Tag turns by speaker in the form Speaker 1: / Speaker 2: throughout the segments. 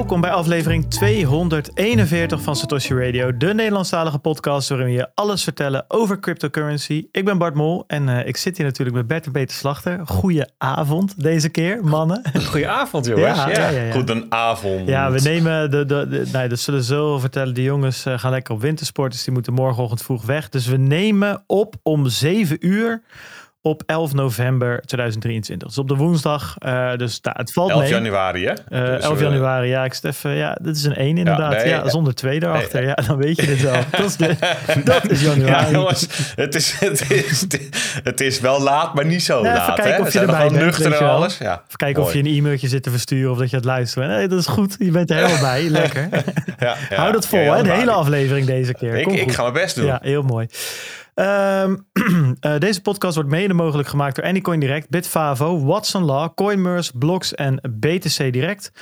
Speaker 1: Welkom bij aflevering 241 van Satoshi Radio, de Nederlandstalige podcast waarin we je alles vertellen over cryptocurrency. Ik ben Bart Mol en uh, ik zit hier natuurlijk met Bert en Peter Slachter. Goeie avond deze keer, mannen.
Speaker 2: Goedenavond, jongens.
Speaker 1: Ja, ja, ja, ja.
Speaker 3: Goedenavond.
Speaker 1: Ja, we nemen de, de, de nee, dat zullen zo vertellen. De jongens uh, gaan lekker op wintersport, dus die moeten morgenochtend vroeg weg. Dus we nemen op om 7 uur op 11 november 2023. Dus op de woensdag. Uh, dus nou, het valt
Speaker 3: 11
Speaker 1: mee.
Speaker 3: januari, hè?
Speaker 1: Uh,
Speaker 3: Dus,
Speaker 1: 11
Speaker 3: eh,
Speaker 1: januari, ja, ik even, ja, dit is een 1 inderdaad. Ja,
Speaker 3: nee, ja.
Speaker 1: zonder 2 erachter.
Speaker 3: Nee.
Speaker 1: Ja, dan weet je het wel. Dat is, de, dat is
Speaker 3: Ja,
Speaker 1: januari.
Speaker 3: jongens, het is, het, is, het is wel laat, maar niet zo
Speaker 1: Ja, even
Speaker 3: laat.
Speaker 1: kijken
Speaker 3: hè?
Speaker 1: of je
Speaker 3: zijn
Speaker 1: erbij bent,
Speaker 3: nuchter en alles. Ja.
Speaker 1: Even kijken of je een e-mailtje zit te versturen of dat je het luistert. Nee, dat is goed. Je bent er helemaal bij. Lekker.
Speaker 3: Ja, ja.
Speaker 1: Hou dat vol,
Speaker 3: Ja,
Speaker 1: hè? De hele aflevering deze keer.
Speaker 3: Ik, ga mijn best doen.
Speaker 1: Ja, heel mooi. Ehm, eh, deze podcast wordt mede mogelijk gemaakt door Anycoin Direct, Bitfavo, Watson Law, Coinmerse, Blocks en BTC Direct.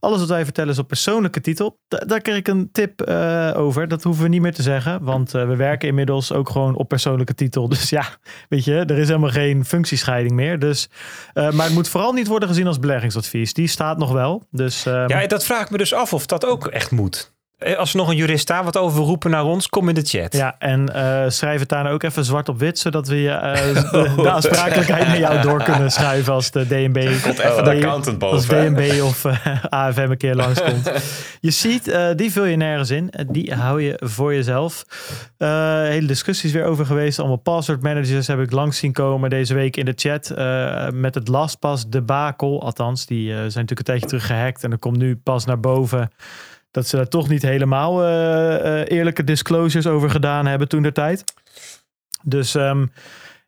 Speaker 1: Alles wat wij vertellen is op persoonlijke titel. Da- daar kreeg ik een tip eh, over. Dat hoeven we niet meer te zeggen. Want eh, we werken inmiddels ook gewoon op persoonlijke titel. Dus ja, weet je, er is helemaal geen functiescheiding meer. Dus, maar het moet vooral niet worden gezien als beleggingsadvies. Die staat nog wel. Dus ehm,
Speaker 2: Ja, dat vraag ik me dus af of dat ook echt moet. Eh, Als er nog een jurist daar wat over roepen naar ons, kom in de chat.
Speaker 1: Ja, en eh, schrijf het daarna ook even zwart op wit, zodat we je, eh, de, de aansprakelijkheid naar jou door kunnen schuiven als de DNB.
Speaker 3: Komt even de accountant
Speaker 1: Als
Speaker 3: boven. hè?
Speaker 1: DNB of AFM een keer langskomt. Je ziet, eh, die vul je nergens in. Die hou je voor jezelf. Eh, hele discussies weer over geweest. Allemaal password managers heb ik langs zien komen deze week in de chat. eh, met het LastPass debakel. Althans, die zijn natuurlijk een tijdje terug gehackt. En er komt nu pas naar boven dat ze daar toch niet helemaal eh, eh, eerlijke disclosures over gedaan hebben toen der tijd. Dus ehm,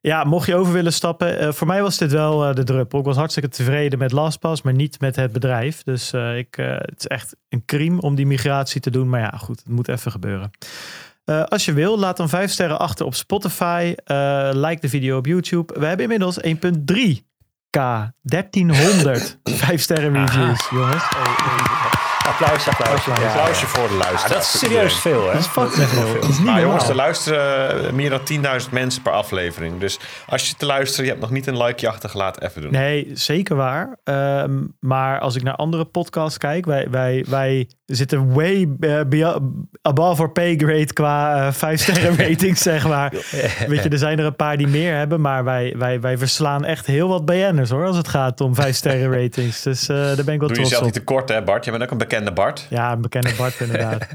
Speaker 1: ja, mocht je over willen stappen. eh, voor mij was dit wel de druppel. Ik was hartstikke tevreden met LastPass, maar niet met het bedrijf. Dus ik, het is echt een crime om die migratie te doen. Maar ja, goed, het moet even gebeuren. Als je wil, laat dan vijf sterren achter op Spotify. Like de video op YouTube. We hebben inmiddels 1.3k, 1300 vijf sterren reviews, jongens.
Speaker 2: Applaus, applaus. Ja.
Speaker 3: Applausje voor de
Speaker 2: Ja,
Speaker 3: luisteraar.
Speaker 2: dat is serieus veel, hè?
Speaker 1: Dat is fucking veel. Dat is niet
Speaker 3: Maar jongens, er luisteren eh, meer dan 10.000 mensen per aflevering. Dus als je te luisteren, je hebt nog niet een likeje achtergelaten, even doen.
Speaker 1: Nee, zeker waar. Ehm, maar als ik naar andere podcasts kijk, wij, wij, wij zitten way eh, beyond- above our pay grade qua eh, vijf sterren ratings, zeg maar. Weet je, er zijn er een paar die meer hebben, maar wij, wij, wij verslaan echt heel wat BN'ers hoor, als het gaat om vijf sterren ratings. Dus eh, daar ben ik wel
Speaker 3: Doe
Speaker 1: trots
Speaker 3: jezelf
Speaker 1: op.
Speaker 3: niet te kort, hè Bart? Je bent ook een bekende Bart.
Speaker 1: Ja, een bekende Bart inderdaad.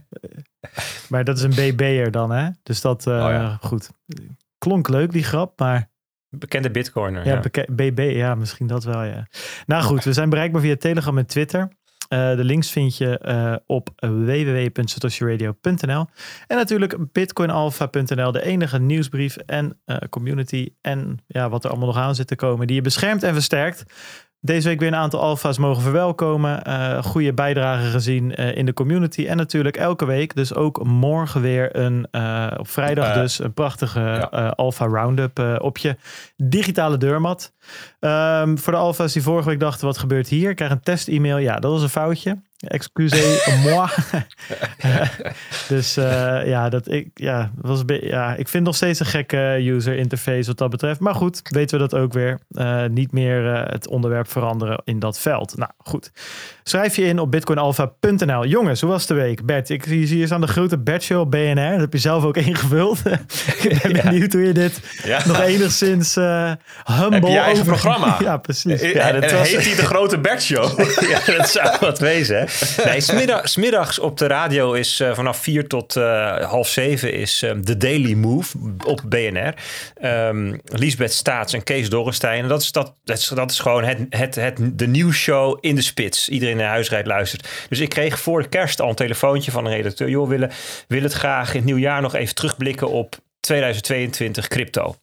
Speaker 1: maar dat is een BB'er dan, hè? Dus dat, eh,
Speaker 3: Oh ja.
Speaker 1: goed. Klonk leuk die grap, maar
Speaker 2: Bekende bitcoiner.
Speaker 1: Ja,
Speaker 2: Ja.
Speaker 1: BB, ja, misschien dat wel, ja. Nou goed, we zijn bereikbaar via Telegram en Twitter. Eh, de links vind je eh, op www.satoshiradio.nl en natuurlijk bitcoinalpha.nl, de enige nieuwsbrief en community en ja, wat er allemaal nog aan zit te komen, die je beschermt en versterkt. Deze week weer een aantal alfa's mogen verwelkomen. Eh goede bijdrage gezien eh, in de community. En natuurlijk elke week. Dus ook morgen weer een, eh, op vrijdag dus, een prachtige
Speaker 3: ja.
Speaker 1: alpha roundup op je digitale deurmat. Ehm, voor de alfa's die vorige week dachten, wat gebeurt hier? Ik krijg een test-e-mail. Ja, dat was een foutje. Excusez-moi. dus eh, ja, dat ik, ja, was ja, ik vind nog steeds een gekke user interface wat dat betreft. Maar goed, weten we dat ook weer. Eh, niet meer eh, het onderwerp veranderen in dat veld. Nou goed, schrijf je in op bitcoinalpha.nl. Jongens, hoe was de week? Bert, ik zie hier staan de grote Bert Show op BNR. Dat heb je zelf ook ingevuld. ik ben benieuwd hoe je dit
Speaker 3: Ja.
Speaker 1: nog enigszins eh humble...
Speaker 3: Heb je je eigen
Speaker 1: over-
Speaker 3: programma?
Speaker 1: ja, precies.
Speaker 3: Eh,
Speaker 2: Ja, dat
Speaker 3: en
Speaker 2: was-
Speaker 3: heet hij de Grote Bert Show?
Speaker 2: ja, dat zou wat wezen. Hè? Nee, smiddag, smiddags op de radio is eh, vanaf vier tot eh, half zeven is eh, The Daily Move op BNR. Ehm Lisbeth Staats en Kees Dorrestein. En dat is, dat, dat is, dat is gewoon het, het, het, de nieuwsshow in de spits. Iedereen naar huis rijdt luistert. Dus ik kreeg voor kerst al een telefoontje van een redacteur. Joh, willen wil het graag in het nieuwjaar nog even terugblikken op 2022 crypto.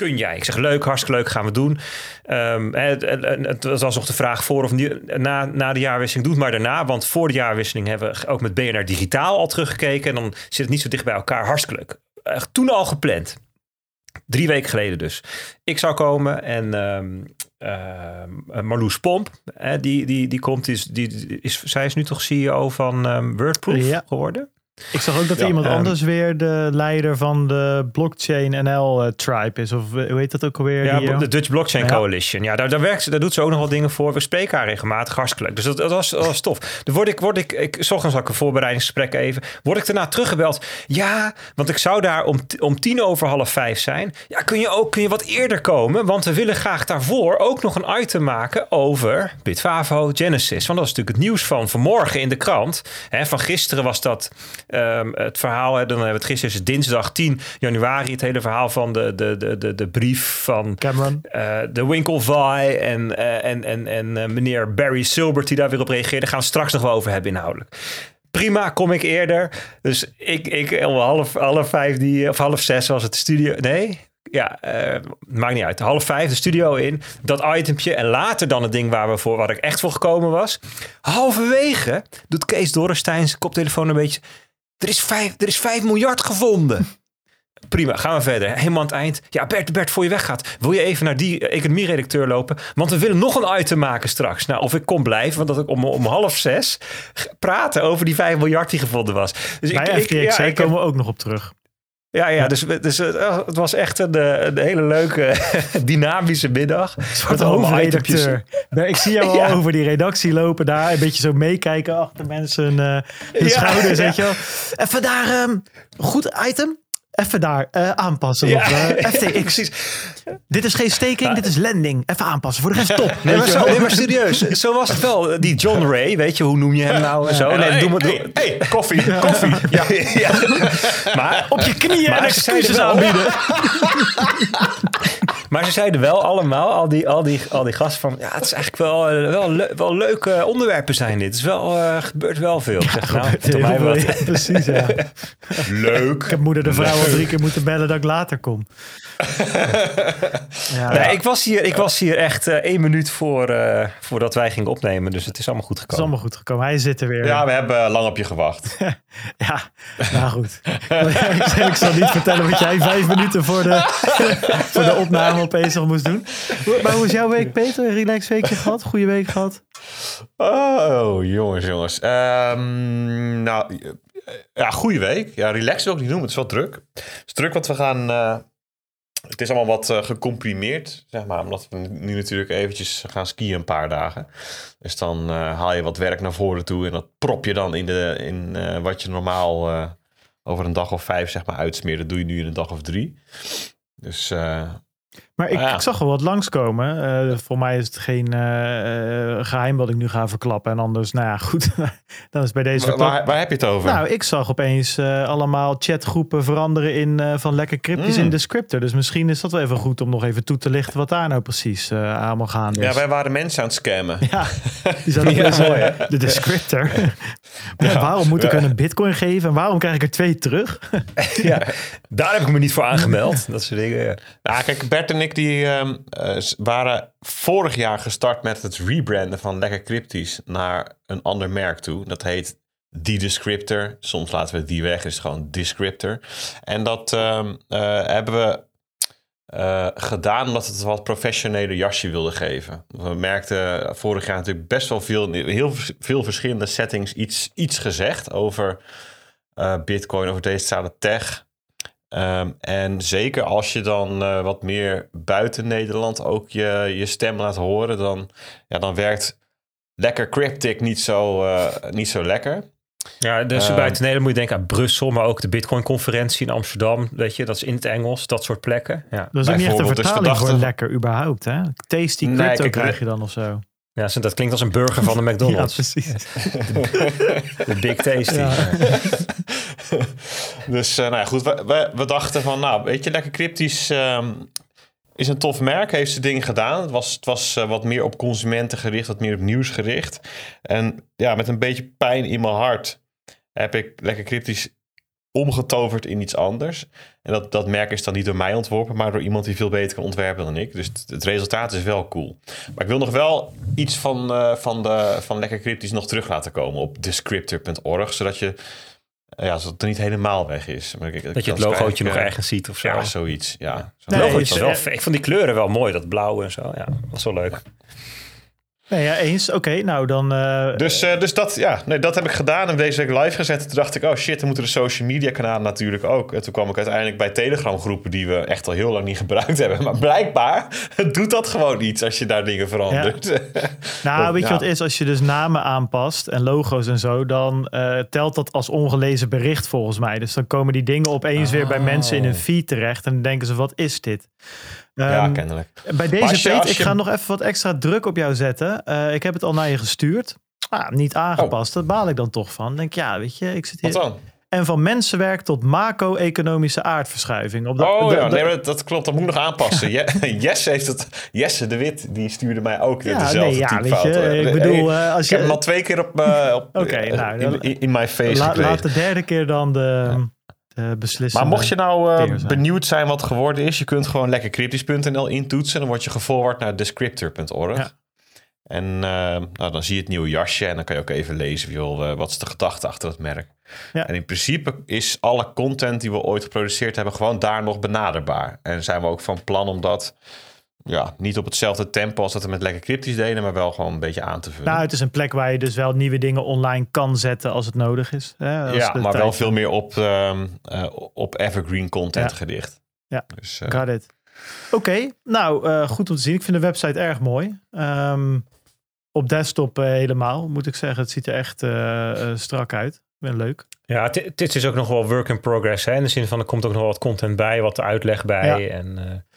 Speaker 2: Kun jij? Ik zeg leuk, hartstikke leuk, gaan we doen. Ehm, het, het, was nog de vraag voor of niet, na, na de jaarwisseling. Doe het maar daarna, want voor de jaarwisseling hebben we ook met BNR Digitaal al teruggekeken. En dan zit het niet zo dicht bij elkaar. Hartstikke leuk. Toen al gepland. Drie weken geleden dus. Ik zou komen en ehm, ehm, Marloes Pomp, hè, die, die, die komt, is, die, is, zij is nu toch CEO van ehm, Wordproof
Speaker 1: Ja.
Speaker 2: geworden?
Speaker 1: Ik zag ook dat
Speaker 3: Ja,
Speaker 1: iemand
Speaker 3: ehm,
Speaker 1: anders weer de leider van de blockchain NL eh, tribe is. Of eh, hoe heet dat ook alweer?
Speaker 2: Ja,
Speaker 1: Die, eh,
Speaker 2: de Dutch Blockchain
Speaker 1: Ja.
Speaker 2: Coalition. Ja, daar, daar, werkt, ze- daar doet ze ook nog wel dingen voor. We spreken haar regelmatig, hartstikke leuk. Dus dat, dat, was, dat was tof. Dan word ik, word ik, ik, s ochtends had ik een voorbereidingsgesprek even. Word ik daarna teruggebeld? Ja, want ik zou daar om, om tien over half vijf zijn. Ja, kun je ook kun je wat eerder komen? Want we willen graag daarvoor ook nog een item maken over Bitfavo Genesis. Want dat is natuurlijk het nieuws van vanmorgen in de krant. Hè, van gisteren was dat ehm, het verhaal. Hè, dan hebben we het gisteren, is dinsdag 10 januari. Het hele verhaal van de, de, de, de, de brief van
Speaker 1: Cameron.
Speaker 2: eh, de Winklevi en, eh, en, en, en eh, meneer Barry Silbert die daar weer op reageerde. Gaan we straks nog wel over hebben inhoudelijk. Prima, kom ik eerder. Dus ik, ik om half, half vijf, die, of half zes was het de studio. Nee, ja, maakt niet uit. Half vijf de studio in, dat itempje. En later dan het ding waar, we voor, waar ik echt voor gekomen was. Halverwege doet Kees Dorrestein zijn koptelefoon een beetje... Er is vijf, er is vijf miljard gevonden. Prima, gaan we verder. Helemaal aan het eind. Ja, Bert, Bert, voor je weggaat. Wil je even naar die economie-redacteur lopen? Want we willen nog een item maken straks. Nou, of ik kon blijven, want dat ik om, om half zes praten over die 5 miljard die gevonden was. Dus
Speaker 1: Bij
Speaker 2: ik,
Speaker 1: FTX
Speaker 2: ik, ja, ik heb-
Speaker 1: komen we ook nog op terug.
Speaker 2: Ja, ja, dus, dus eh, het was echt een, eh, een hele leuke, dynamische middag. Itempjes.
Speaker 1: hoofdredacteur. Ben- Ik zie jou al
Speaker 2: Ja.
Speaker 1: over die redactie lopen daar. Een beetje zo meekijken achter mensen eh hun
Speaker 2: Ja,
Speaker 1: schouders.
Speaker 2: ja.
Speaker 1: Weet je wel. Even daar, ehm, goed item. Even daar eh, aanpassen.
Speaker 2: Ja,
Speaker 1: Of, eh, FTX. Dit is geen staking, dit is lending. Even aanpassen. Voor de rest top.
Speaker 2: Nee, maar, zo,
Speaker 1: wel.
Speaker 2: nee, maar serieus, zo was het wel. Die John Ray, weet je, hoe noem je hem nou en zo? Nee,
Speaker 3: hey,
Speaker 2: doe maar,
Speaker 3: hey, hey, koffie, koffie. Ja.
Speaker 2: Maar
Speaker 1: Op je knieën
Speaker 2: Maar
Speaker 1: en excuses aanbieden.
Speaker 2: Maar ze zeiden wel allemaal, al die, al die, al die gasten van... Ja, het is eigenlijk wel, eh, wel, le- wel leuke onderwerpen zijn dit. Het is wel, eh, gebeurt wel veel. Ik zeg, nou, wat.
Speaker 1: Ja, precies, ja.
Speaker 3: Leuk.
Speaker 1: Ik heb moeder de vrouw al drie keer moeten bellen dat ik later kom. Ja,
Speaker 2: Nee, ik, was hier, ik was hier echt eh, één minuut voor, eh, voordat wij gingen opnemen. Dus het is allemaal goed
Speaker 1: het is
Speaker 2: gekomen.
Speaker 1: allemaal goed gekomen. Hij zit er weer.
Speaker 3: Ja, we hebben lang op je gewacht.
Speaker 1: Ja, nou goed. ik, zal- ik zal niet vertellen wat jij vijf minuten voor de, voor de opname opeens nog moest doen. Maar hoe is jouw week, Peter? Een relax weekje gehad? Goede week gehad?
Speaker 3: Oh, jongens, jongens. Ehm, nou, ja, goede week. Ja, relax wil ik niet noemen. Het is wel druk. Het is druk, want we gaan... eh, het is allemaal wat eh, gecomprimeerd, zeg maar. Omdat we nu natuurlijk eventjes gaan skiën een paar dagen. Dus dan eh, haal je wat werk naar voren toe. En dat prop je dan in, de, in wat je normaal over een dag of vijf, zeg maar, uitsmeert. Dat doe je nu in een dag of drie. Dus
Speaker 1: Maar ik,
Speaker 3: Ah, ja.
Speaker 1: ik zag er wat langskomen. Eh voor mij is het geen eh, eh, geheim wat ik nu ga verklappen. En anders, nou ja, goed. Dan is bij deze
Speaker 3: waar, waar, waar heb je het over?
Speaker 1: Nou, ik zag opeens allemaal chatgroepen veranderen in van lekker cryptisch
Speaker 3: Mm.
Speaker 1: in Descriptor. Dus misschien is dat wel even goed om nog even toe te lichten wat daar nou precies allemaal gaande is.
Speaker 3: ja, wij waren mensen aan het scammen.
Speaker 1: Ja, die zijn
Speaker 2: Ja,
Speaker 1: wel-
Speaker 2: mooi,
Speaker 1: De descriptor. Ja, waarom moet ik een bitcoin geven en waarom krijg ik er twee terug?
Speaker 2: Ja, daar heb ik me niet voor aangemeld. Dat soort dingen. ja.
Speaker 3: Nou, kijk, Bert en ik die, ehm, eh, waren vorig jaar gestart met het rebranden van Lekker Cryptisch naar een ander merk toe. Dat heet The Descriptor. Soms laten we die weg, is gewoon Descriptor. En dat ehm, eh, hebben we eh, gedaan omdat het wat professionele jasje wilde geven. We merkten vorig jaar natuurlijk best wel veel, heel veel verschillende settings iets, iets gezegd over Bitcoin, over decentrale tech. Ehm, en zeker als je dan eh, wat meer buiten Nederland ook je, je stem laat horen, dan, ja, dan werkt lekker cryptic niet zo, eh, niet zo lekker.
Speaker 2: Ja, dus
Speaker 3: Ehm.
Speaker 2: buiten Nederland moet je denken aan Brussel, maar ook de Bitcoin-conferentie in Amsterdam. Weet je, dat is in het Engels, dat soort plekken. Ja,
Speaker 1: Dat is ook niet echt een
Speaker 3: dus
Speaker 1: vertaling voor lekker überhaupt. Hè? Tasty
Speaker 3: Nee,
Speaker 1: crypto
Speaker 3: kijk,
Speaker 1: krijg je dan of zo.
Speaker 2: Ja dat klinkt als een burger van de
Speaker 1: Ja,
Speaker 2: McDonald's.
Speaker 1: precies.
Speaker 2: de Big Tasty.
Speaker 1: Ja.
Speaker 3: Dus eh, nou ja, goed, we, we, we dachten van, nou, weet je, lekker cryptisch ehm, is een tof merk, heeft ze dingen gedaan. Het was, het was eh, wat meer op consumenten gericht, wat meer op nieuws gericht. En ja, met een beetje pijn in mijn hart heb ik lekker cryptisch omgetoverd in iets anders. En dat, dat merk is dan niet door mij ontworpen, maar door iemand die veel beter kan ontwerpen dan ik. Dus het, het resultaat is wel cool. Maar ik wil nog wel iets van, eh, van, de, van lekker cryptisch nog terug laten komen op descriptor.org, zodat je ja, zodat het er niet helemaal weg is. Maar ik-
Speaker 2: Dat je het logootje nog
Speaker 3: eh,
Speaker 2: ergens ziet of zo.
Speaker 3: Ja, zoiets. Ja, Zo-
Speaker 1: Nee, is-
Speaker 2: wel
Speaker 1: eh.
Speaker 2: Ik vond die kleuren wel mooi, dat blauw en zo. Ja, was wel leuk.
Speaker 1: Nee, ja, eens. Oké, nou dan... eh,
Speaker 3: Dus, eh, dus dat, ja, nee, dat heb ik gedaan en deze week live gezet. Toen dacht ik, oh shit, dan moeten de social media kanalen natuurlijk ook. En toen kwam ik uiteindelijk bij Telegram groepen die we echt al heel lang niet gebruikt hebben. Maar blijkbaar doet dat gewoon iets als je daar dingen verandert.
Speaker 1: Nou,
Speaker 3: Dat-
Speaker 1: weet je wat is? Als je dus namen aanpast en logo's en zo, dan eh, telt dat als ongelezen bericht volgens mij. Dus dan komen die dingen opeens weer bij
Speaker 3: Oh.
Speaker 1: mensen in hun feed terecht en dan denken ze, wat is dit?
Speaker 3: Ja,
Speaker 1: Ehm,
Speaker 3: kennelijk.
Speaker 1: bij deze
Speaker 3: als je-
Speaker 1: Peet,
Speaker 3: als
Speaker 1: ik ga nog even wat extra druk op jou zetten. Eh, ik heb het al naar je gestuurd. Ah, niet aangepast. Dat baal ik dan toch van. Denk ja, weet je, ik zit
Speaker 3: Wat
Speaker 1: hier.
Speaker 3: dan?
Speaker 1: En van mensenwerk tot macro-economische aardverschuiving. Op dat-
Speaker 3: Oh
Speaker 1: de-
Speaker 3: ja, nee, dat, dat klopt. Dat moet ik nog aanpassen. Je- Jesse heeft het. Jesse de Wit, die stuurde mij ook
Speaker 1: Ja,
Speaker 3: dezelfde
Speaker 1: nee, ja, weet je, ik bedoel,
Speaker 3: eh,
Speaker 1: eh, als
Speaker 3: ik heb
Speaker 1: je-
Speaker 3: hem al twee keer op, eh, op
Speaker 1: nou,
Speaker 3: in,
Speaker 1: dan-
Speaker 3: in, in mijn face
Speaker 1: La- laat de derde keer dan de, de beslissing.
Speaker 3: Maar mocht je nou eh, benieuwd zijn wat geworden is, je kunt gewoon lekker cryptisch.nl intoetsen. Dan word je geforward naar descriptor.org.
Speaker 1: Ja.
Speaker 3: En eh, nou, dan zie je het nieuwe jasje en dan kan je ook even lezen joh, eh, wat is de gedachte achter het merk.
Speaker 1: Ja.
Speaker 3: En in principe is alle content die we ooit geproduceerd hebben gewoon daar nog benaderbaar. En zijn we ook van plan om dat ja, niet op hetzelfde tempo als dat we met lekker cryptisch deden, maar wel gewoon een beetje aan te vullen.
Speaker 1: Nou, het is een plek waar je dus wel nieuwe dingen online kan zetten als het nodig is. Hè, als
Speaker 3: ja, maar
Speaker 1: tijd-
Speaker 3: wel veel meer op, ehm, eh, op evergreen content
Speaker 1: Ja.
Speaker 3: gericht.
Speaker 1: Ja.
Speaker 3: Dus, eh,
Speaker 1: Got it. Oké, nou eh, goed om te zien. Ik vind de website erg mooi. Ehm, op desktop helemaal, moet ik zeggen. Het ziet er echt strak uit. Ik ben leuk.
Speaker 2: Ja, het- dit is ook nog wel work in progress. Hè? In de zin van, er komt ook nog wat content bij, wat uitleg bij.
Speaker 1: Ja.
Speaker 2: En, eh,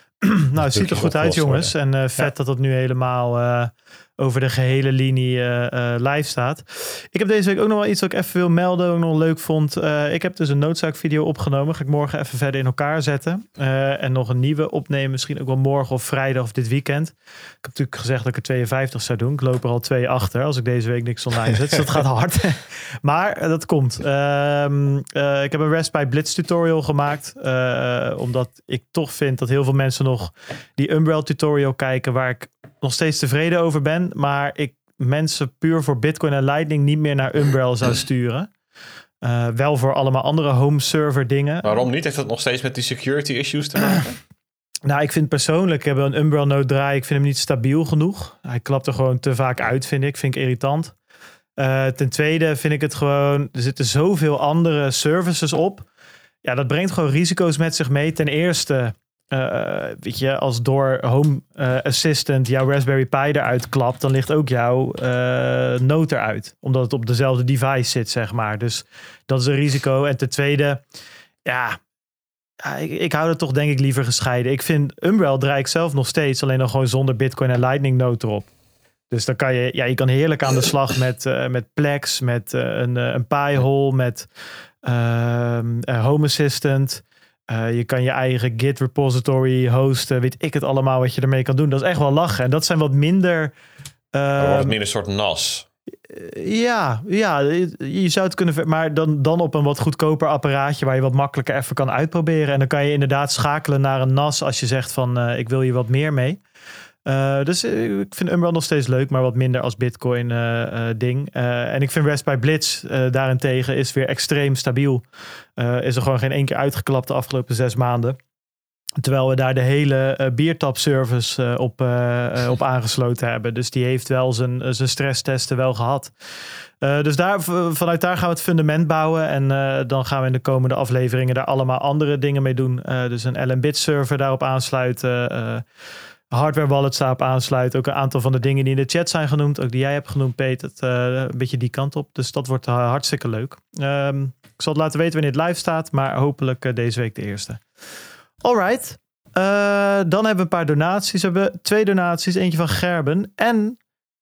Speaker 1: nou, het ziet er goed uit, jongens. En eh, vet dat dat nu helemaal eh, over de gehele linie eh, eh, live staat. Ik heb deze week ook nog wel iets wat ik even wil melden, wat ik nog leuk vond. Eh, ik heb dus een noodzaakvideo opgenomen. Ga ik morgen even verder in elkaar zetten. En nog een nieuwe opnemen, misschien ook wel morgen of vrijdag of dit weekend. Ik heb natuurlijk gezegd dat ik er 52 zou doen. Ik loop er al twee achter als ik deze week niks online zet. Dus dat gaat hard. maar dat komt. Ehm, eh, ik heb een Raspberry Blitz tutorial gemaakt. omdat ik toch vind dat heel veel mensen nog die Umbrel tutorial kijken. Waar ik nog steeds tevreden over ben. Maar ik mensen puur voor Bitcoin en Lightning niet meer naar Umbrel zou sturen. Eh, wel voor allemaal andere home server dingen.
Speaker 3: Waarom niet? Heeft dat nog steeds met die security issues te maken?
Speaker 1: Nou, ik vind persoonlijk, ik heb een Umbrel node draaien. Ik vind hem niet stabiel genoeg. Hij klapt er gewoon te vaak uit, vind ik. Vind ik irritant. Eh, ten tweede vind ik het gewoon, er zitten zoveel andere services op. Ja, dat brengt gewoon risico's met zich mee. Ten eerste, eh, weet je, als door Home eh, Assistant jouw Raspberry Pi eruit klapt, dan ligt ook jouw eh node eruit. Omdat het op dezelfde device zit, zeg maar. Dus dat is een risico. En ten tweede, ja, ik, ik hou het toch denk ik liever gescheiden. Ik vind Umbrel draai ik zelf nog steeds, alleen dan gewoon zonder Bitcoin en Lightning node erop. Dus dan kan je, ja, je kan heerlijk aan de slag met, eh, met Plex, met een, eh, een Pi-hole, met ehm, eh, Home Assistant. Eh, je kan je eigen Git repository hosten, weet ik het allemaal wat je ermee kan doen. Dat is echt wel lachen. En dat zijn wat minder. Ehm,
Speaker 3: meer een soort nas.
Speaker 1: ja, ja, je zou het kunnen, maar dan, dan op een wat goedkoper apparaatje waar je wat makkelijker even kan uitproberen. En dan kan je inderdaad schakelen naar een NAS als je zegt van eh, ik wil hier wat meer mee. Eh, dus eh, ik vind Umbrel nog steeds leuk, maar wat minder als Bitcoin eh, ding. En ik vind Raspberry Blitz daarentegen is weer extreem stabiel. Is er gewoon geen één keer uitgeklapt de afgelopen zes maanden. Terwijl we daar de hele biertap service eh, op, op aangesloten hebben. Dus die heeft wel zijn, zijn stresstesten wel gehad. Eh, dus daar, vanuit daar gaan we het fundament bouwen. En dan gaan we in de komende afleveringen daar allemaal andere dingen mee doen. Dus een LNBit server daarop aansluiten. Hardware wallets daarop aansluiten. Ook een aantal van de dingen die in de chat zijn genoemd. Ook die jij hebt genoemd, Peter. Het, eh, een beetje die kant op. Dus dat wordt eh, hartstikke leuk. Ehm, ik zal het laten weten wanneer het live staat. Maar hopelijk eh, deze week de eerste. Alright. Eh, dan hebben we een paar donaties. We hebben twee donaties. Eentje van Gerben en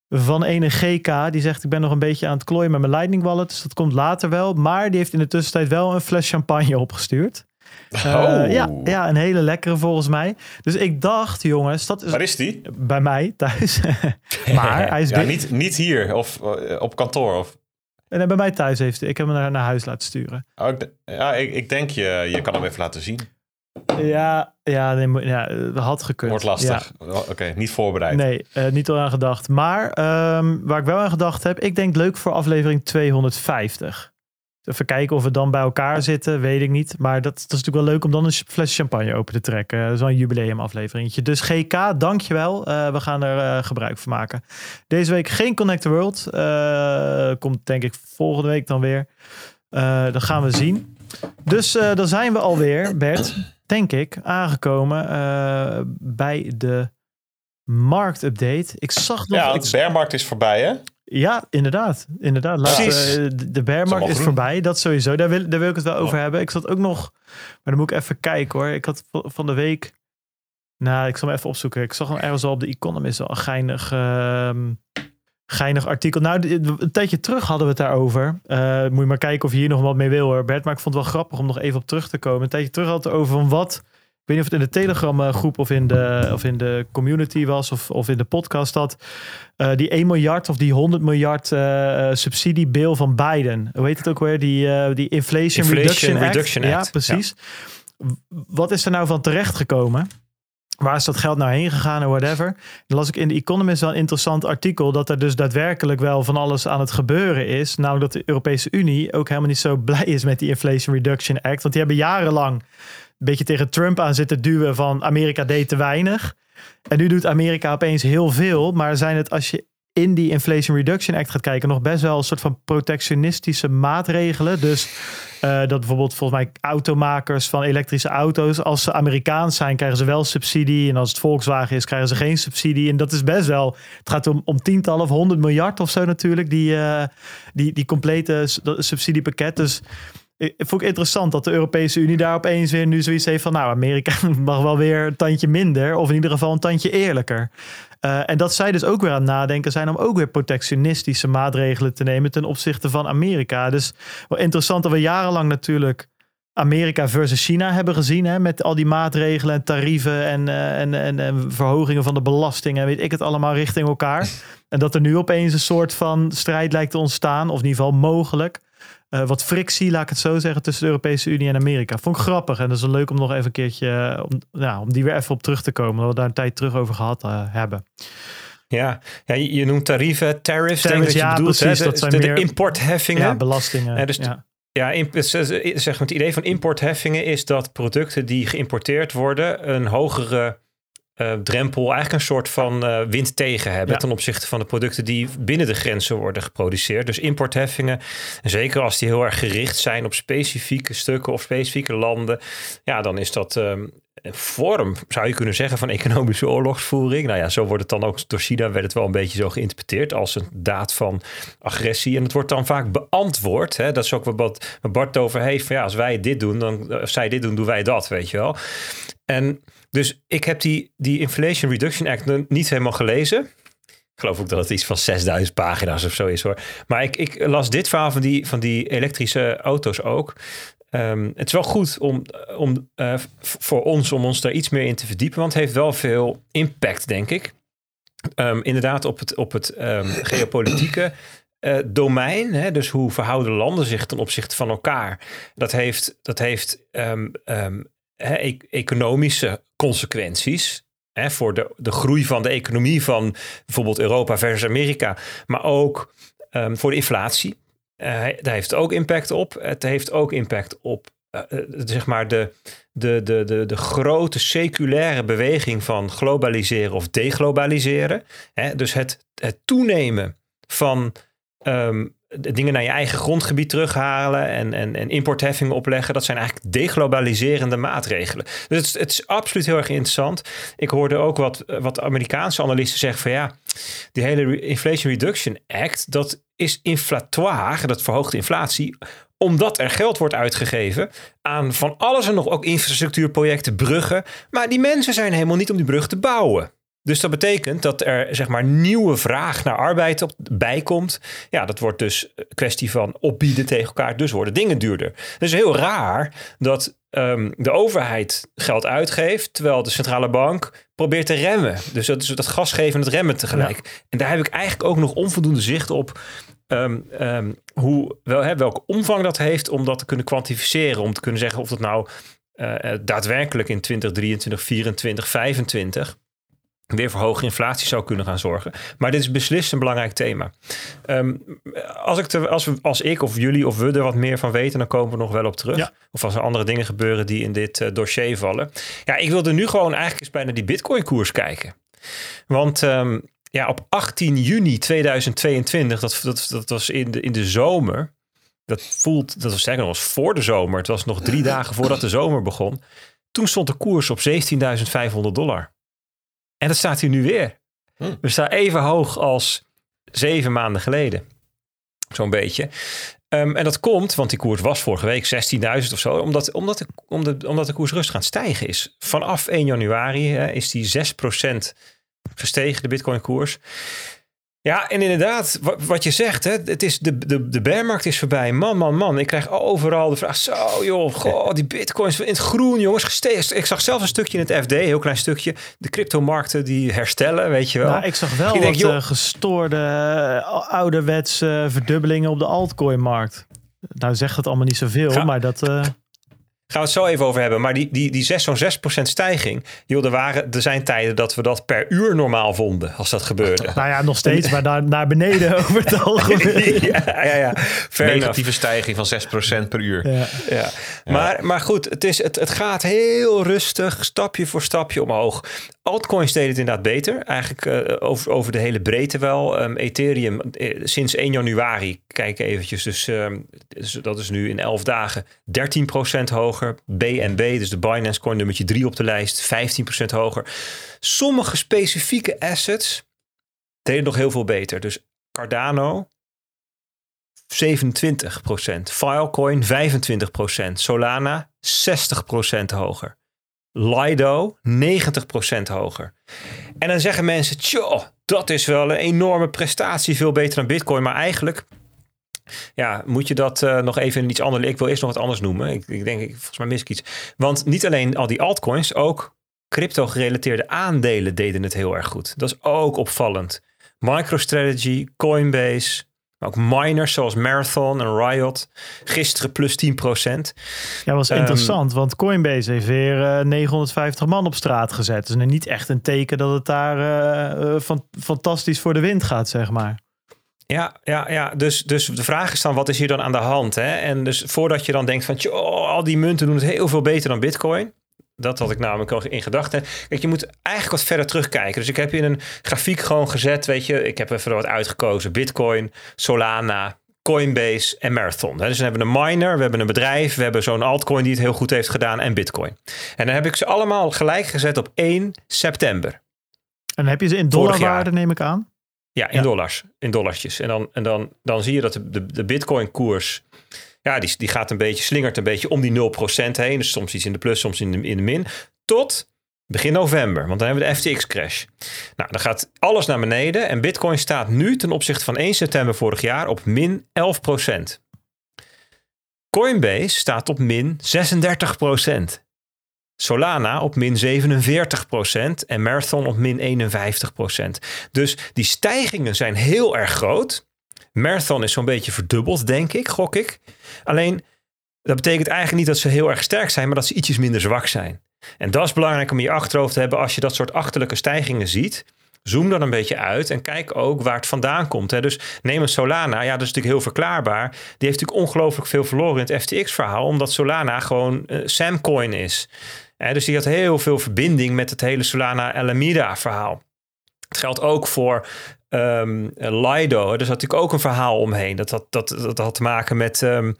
Speaker 1: van ene GK. Die zegt ik ben nog een beetje aan het klooien met mijn Lightning Wallet. Dus dat komt later wel. Maar die heeft in de tussentijd wel een fles champagne opgestuurd. Eh,
Speaker 3: Oh.
Speaker 1: ja, ja, een hele lekkere volgens mij. Dus ik dacht, jongens, dat is
Speaker 3: Waar is die?
Speaker 1: bij mij thuis. maar hij is
Speaker 3: Ja, niet, niet hier of eh, op kantoor. Of,
Speaker 1: En bij mij thuis heeft hij. Ik heb hem naar, naar huis laten sturen.
Speaker 3: oh, ik, ja, ik, ik denk je, je kan hem even laten zien.
Speaker 1: Ja, ja, nee, ja dat had gekund.
Speaker 3: Wordt lastig. Oké, niet voorbereid.
Speaker 1: Nee, eh, niet al aan gedacht. Maar ehm, waar ik wel aan gedacht heb, ik denk leuk voor aflevering 250. Even kijken of we dan bij elkaar zitten, weet ik niet. Maar dat, dat is natuurlijk wel leuk om dan een flesje champagne open te trekken. Zo'n jubileumafleveringetje. Dus GK, dankjewel. Uh, we gaan er uh, gebruik van maken. Deze week geen Connect the World. Uh, komt denk ik volgende week dan weer. dan gaan we zien. Dus dan zijn we alweer, Bert, denk ik, aangekomen bij de marktupdate. Ik zag nog...
Speaker 3: Ja,
Speaker 1: de
Speaker 3: bearmarkt is voorbij, hè?
Speaker 1: Ja, inderdaad. inderdaad. Precies. Uh, de bearmarkt is voorbij, dat sowieso. Daar wil, daar wil ik het wel over hebben. Ik zat ook nog, maar dan moet ik even kijken hoor. Ik had van de week, nou, ik zal hem even opzoeken. Ik zag hem ergens al op de Economist al een geinig, uh, geinig artikel. Nou, een tijdje terug hadden we het daarover. Uh, moet je maar kijken of je hier nog wat mee wil hoor, Bert. Maar ik vond het wel grappig om nog even op terug te komen. Een tijdje terug hadden we het over van wat weet niet of het in de Telegram groep of in de, of in de community was of, of in de podcast dat. Uh, die 1 miljard of die 100 miljard uh, subsidiebil van Biden. Hoe heet het ook weer? Die, uh, die Inflation,
Speaker 2: Inflation
Speaker 1: Reduction,
Speaker 2: Reduction Act.
Speaker 1: Ja, precies. Wat is er nou van terechtgekomen? Waar is dat geld nou heen gegaan en whatever? Dan las ik in de Economist wel een interessant artikel dat er dus daadwerkelijk wel van alles aan het gebeuren is. Namelijk dat de Europese Unie ook helemaal niet zo blij is met die Inflation Reduction Act. Want die hebben jarenlang beetje tegen Trump aan zitten duwen van Amerika deed te weinig. En nu doet Amerika opeens heel veel. Maar zijn het als je in die Inflation Reduction Act gaat kijken, nog best wel een soort van protectionistische maatregelen. Dus uh, dat bijvoorbeeld volgens mij automakers van elektrische auto's, als ze Amerikaans zijn, krijgen ze wel subsidie. En als het Volkswagen is, krijgen ze geen subsidie. En dat is best wel, het gaat om, om tientallen of honderd miljard of zo natuurlijk, die, uh, die, die complete subsidiepakket. Dus ik vond ik interessant dat de Europese Unie daar opeens weer nu zoiets heeft van, nou, Amerika mag wel weer een tandje minder, of in ieder geval een tandje eerlijker. Uh, en dat zij dus ook weer aan het nadenken zijn om ook weer protectionistische maatregelen te nemen ten opzichte van Amerika. Dus wel interessant dat we jarenlang natuurlijk Amerika versus China hebben gezien. Hè, met al die maatregelen en tarieven en, uh, en, en, en, verhogingen van de belastingen en weet ik het allemaal richting elkaar. En dat er nu opeens een soort van strijd lijkt te ontstaan, of in ieder geval mogelijk. Uh, wat frictie, laat ik het zo zeggen, tussen de Europese Unie en Amerika. Vond ik grappig en dat is leuk om nog even een keertje, om, nou, om die weer even op terug te komen. Dat we daar een tijd terug over gehad uh, hebben.
Speaker 2: Ja. ja, je noemt tarieven, tariffs, denk ik dat je ja, bedoelt. Precies, hè? Dat zijn de, meer, de importheffingen.
Speaker 1: Ja, belastingen. Ja, dus
Speaker 2: ja. Ja, zeg maar, het idee van importheffingen is dat producten die geïmporteerd worden een hogere uh, drempel, eigenlijk een soort van uh, wind tegen hebben ten opzichte van de producten die binnen de grenzen worden geproduceerd. Dus importheffingen, zeker als die heel erg gericht zijn op specifieke stukken of specifieke landen, ja, dan is dat um, een vorm, zou je kunnen zeggen, van economische oorlogsvoering. Nou ja, zo wordt het dan ook door China werd het wel een beetje zo geïnterpreteerd als een daad van agressie. En het wordt dan vaak beantwoord. Hè? Dat is ook wat Bart over heeft. Van ja, als wij dit doen, dan als zij dit doen, doen wij dat, weet je wel. En dus ik heb die, die Inflation Reduction Act niet helemaal gelezen. Ik geloof ook dat het iets van 6000 pagina's of zo is hoor. Maar ik, ik las dit verhaal van die, van die elektrische auto's ook. Um, het is wel goed om, om, uh, voor ons om ons daar iets meer in te verdiepen. Want het heeft wel veel impact, denk ik. Um, inderdaad, op het, op het um, geopolitieke uh, domein. Hè, dus hoe verhouden landen zich ten opzichte van elkaar. Dat heeft, dat heeft e economische consequenties. Voor de, de groei van de economie van bijvoorbeeld Europa versus Amerika. Maar ook um, voor de inflatie. Uh, daar heeft ook impact op. Het heeft ook impact op uh, zeg maar de, de, de, de, de grote seculaire beweging van globaliseren of deglobaliseren. Dus het, toenemen van um, dingen naar je eigen grondgebied terughalen en, en, en importheffingen opleggen. Dat zijn eigenlijk deglobaliserende maatregelen. Dus het is, het is absoluut heel erg interessant. Ik hoorde ook wat, wat Amerikaanse analisten zeggen van ja, die hele Inflation Reduction Act, dat is inflatoire, dat verhoogt inflatie, omdat er geld wordt uitgegeven aan van alles en nog ook infrastructuurprojecten, bruggen. Maar die mensen zijn helemaal niet om die brug te bouwen. Dus dat betekent dat er zeg maar nieuwe vraag naar arbeid op, bijkomt. Ja, dat wordt dus een kwestie van opbieden tegen elkaar. Dus worden dingen duurder. Het is heel raar dat um, de overheid geld uitgeeft, terwijl de centrale bank probeert te remmen. Dus dat is dat gas geven en het remmen tegelijk. En daar heb ik eigenlijk ook nog onvoldoende zicht op. Um, um, hoe, wel, hè, welke omvang dat heeft om dat te kunnen kwantificeren. Om te kunnen zeggen of dat nou uh, daadwerkelijk in 2023, 2024, 2025 weer voor hoge inflatie zou kunnen gaan zorgen. Maar dit is beslist een belangrijk thema. Ehm, als, ik te, als, we, als ik of jullie of we er wat meer van weten, dan komen we nog wel op terug.
Speaker 1: Ja.
Speaker 2: Of als er andere dingen gebeuren die in dit eh, dossier vallen. Ja, ik wilde nu gewoon eigenlijk eens bij naar die Bitcoin-koers kijken. Want ehm, ja, op 18 juni 2022, dat, dat, dat was in de, in de zomer. Dat voelt, dat was zeggen nog eens voor de zomer. Het was nog drie dagen voordat de zomer begon. Toen stond de koers op 17.500 dollar. En dat staat hier nu weer.
Speaker 3: Hm.
Speaker 2: We staan even hoog als zeven maanden geleden. Zo'n beetje. Ehm, en dat komt, want die koers was vorige week 16.000 of zo, omdat, omdat, de, omdat, de, omdat de koers rustig aan het stijgen is. Vanaf 1 januari hè, is die 6% gestegen, de Bitcoin-koers. Ja, en inderdaad, wat, je zegt, hè, het is de, de, de bearmarkt is voorbij. Man, man, man. Ik krijg overal de vraag, zo joh, goh, die bitcoins in het groen, jongens, gestegen. Ik zag zelfs een stukje in het FD, heel klein stukje. De cryptomarkten die herstellen, weet je wel.
Speaker 1: Nou, ik zag wel
Speaker 2: Ik
Speaker 1: wat
Speaker 2: joh.
Speaker 1: eh, gestoorde, uh, ouderwetse verdubbelingen op de altcoin-markt. Nou zegt het allemaal niet zoveel, maar dat... eh,
Speaker 2: Gaan we het zo even over hebben. Maar die, die, die 6, zo'n 6% stijging. Joh, er, waren, er zijn tijden dat we dat per uur normaal vonden. Als dat gebeurde.
Speaker 1: nou ja, nog steeds, maar naar, naar beneden over het algemeen.
Speaker 2: ja, ja, ja. Fair enough.
Speaker 3: Negatieve stijging van 6% per uur.
Speaker 1: Ja.
Speaker 2: Ja. Maar, maar goed, het, is, het, het gaat heel rustig, stapje voor stapje omhoog. Altcoins deden het inderdaad beter. Eigenlijk eh, over, over de hele breedte wel. Ehm, Ethereum eh, sinds 1 januari, kijk eventjes, dus, ehm, dus dat is nu in 11 dagen 13% BNB, dus de Binance Coin nummertje 3 op de lijst, 15% hoger. Sommige specifieke assets deden nog heel veel beter. Dus Cardano 27%, Filecoin 25%, Solana 60% hoger. Lido 90% hoger. En dan zeggen mensen, tjoh, dat is wel een enorme prestatie, veel beter dan Bitcoin. Maar eigenlijk, ja, moet je dat eh, nog even in iets anders... Ik wil eerst nog wat anders noemen. Ik, ik denk, ik, volgens mij mis ik iets. Want niet alleen al die altcoins, ook crypto-gerelateerde aandelen deden het heel erg goed. Dat is ook opvallend. MicroStrategy, Coinbase, maar ook miners zoals Marathon en Riot. Gisteren plus 10%.
Speaker 1: Ja, was
Speaker 2: Ehm,
Speaker 1: interessant, want Coinbase heeft weer eh, 950 man op straat gezet. Dus niet echt een teken dat het daar eh, eh, fan- fantastisch voor de wind gaat, zeg maar.
Speaker 2: Ja, ja, ja. Dus, dus de vraag is dan, wat is hier dan aan de hand? Hè? En dus voordat je dan denkt van, tjoh, al die munten doen het heel veel beter dan Bitcoin. Dat had ik namelijk al in gedachten. Kijk, je moet eigenlijk wat verder terugkijken. Dus ik heb in een grafiek gewoon gezet, weet je. Ik heb even wat uitgekozen. Bitcoin, Solana, Coinbase en Marathon. Dus dan hebben we een miner, we hebben een bedrijf, we hebben zo'n altcoin die het heel goed heeft gedaan en Bitcoin. En dan heb ik ze allemaal gelijk gezet op 1 september.
Speaker 1: En heb je ze in dollarwaarde, neem ik aan.
Speaker 2: Ja, in
Speaker 1: Ja.
Speaker 2: dollars. In dollarsjes. En dan, en dan, dan zie je dat de, de, de bitcoin koers... Ja, die, die gaat een beetje, slingert een beetje om die 0% heen. Dus soms iets in de plus, soms in de, in de min. Tot begin november. Want dan hebben we de FTX crash. Nou, dan gaat alles naar beneden. En bitcoin staat nu ten opzichte van 1 september vorig jaar op min 11%. Coinbase staat op min 36%. Solana op min 47% en Marathon op min 51%. Dus die stijgingen zijn heel erg groot. Marathon is zo'n beetje verdubbeld, denk ik, gok ik. Alleen, dat betekent eigenlijk niet dat ze heel erg sterk zijn, maar dat ze ietsjes minder zwak zijn. En dat is belangrijk om je achterhoofd te hebben als je dat soort achterlijke stijgingen ziet. Zoom dan een beetje uit en kijk ook waar het vandaan komt. Hè. Dus neem een Solana, ja, dat is natuurlijk heel verklaarbaar. Die heeft natuurlijk ongelooflijk veel verloren in het FTX-verhaal, omdat Solana gewoon eh, Samcoin is. Dus die had heel veel verbinding met het hele Solana Alameda-verhaal. Het geldt ook voor ehm, Lido. Er zat natuurlijk ook een verhaal omheen. Dat had, dat, dat had te maken met... ehm,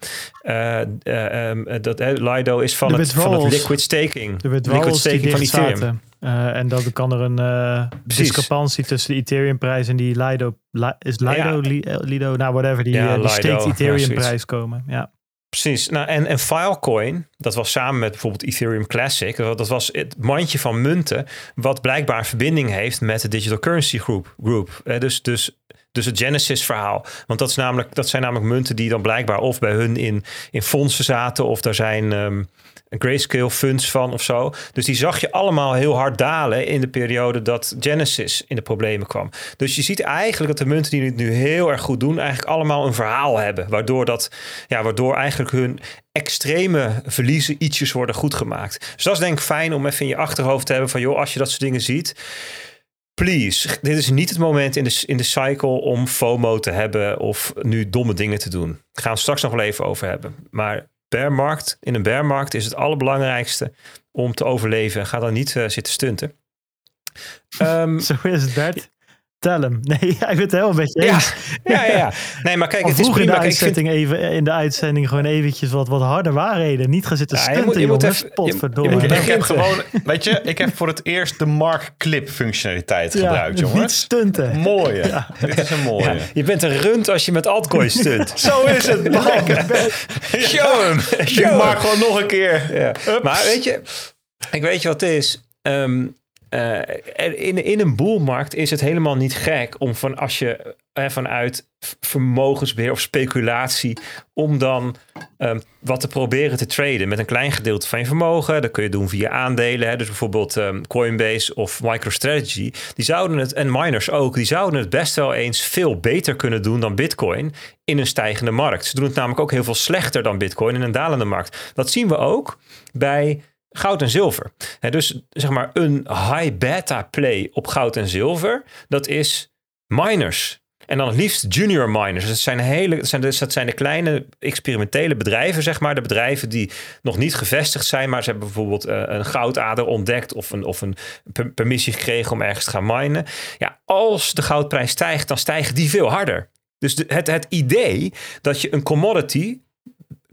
Speaker 2: eh, eh, ehm, dat, eh, Lido is van
Speaker 1: De
Speaker 2: het, van het liquid staking.
Speaker 1: De
Speaker 2: liquid
Speaker 1: die
Speaker 2: staking van Ethereum.
Speaker 1: zaten. Eh, en dan kan er een discrepantie tussen de Ethereum-prijs en die Lido. Li- is Lido,
Speaker 2: Ja.
Speaker 1: Lido, nou whatever, die,
Speaker 2: Ja,
Speaker 1: die
Speaker 2: Lido,
Speaker 1: staked
Speaker 2: ja,
Speaker 1: Ethereum-prijs komen. Ja.
Speaker 2: Precies. Nou, en, en Filecoin, dat was samen met bijvoorbeeld Ethereum Classic. Dat was het mandje van munten. Wat blijkbaar verbinding heeft met de Digital Currency Group. group. Eh, dus, dus, dus het Genesis verhaal. Want dat, is namelijk, dat zijn namelijk munten die dan blijkbaar of bij hun in, in fondsen zaten. Of daar zijn ehm, grayscale funds van of zo. Dus die zag je allemaal heel hard dalen in de periode dat Genesis in de problemen kwam. Dus je ziet eigenlijk dat de munten die het nu heel erg goed doen, eigenlijk allemaal een verhaal hebben. Waardoor, dat, ja, waardoor eigenlijk hun extreme verliezen ietsjes worden goed gemaakt. Dus dat is denk ik fijn om even in je achterhoofd te hebben van joh, als je dat soort dingen ziet. please, dit is niet het moment in de, in de cycle om FOMO te hebben of nu domme dingen te doen. Daar gaan we straks nog wel even over hebben. Maar bearmarkt, in een bearmarkt is het allerbelangrijkste om te overleven. Ga dan niet uh, zitten stunten.
Speaker 1: Um, Zo is het, Bert. Tel hem. Nee, ik ben het helemaal met je
Speaker 2: eens. Ja, ja, ja. Nee, maar kijk, het is prima.
Speaker 1: In de, uitzending vind... even, in de uitzending gewoon eventjes wat, wat harde waarheden. Niet gaan zitten ja, stunten, je moet, je jongens. Potverdomme.
Speaker 3: Ik, heb gewoon, weet je, ik heb voor het eerst de Mark Clip functionaliteit gebruikt, jongens.
Speaker 1: Niet stunten.
Speaker 3: Mooie. Ja. Dit is een mooie.
Speaker 2: je bent een rund als je met altcoin stunt.
Speaker 3: Zo is het.
Speaker 2: Show hem.
Speaker 3: Show maar gewoon nog een keer.
Speaker 2: Maar weet je, ik weet je wat het is. Um, uh, in, in een boelmarkt is het helemaal niet gek om van als je vanuit vermogensbeheer of speculatie, om dan um, wat te proberen te traden met een klein gedeelte van je vermogen. Dat kun je doen via aandelen. Hè. Dus bijvoorbeeld um, Coinbase of MicroStrategy. Die zouden het, en miners ook, die zouden het best wel eens veel beter kunnen doen dan Bitcoin in een stijgende markt. Ze doen het namelijk ook heel veel slechter dan Bitcoin in een dalende markt. Dat zien we ook bij goud en zilver. dus zeg maar een high beta play op goud en zilver, dat is miners. En dan het liefst junior miners. Dat zijn, hele, dat zijn, dat zijn de kleine experimentele bedrijven, zeg maar. De bedrijven die nog niet gevestigd zijn, maar ze hebben bijvoorbeeld uh, een goudader ontdekt of een, of een permissie gekregen om ergens te gaan minen. Ja, als de goudprijs stijgt, dan stijgen die veel harder. Dus het, het idee dat je een commodity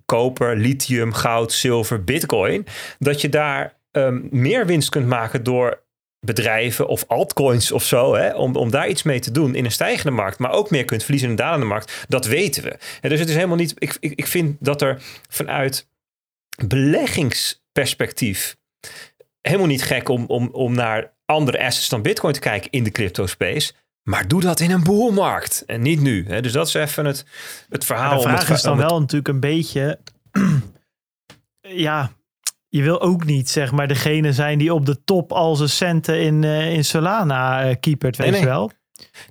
Speaker 2: koper, lithium, goud, zilver, bitcoin, dat je daar um, meer winst kunt maken door bedrijven of altcoins of zo, hè, om, om daar iets mee te doen in een stijgende markt, maar ook meer kunt verliezen in een dalende markt, dat weten we. En dus het is helemaal niet, ik, ik, ik vind dat er vanuit beleggingsperspectief helemaal niet gek om, om, om naar andere assets dan bitcoin te kijken in de crypto space. Maar doe dat in een boelmarkt en niet nu. Hè? Dus dat is even het, het verhaal.
Speaker 1: de vraag
Speaker 2: het,
Speaker 1: is dan wel natuurlijk een beetje... ja, je wil ook niet zeg maar degene zijn die op de top al zijn centen in, uh, in Solana uh, keepert, weet nee, je wel.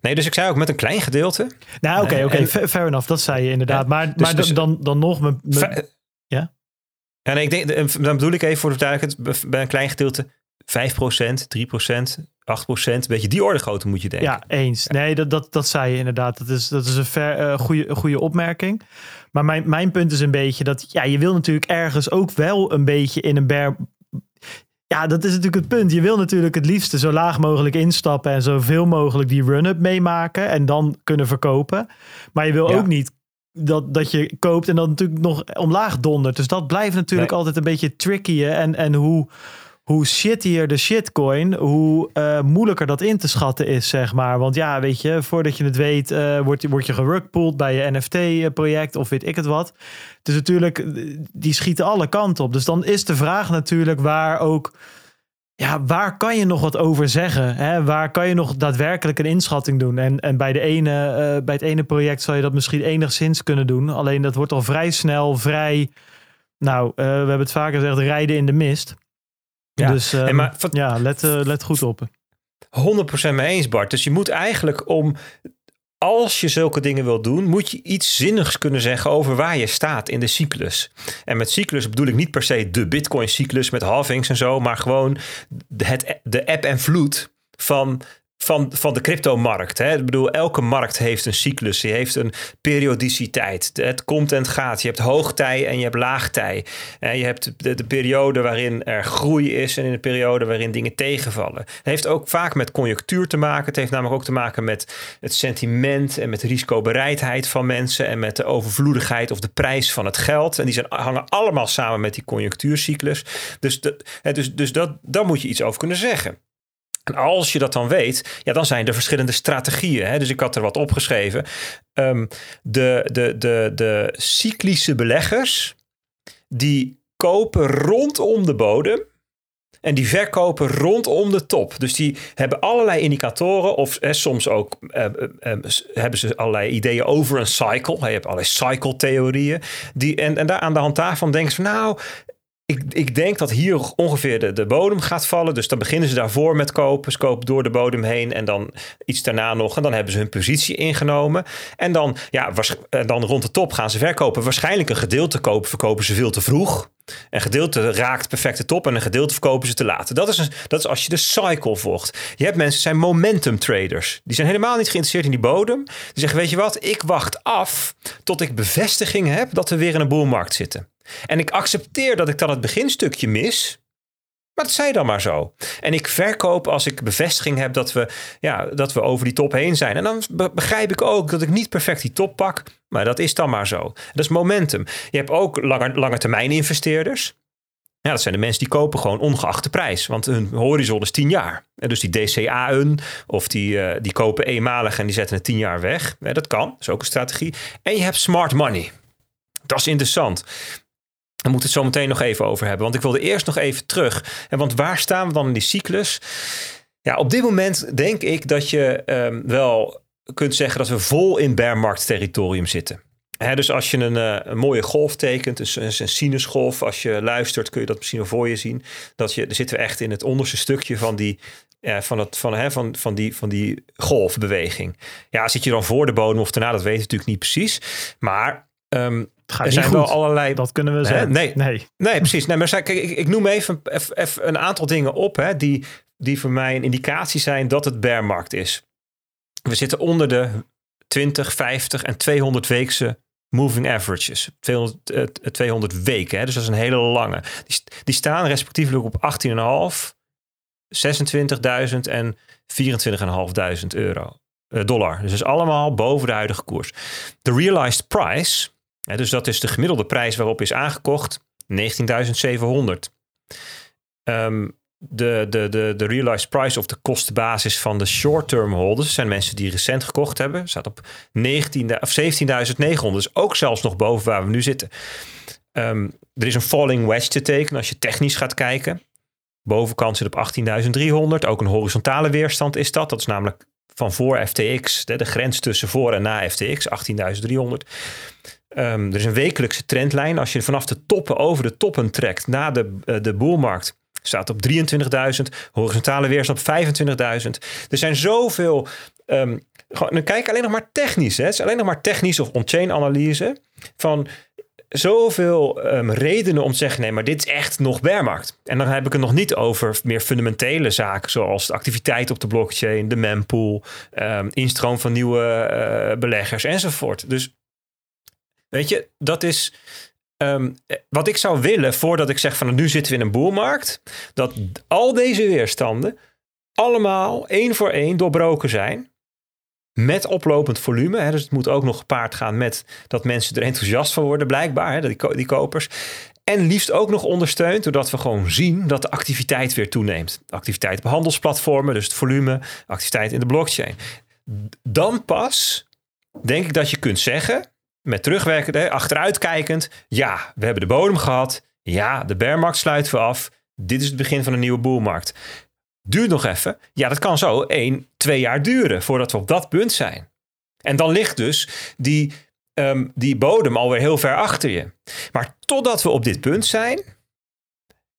Speaker 2: Nee, dus ik zei ook met een klein gedeelte.
Speaker 1: Nou, oké, oké, okay, fair enough. Dat zei je inderdaad. maar dus, maar dus, dan, dan nog... Me, ja?
Speaker 2: Ja, nee, ik denk, dan bedoel ik even voor de duidelijkheid, bij een klein gedeelte 5%, 3%, 8% Een beetje die orde grootte moet je denken.
Speaker 1: Ja, eens. Nee, dat, dat, dat zei je inderdaad. Dat is, dat is een ver, uh, goede, goede opmerking. Maar mijn, mijn punt is een beetje dat ja, je wil natuurlijk ergens ook wel een beetje in een bear. Ja, dat is natuurlijk het punt. Je wil natuurlijk het liefste zo laag mogelijk instappen en zoveel mogelijk die run-up meemaken en dan kunnen verkopen. Maar je wil ook niet dat, dat je koopt en dan natuurlijk nog omlaag dondert. Dus dat blijft natuurlijk altijd een beetje tricky. En, en hoe hoe shittier de shitcoin, hoe uh, moeilijker dat in te schatten is, zeg maar. Want ja, weet je, voordat je het weet, uh, word, word je gerugpulled bij je NFT-project of weet ik het wat. Dus natuurlijk, die schieten alle kanten op. Dus dan is de vraag natuurlijk waar ook... Ja, waar kan je nog wat over zeggen? Hè? Waar kan je nog daadwerkelijk een inschatting doen? En, en bij, de ene, bij het ene project zou je dat misschien enigszins kunnen doen. Alleen dat wordt al vrij snel, vrij... Nou, we hebben het vaker gezegd, rijden in de mist. Ja, dus um, maar, ja let, uh, let goed op.
Speaker 2: 100% mee eens, Bart. Dus je moet eigenlijk om als je zulke dingen wil doen, moet je iets zinnigs kunnen zeggen over waar je staat in de cyclus. En met cyclus bedoel ik niet per se de Bitcoin-cyclus met halvings en zo, maar gewoon het, de eb en vloed van van, van de cryptomarkt. Hè? Ik bedoel, elke markt heeft een cyclus. Die heeft een periodiciteit. Het komt en het gaat. Je hebt hoogtij en je hebt laagtij. En je hebt de, de periode waarin er groei is en in de periode waarin dingen tegenvallen. Het heeft ook vaak met conjunctuur te maken. Het heeft namelijk ook te maken met het sentiment en met de risicobereidheid van mensen en met de overvloedigheid of de prijs van het geld. En die zijn, hangen allemaal samen met die conjunctuurcyclus. Dus, dus, dus dat, daar moet je iets over kunnen zeggen. En als je dat dan weet, ja, dan zijn er verschillende strategieën. Hè? Dus ik had er wat opgeschreven. Um, de, de, de, de cyclische beleggers, die kopen rondom de bodem. En die verkopen rondom de top. Dus die hebben allerlei indicatoren. Of soms ook eh, hebben ze allerlei ideeën over een cycle. Je hebt allerlei cycle-theorieën. Die, en, en daar aan de hand daarvan denken ze van nou, ik, ik denk dat hier ongeveer de, de bodem gaat vallen. Dus dan beginnen ze daarvoor met kopen. Ze kopen door de bodem heen en dan iets daarna nog. En dan hebben ze hun positie ingenomen. En dan, ja, dan rond de top gaan ze verkopen. Waarschijnlijk een gedeelte kopen, verkopen ze veel te vroeg. Een gedeelte raakt perfecte top en een gedeelte verkopen ze te laat. Dat is, een, dat is als je de cycle volgt. Je hebt mensen, zijn momentum traders. Die zijn helemaal niet geïnteresseerd in die bodem. Die zeggen, weet je wat, ik wacht af tot ik bevestiging heb dat we weer in een boelmarkt zitten. En ik accepteer dat ik dan het beginstukje mis. Maar dat zij dan maar zo. En ik verkoop als ik bevestiging heb dat we, ja, dat we over die top heen zijn. En dan begrijp ik ook dat ik niet perfect die top pak. Maar dat is dan maar zo. Dat is momentum. Je hebt ook langer, lange termijn investeerders. Ja, dat zijn de mensen die kopen gewoon ongeacht de prijs. Want hun horizon is 10 jaar. En dus die DCA'en of die, uh, die kopen eenmalig en die zetten het 10 jaar weg. Dat kan, dat is ook een strategie. En je hebt smart money. Dat is interessant. We moeten het zo meteen nog even over hebben. Want ik wilde eerst nog even terug. En want waar staan we dan in die cyclus? Ja, op dit moment denk ik dat je um, wel kunt zeggen dat we vol in bearmarkt territorium zitten. dus als je een, uh, een, mooie golf tekent, een, een sinusgolf, als je luistert kun je dat misschien voor je zien. Dat je, dan zitten we echt in het onderste stukje van die, uh, van, het, van, hè, van, van, die, van die golfbeweging. Ja, zit je dan voor de bodem of daarna, dat weet je natuurlijk niet precies. Maar um,
Speaker 1: er zijn wel allerlei. Dat kunnen we zeggen.
Speaker 2: Nee, nee. nee, precies. Nee, maar kijk, ik, ik noem even, even, een aantal dingen op hè, die, die voor mij een indicatie zijn dat het bearmarkt is. We zitten onder de 20, 50 en 200 weekse moving averages. 200, 200 eh, weken, hè, dus dat is een hele lange. Die, die staan respectievelijk op 18,5, 26.000 en 24.500 euro. Uh, dollar. Dus dat is allemaal boven de huidige koers. De realized price, dus dat is de gemiddelde prijs waarop is aangekocht, 19.700. Um, de, de, de, de realized price of de kostenbasis van de short-term holders zijn mensen die recent gekocht hebben. Staat op 19, of 17.900. Dus ook zelfs nog boven waar we nu zitten. Um, er is een falling wedge te tekenen als je technisch gaat kijken. Bovenkant zit op 18.300. Ook een horizontale weerstand is dat. Dat is namelijk van voor FTX, de, de grens tussen voor en na FTX, 18.300. Um, er is een wekelijkse trendlijn. Als je vanaf de toppen over de toppen trekt na de, uh, de boelmarkt, staat op 23.000. Horizontale weerstand op 25.000. Er zijn zoveel. Um, gewoon, dan kijk alleen nog maar technisch. Hè. Het is alleen nog maar technisch of on-chain analyse. Van zoveel um, redenen om te zeggen: nee, maar dit is echt nog bearmarkt. En dan heb ik het nog niet over meer fundamentele zaken, zoals de activiteit op de blockchain, de mempool, instroom van nieuwe uh, beleggers enzovoort. Dus Weet je, dat is um, wat ik zou willen voordat ik zeg van nu zitten we in een boelmarkt. Dat al deze weerstanden allemaal één voor één doorbroken zijn. Met oplopend volume. Hè, dus het moet ook nog gepaard gaan met dat mensen er enthousiast van worden, blijkbaar, hè, die, die kopers. En liefst ook nog ondersteund doordat we gewoon zien dat de activiteit weer toeneemt. activiteit op handelsplatformen, dus het volume, activiteit in de blockchain. Dan pas denk ik dat je kunt zeggen met terugwerkend, achteruitkijkend. Ja, we hebben de bodem gehad. Ja, de bearmarkt sluiten we af. Dit is het begin van een nieuwe boelmarkt. Duurt nog even. Ja, dat kan zo één, twee jaar duren voordat we op dat punt zijn. En dan ligt dus die, um, die bodem alweer heel ver achter je. Maar totdat we op dit punt zijn.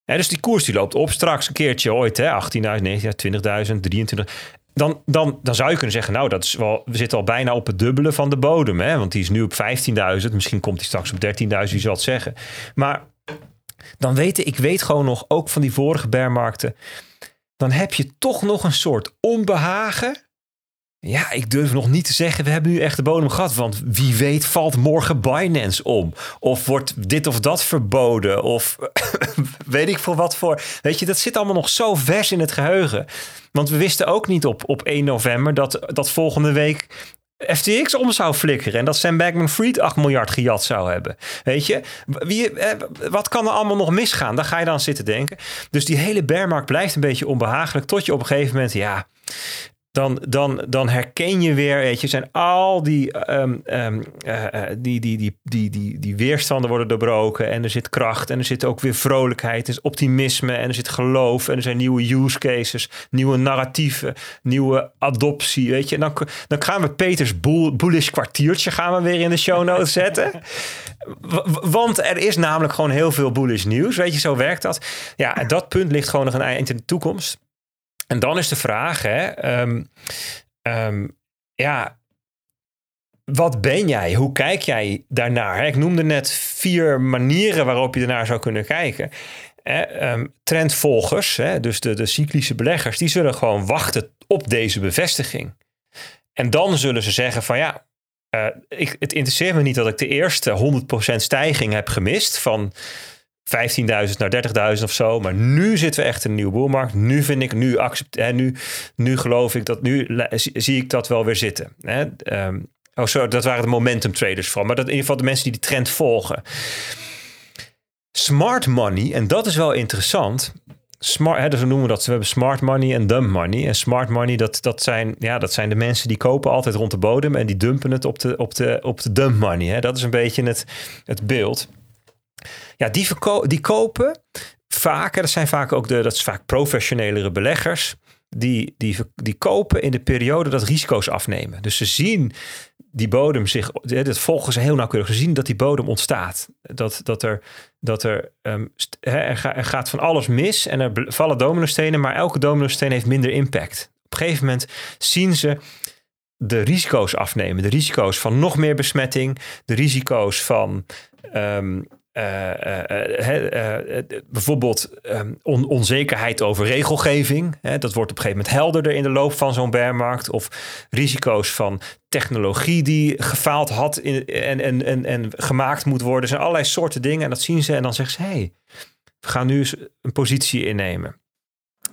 Speaker 2: Hè, dus die koers die loopt op straks een keertje ooit. 18.000, 19.000, 20.000, 23 dan, dan, dan zou je kunnen zeggen, nou, dat is wel, we zitten al bijna op het dubbele van de bodem. Hè? Want die is nu op 15.000. Misschien komt hij straks op 13.000, wie zal het zeggen. Maar dan weten, ik weet gewoon nog, ook van die vorige bearmarkten. Dan heb je toch nog een soort onbehagen ja, ik durf nog niet te zeggen, we hebben nu echt de bodem gehad. Want wie weet valt morgen Binance om. Of wordt dit of dat verboden. Of weet ik voor wat voor. Weet je, dat zit allemaal nog zo vers in het geheugen. Want we wisten ook niet op, op 1 november dat, dat volgende week FTX om zou flikkeren. En dat Sam Bankman-Fried 8 miljard gejat zou hebben. Weet je, wie, eh, wat kan er allemaal nog misgaan? Daar ga je dan zitten denken. Dus die hele bearmarkt blijft een beetje onbehagelijk. Tot je op een gegeven moment, ja dan, dan, dan herken je weer, weet je, zijn al die, um, um, uh, die, die, die, die, die, die weerstanden worden doorbroken en er zit kracht en er zit ook weer vrolijkheid, er is optimisme en er zit geloof en er zijn nieuwe use cases, nieuwe narratieven, nieuwe adoptie, weet je. En dan, dan gaan we Peters bullish kwartiertje gaan we weer in de show notes zetten. Want er is namelijk gewoon heel veel bullish nieuws, weet je, zo werkt dat. Ja, en dat punt ligt gewoon nog een eind in de toekomst. En dan is de vraag, hè, um, um, ja, wat ben jij? Hoe kijk jij daarnaar? Ik noemde net vier manieren waarop je ernaar zou kunnen kijken. Eh, trendvolgers, dus de, de cyclische beleggers, die zullen gewoon wachten op deze bevestiging. En dan zullen ze zeggen van ja, uh, ik, het interesseert me niet dat ik de eerste 100% stijging heb gemist van 15.000 naar 30.000 of zo. Maar nu zitten we echt een nieuwe boelmarkt. Nu vind ik, nu accept, hè, nu, nu geloof ik dat, nu zie ik dat wel weer zitten. Hè? Um, oh, sorry, dat waren de momentum traders van. Maar dat in ieder geval de mensen die die trend volgen. Smart money, en dat is wel interessant smart, hè, dus we noemen dat, we hebben smart money en dump money. En smart money, dat, dat, zijn, ja, dat zijn de mensen die kopen altijd rond de bodem en die dumpen het op de, op de, op de dump money. Hè. Dat is een beetje het, het beeld. Ja, die, die kopen vaak, dat zijn vaak ook de, dat is vaak professionelere beleggers. Die, die, die kopen in de periode dat risico's afnemen. Dus ze zien die bodem zich, dat volgen ze heel nauwkeurig. Ze zien dat die bodem ontstaat. Dat, dat er, dat er, um, er, gaat van alles mis en er vallen dominostenen, maar elke dominosteen heeft minder impact. Op een gegeven moment zien ze de risico's afnemen. De risico's van nog meer besmetting, de risico's van uh, bijvoorbeeld um, onzekerheid over regelgeving. Hè, dat wordt op een gegeven moment helderder in de loop van zo'n bearmarkt. Of risico's van technologie die gefaald had in, en, en, en, en gemaakt moet worden. Er zijn allerlei soorten dingen en dat zien ze en dan zeggen ze... hey, we gaan nu eens een positie innemen.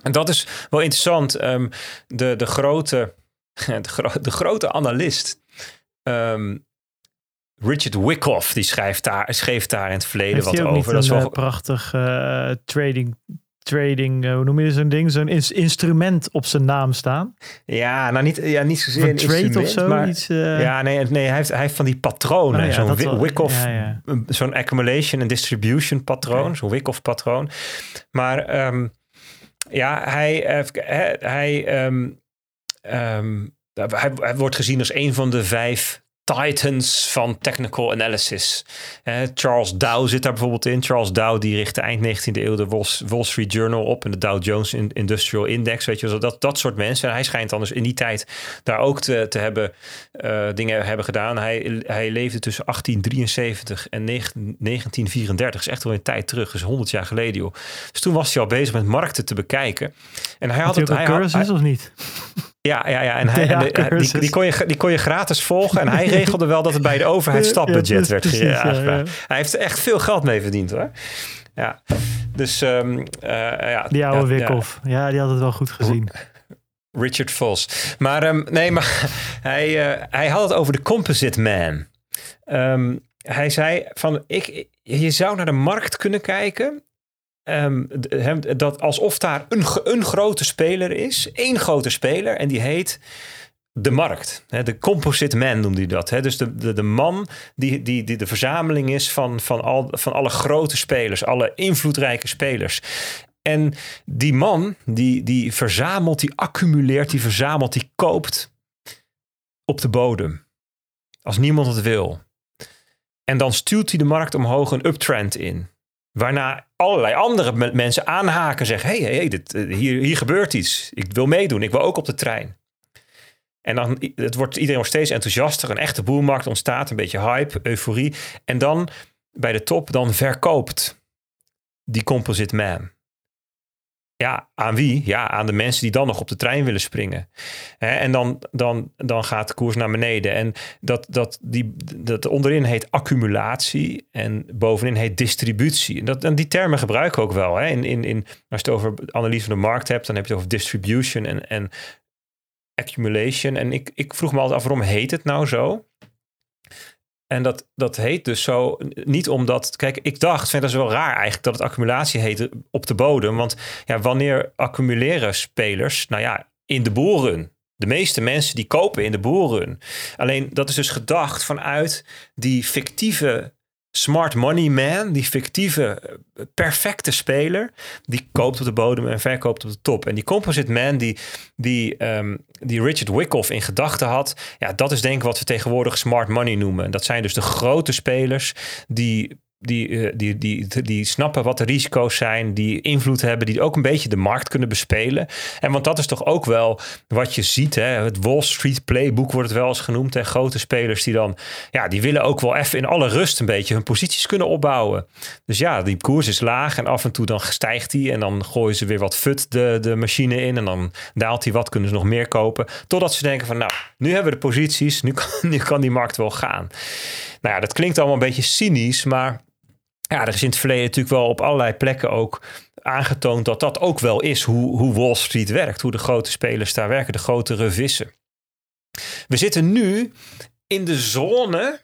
Speaker 2: En dat is wel interessant. Um, de, de, grote, de, de grote analist... Um, Richard Wyckoff, die schrijft daar, schreef daar in het verleden wat over.
Speaker 1: dat
Speaker 2: is
Speaker 1: wel een prachtig uh, trading, trading uh, hoe noem je zo'n ding? Zo'n ins instrument op zijn naam staan.
Speaker 2: Ja, nou niet, ja, niet zozeer een
Speaker 1: trade of zo.
Speaker 2: Maar,
Speaker 1: iets, uh...
Speaker 2: Ja, nee, nee hij, heeft, hij heeft van die patronen. Oh, ja, zo'n Wyckoff, ja, ja. zo'n accumulation en distribution patroon. Okay. Zo'n Wyckoff patroon. Maar um, ja, hij, hij, hij, um, um, hij, hij wordt gezien als een van de vijf titans van technical analysis. Charles Dow zit daar bijvoorbeeld in. Charles Dow die richtte eind 19e eeuw de Wall, Street Journal op en de Dow Jones Industrial Index. Weet je, dat, dat soort mensen. En hij schijnt anders in die tijd daar ook te, te hebben uh, dingen hebben gedaan. Hij, hij leefde tussen 1873 en 1934. Dat is echt wel een tijd terug. Dus 100 jaar geleden, joh. Dus toen was hij al bezig met markten te bekijken. En hij had,
Speaker 1: had
Speaker 2: het.
Speaker 1: Hij had, hij, of niet?
Speaker 2: Ja, ja, ja. En hij, die, die, kon je, die kon je gratis volgen. En hij regelde wel dat het bij de overheid stapbudget werd ja, Hij heeft er echt veel geld mee verdiend hoor. Ja, dus um, uh, ja.
Speaker 1: Die oude Wikhoff. Ja. die had het wel goed gezien.
Speaker 2: Richard Vos. Maar um, nee, maar hij, uh, hij had het over de composite man. Um, hij zei van, ik, je zou naar de markt kunnen kijken Um, dat alsof daar een, een grote speler is, één grote speler, en die heet de markt. De composite man noemde hij dat. Dus de, de, de man die, die, die de verzameling is van, van, al, van alle grote spelers, alle invloedrijke spelers. En die man, die, die verzamelt, die accumuleert, die verzamelt, die koopt op de bodem. Als niemand het wil. En dan stuurt hij de markt omhoog een uptrend in. Waarna allerlei andere mensen aanhaken, zeggen: hey, hey, dit, eh, hier, hier gebeurt iets. Ik wil meedoen, ik wil ook op de trein. En dan het wordt iedereen wordt steeds enthousiaster. Een echte boelmarkt ontstaat, een beetje hype, euforie. En dan bij de top, dan verkoopt die composite man. Ja, aan wie? Ja, aan de mensen die dan nog op de trein willen springen. en dan, dan, dan gaat de koers naar beneden. En dat, dat, die, dat onderin heet accumulatie en bovenin heet distributie. En, dat, en die termen gebruiken ook wel. Hè. In, in, in, als je het over analyse van de markt hebt, dan heb je het over distribution en, en accumulation. En ik, ik vroeg me altijd af, waarom heet het nou zo? En dat, dat heet dus zo niet omdat. Kijk, ik dacht, vind dat is wel raar eigenlijk dat het accumulatie heet op de bodem. Want ja, wanneer accumuleren spelers? Nou ja, in de boeren. De meeste mensen die kopen in de boeren. Alleen dat is dus gedacht vanuit die fictieve smart money man, die fictieve perfecte speler, die koopt op de bodem en verkoopt op de top. En die composite man die, die, um, die Richard Wyckoff in gedachten had, ja, dat is denk ik wat we tegenwoordig smart money noemen. Dat zijn dus de grote spelers die die, eh, die, die, die snappen wat de risico's zijn, die invloed hebben, die ook een beetje de markt kunnen bespelen. En want dat is toch ook wel wat je ziet. Hè? Het Wall Street Playbook wordt het wel eens genoemd. Hè? Grote spelers die dan, ja, die willen ook wel even in alle rust een beetje hun posities kunnen opbouwen. Dus ja, die koers is laag en af en toe dan stijgt die en dan gooien ze weer wat fut de, de machine in en dan daalt hij wat, kunnen ze nog meer kopen. Totdat ze denken van, nou, nu hebben we de posities, nu kan, nu kan die markt wel gaan. Nou ja, dat klinkt allemaal een beetje cynisch, maar ja, er is in het verleden natuurlijk wel op allerlei plekken ook aangetoond dat dat ook wel is hoe, hoe Wall Street werkt. Hoe de grote spelers daar werken, de grotere vissen. We zitten nu in de zone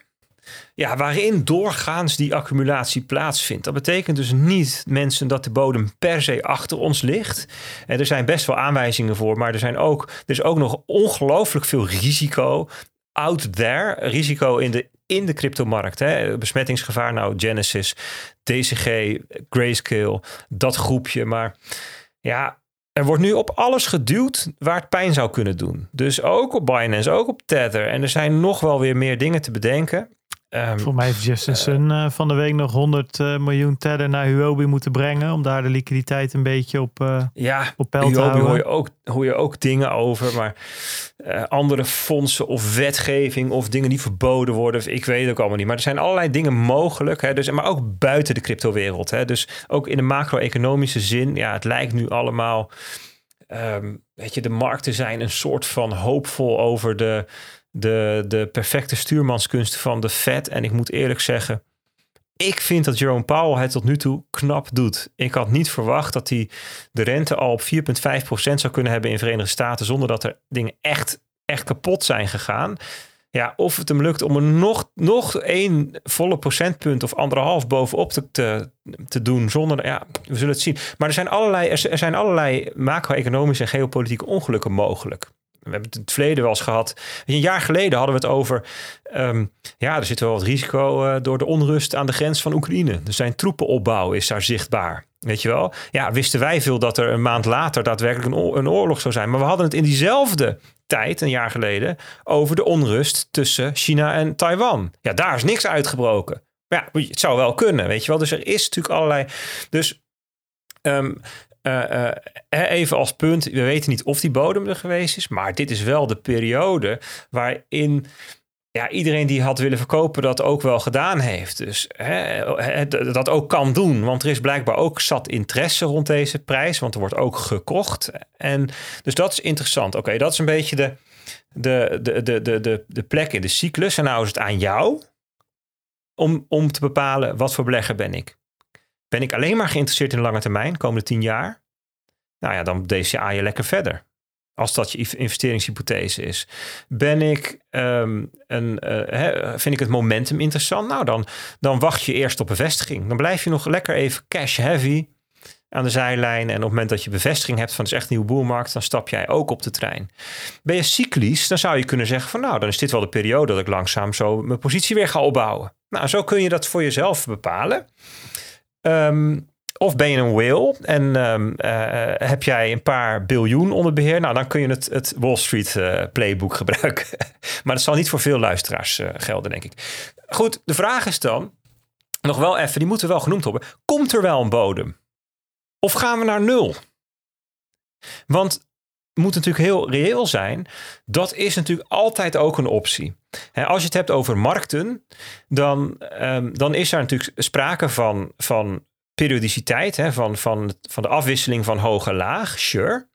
Speaker 2: ja, waarin doorgaans die accumulatie plaatsvindt. Dat betekent dus niet, mensen, dat de bodem per se achter ons ligt. En er zijn best wel aanwijzingen voor, maar er, zijn ook, er is ook nog ongelooflijk veel risico out there. Risico in de in de cryptomarkt. Hè? Besmettingsgevaar, nou Genesis, DCG, Grayscale, dat groepje. Maar ja, er wordt nu op alles geduwd waar het pijn zou kunnen doen. Dus ook op Binance, ook op Tether. En er zijn nog wel weer meer dingen te bedenken.
Speaker 1: Um, Voor mij heeft Justin Sun uh, van de week nog 100 uh, miljoen Tether naar Huobi moeten brengen. Om daar de liquiditeit een beetje op,
Speaker 2: ja,
Speaker 1: op peil te houden.
Speaker 2: Hoor je, ook, hoor je ook dingen over. Maar andere fondsen of wetgeving of dingen die verboden worden. Ik weet het ook allemaal niet. Maar er zijn allerlei dingen mogelijk. Hè, dus, maar ook buiten de cryptowereld. Hè, dus ook in de macro-economische zin. Ja, het lijkt nu allemaal... Um, weet je, de markten zijn een soort van hoopvol over de de, de perfecte stuurmanskunst van de Fed. En ik moet eerlijk zeggen, ik vind dat Jerome Powell het tot nu toe knap doet. Ik had niet verwacht dat hij de rente al op 4,5% zou kunnen hebben in de Verenigde Staten. zonder dat er dingen echt, echt kapot zijn gegaan. Ja, of het hem lukt om er nog, nog één volle procentpunt of anderhalf bovenop te, te, te doen. Zonder, ja, we zullen het zien. Maar er zijn allerlei, er zijn allerlei macro-economische en geopolitieke ongelukken mogelijk we hebben het in het verleden wel eens gehad. Een jaar geleden hadden we het over. Um, ja, er zit wel wat risico uh, door de onrust aan de grens van Oekraïne. Dus zijn troepenopbouw is daar zichtbaar. Weet je wel? Ja, wisten wij veel dat er een maand later daadwerkelijk een, een oorlog zou zijn. Maar we hadden het in diezelfde tijd, een jaar geleden, over de onrust tussen China en Taiwan. Ja, daar is niks uitgebroken. Maar ja, het zou wel kunnen, weet je wel. Dus er is natuurlijk allerlei. Dus Um, uh, even als punt, we weten niet of die bodem er geweest is, maar dit is wel de periode waarin ja, iedereen die had willen verkopen dat ook wel gedaan heeft. Dus hè, dat ook kan doen. Want er is blijkbaar ook zat interesse rond deze prijs. Want er wordt ook gekocht. En dus dat is interessant. Oké, dat is een beetje de, de, de, de, de, de, de plek in de cyclus. En nou is het aan jou om, om te bepalen wat voor belegger ben ik. Ben ik alleen maar geïnteresseerd in de lange termijn, komende tien jaar? Nou ja, dan DCA je lekker verder. Als dat je investeringshypothese is. Ben ik um, een, uh, vind ik het momentum interessant? Nou, dan, dan wacht je eerst op bevestiging. Dan blijf je nog lekker even cash heavy aan de zijlijn. En op het moment dat je bevestiging hebt van het is echt een nieuwe boelmarkt, dan stap jij ook op de trein. Ben je cyclisch, dan zou je kunnen zeggen van nou, dan is dit wel de periode dat ik langzaam zo mijn positie weer ga opbouwen. Nou, zo kun je dat voor jezelf bepalen. Um, of ben je een whale en um, uh, heb jij een paar biljoen onder beheer? Nou, dan kun je het, het Wall Street uh, playbook gebruiken. maar dat zal niet voor veel luisteraars uh, gelden, denk ik. Goed, de vraag is dan, nog wel even, die moeten we wel genoemd hebben. Komt er wel een bodem? Of gaan we naar nul? Want moet natuurlijk heel reëel zijn. Dat is natuurlijk altijd ook een optie. als je het hebt over markten, dan, um, dan is er natuurlijk sprake van, van periodiciteit, hè, van, van, van de afwisseling van hoog en laag, sure.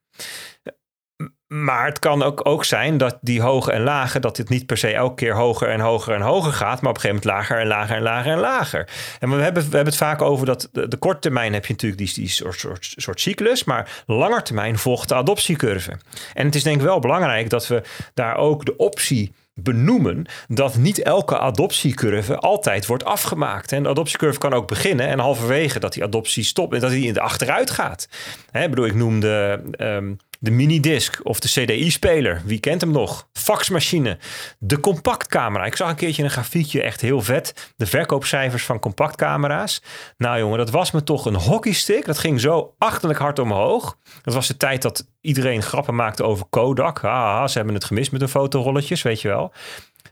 Speaker 2: Maar het kan ook, ook zijn dat die hoge en lage, dat dit niet per se elke keer hoger en hoger en hoger gaat, maar op een gegeven moment lager en lager en lager en lager. En we hebben, we hebben het vaak over dat de, korte termijn heb je natuurlijk die, die soort, soort, soort cyclus, maar langer termijn volgt de adoptiecurve. En het is denk ik wel belangrijk dat we daar ook de optie benoemen dat niet elke adoptiecurve altijd wordt afgemaakt. En de adoptiecurve kan ook beginnen en halverwege dat die adoptie stopt en dat die in de achteruit gaat. Hè, bedoel, ik noemde um, de minidisc of de CDI-speler. Wie kent hem nog? Faxmachine. De compactcamera. Ik zag een keertje een grafiekje, echt heel vet. De verkoopcijfers van compactcamera's. Nou jongen, dat was me toch een hockeystick. Dat ging zo achterlijk hard omhoog. Dat was de tijd dat iedereen grappen maakte over Kodak. Ah, ze hebben het gemist met de fotorolletjes, weet je wel.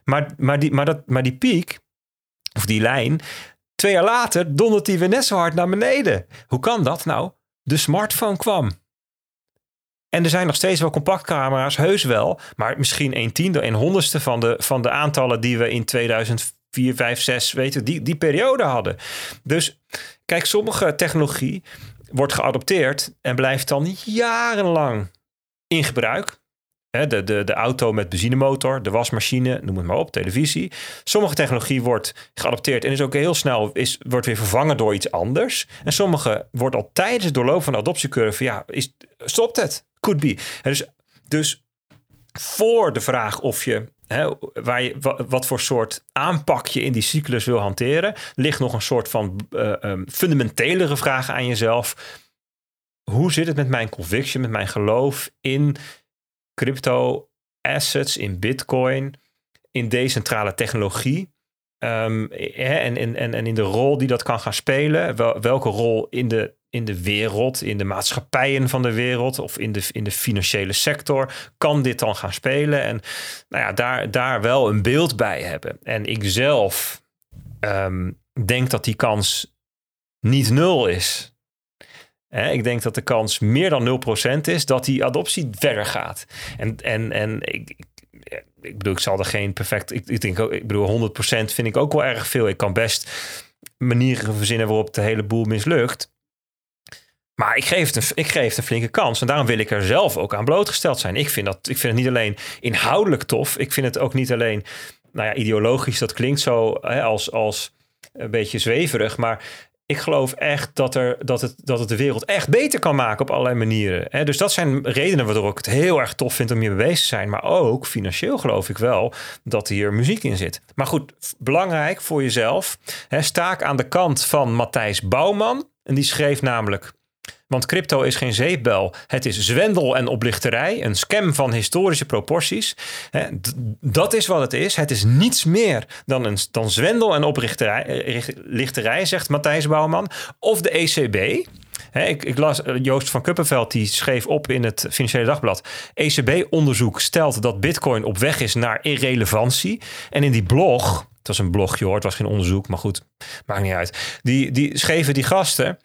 Speaker 2: Maar, maar, die, maar, dat, maar die piek, of die lijn, Twee jaar later dondert die weer net zo hard naar beneden. Hoe kan dat? Nou, de smartphone kwam. En er zijn nog steeds wel compactcamera's, heus wel. Maar misschien een tiende, een honderdste van de, van de aantallen die we in 2004, 5, 6, weten, die, die periode hadden. Dus kijk, sommige technologie wordt geadopteerd en blijft dan jarenlang in gebruik. De, de, de auto met benzinemotor, de wasmachine, noem het maar op, televisie. Sommige technologie wordt geadopteerd en is ook heel snel is, wordt weer vervangen door iets anders. En sommige wordt al tijdens het doorlopen van de adoptiecurve, ja, is, stopt het. Could be. dus, dus voor de vraag of je, waar je wat, voor soort aanpak je in die cyclus wil hanteren, ligt nog een soort van uh, um, fundamentelere vraag aan jezelf. Hoe zit het met mijn conviction, met mijn geloof in crypto assets, in bitcoin, in decentrale technologie. Um, en, en, en, en in de rol die dat kan gaan spelen. Wel, welke rol in de, in de wereld, in de maatschappijen van de wereld of in de, in de financiële sector kan dit dan gaan spelen? En nou ja, daar, daar wel een beeld bij hebben. En ik zelf um, denk dat die kans niet nul is ik denk dat de kans meer dan 0% is dat die adoptie verder gaat. En, en, en ik, ik bedoel, ik zal er geen perfect. Ik, ik denk ook, ik bedoel, 100% vind ik ook wel erg veel. Ik kan best manieren verzinnen waarop de hele boel mislukt. Maar ik geef, het een, ik geef flinke kans. En daarom wil ik er zelf ook aan blootgesteld zijn. Ik vind, dat, ik vind het niet alleen inhoudelijk tof. Ik vind het ook niet alleen, nou ja, ideologisch. Dat klinkt zo hè, als, als een beetje zweverig. Maar ik geloof echt dat, er, dat, het, dat het de wereld echt beter kan maken op allerlei manieren. Dus dat zijn redenen waardoor ik het heel erg tof vind om hiermee bezig te zijn. Maar ook financieel geloof ik wel dat hier muziek in zit. Maar goed, belangrijk voor jezelf. Sta ik aan de kant van Matthijs Bouwman. En die schreef namelijk want crypto is geen zeepbel. Het is zwendel en oplichterij. Een scam van historische proporties. Dat is wat het is. Het is niets meer dan, een, dan zwendel en oplichterij, eh, zegt Matthijs Bouwman. Of de ECB. ik, ik, las eh, Joost van Kuppenveld, die schreef op in het Financiële Dagblad. ECB-onderzoek stelt dat Bitcoin op weg is naar irrelevantie. En in die blog, het was een blogje hoor, het was geen onderzoek, maar goed, maakt niet uit. Die, die schreven die gasten.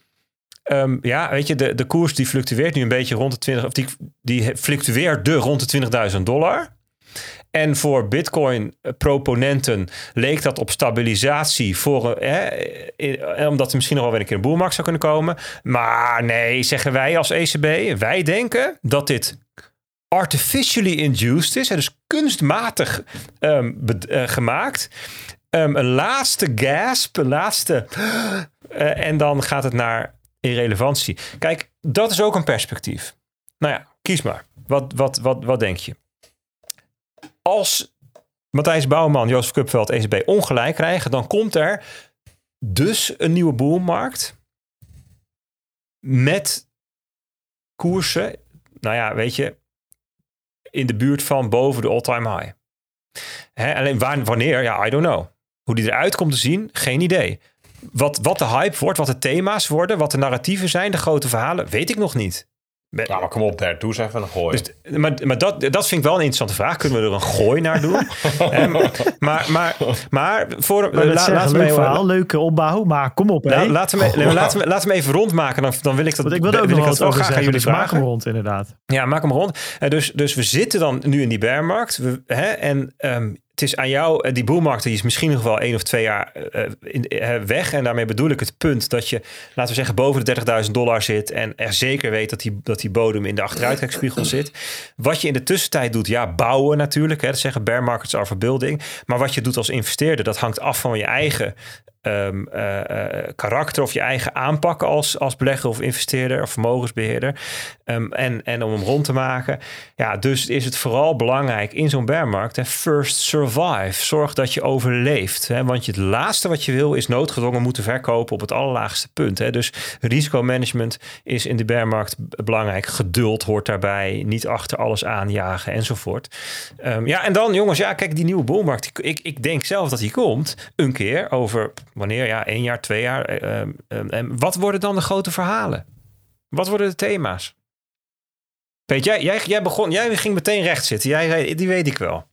Speaker 2: Um, ja, weet je, de, de koers die fluctueert nu een beetje rond de 20, of die, die fluctueerde rond de 20.000 dollar. En voor Bitcoin-proponenten leek dat op stabilisatie, voor, eh, omdat er misschien nog wel weer een keer een boelmarkt zou kunnen komen. Maar nee, zeggen wij als ECB, wij denken dat dit artificially induced is, dus kunstmatig uh, gemaakt. Um, een laatste gasp, een laatste. En dan gaat het naar irrelevantie. Kijk, dat is ook een perspectief. Nou ja, kies maar. Wat, wat, wat, wat denk je? Als Matthijs Bouwman, Jozef Kupveld, ECB ongelijk krijgen, dan komt er dus een nieuwe boelmarkt met koersen, nou ja, weet je, in de buurt van boven de all-time high. Hè, alleen wanneer, ja, I don't know. Hoe die eruit komt te zien, geen idee. Wat, wat de hype wordt, wat de thema's worden, wat de narratieven zijn, de grote verhalen, weet ik nog niet.
Speaker 3: Ja, maar kom op, daar doe eens even een gooi.
Speaker 2: Dus, maar maar dat, dat vind ik wel een interessante vraag. Kunnen we er een gooi naar doen? maar, maar, maar, voor,
Speaker 1: la, laten we verhaal, leuke opbouw, maar kom op.
Speaker 2: Nou, laten, we, nee, laten, we, laten we even rondmaken. Dan, dan wil ik dat.
Speaker 1: Want ik wil ook nog wat over graag aan jullie dus vragen. Maak hem rond, inderdaad.
Speaker 2: Ja, maak hem rond. Dus, dus we zitten dan nu in die bearmarkt. We, hè, en um, het is aan jou, eh, die boelmarkt die is misschien nog wel één of twee jaar uh, in, uh, weg. En daarmee bedoel ik het punt dat je, laten we zeggen, boven de 30.000 dollar zit. En er zeker weet dat die, dat die bodem in de achteruitkijkspiegel zit. Wat je in de tussentijd doet, ja, bouwen natuurlijk. Hè, dat zeggen bear markets are for building. Maar wat je doet als investeerder, dat hangt af van je eigen um, karakter of je eigen aanpak als, als belegger of investeerder of vermogensbeheerder. Um, en, en om hem rond te maken. Ja, dus is het vooral belangrijk in zo'n bearmarkt, first survive. Zorg dat je overleeft. Hè, want het laatste wat je wil is noodgedwongen moeten verkopen op het allerlaagste punt. Hè. Dus risicomanagement is in de bearmarkt belangrijk. Geduld hoort daarbij. Niet achter alles aanjagen enzovoort. Um, ja, en dan jongens, ja, kijk, die nieuwe boelmarkt. Ik, ik denk zelf dat die komt een keer over wanneer? Ja, één jaar, twee jaar. En wat worden dan de grote verhalen? Wat worden de thema's? Weet jij, jij, jij, begon, jij ging meteen recht zitten. Jij die weet ik wel.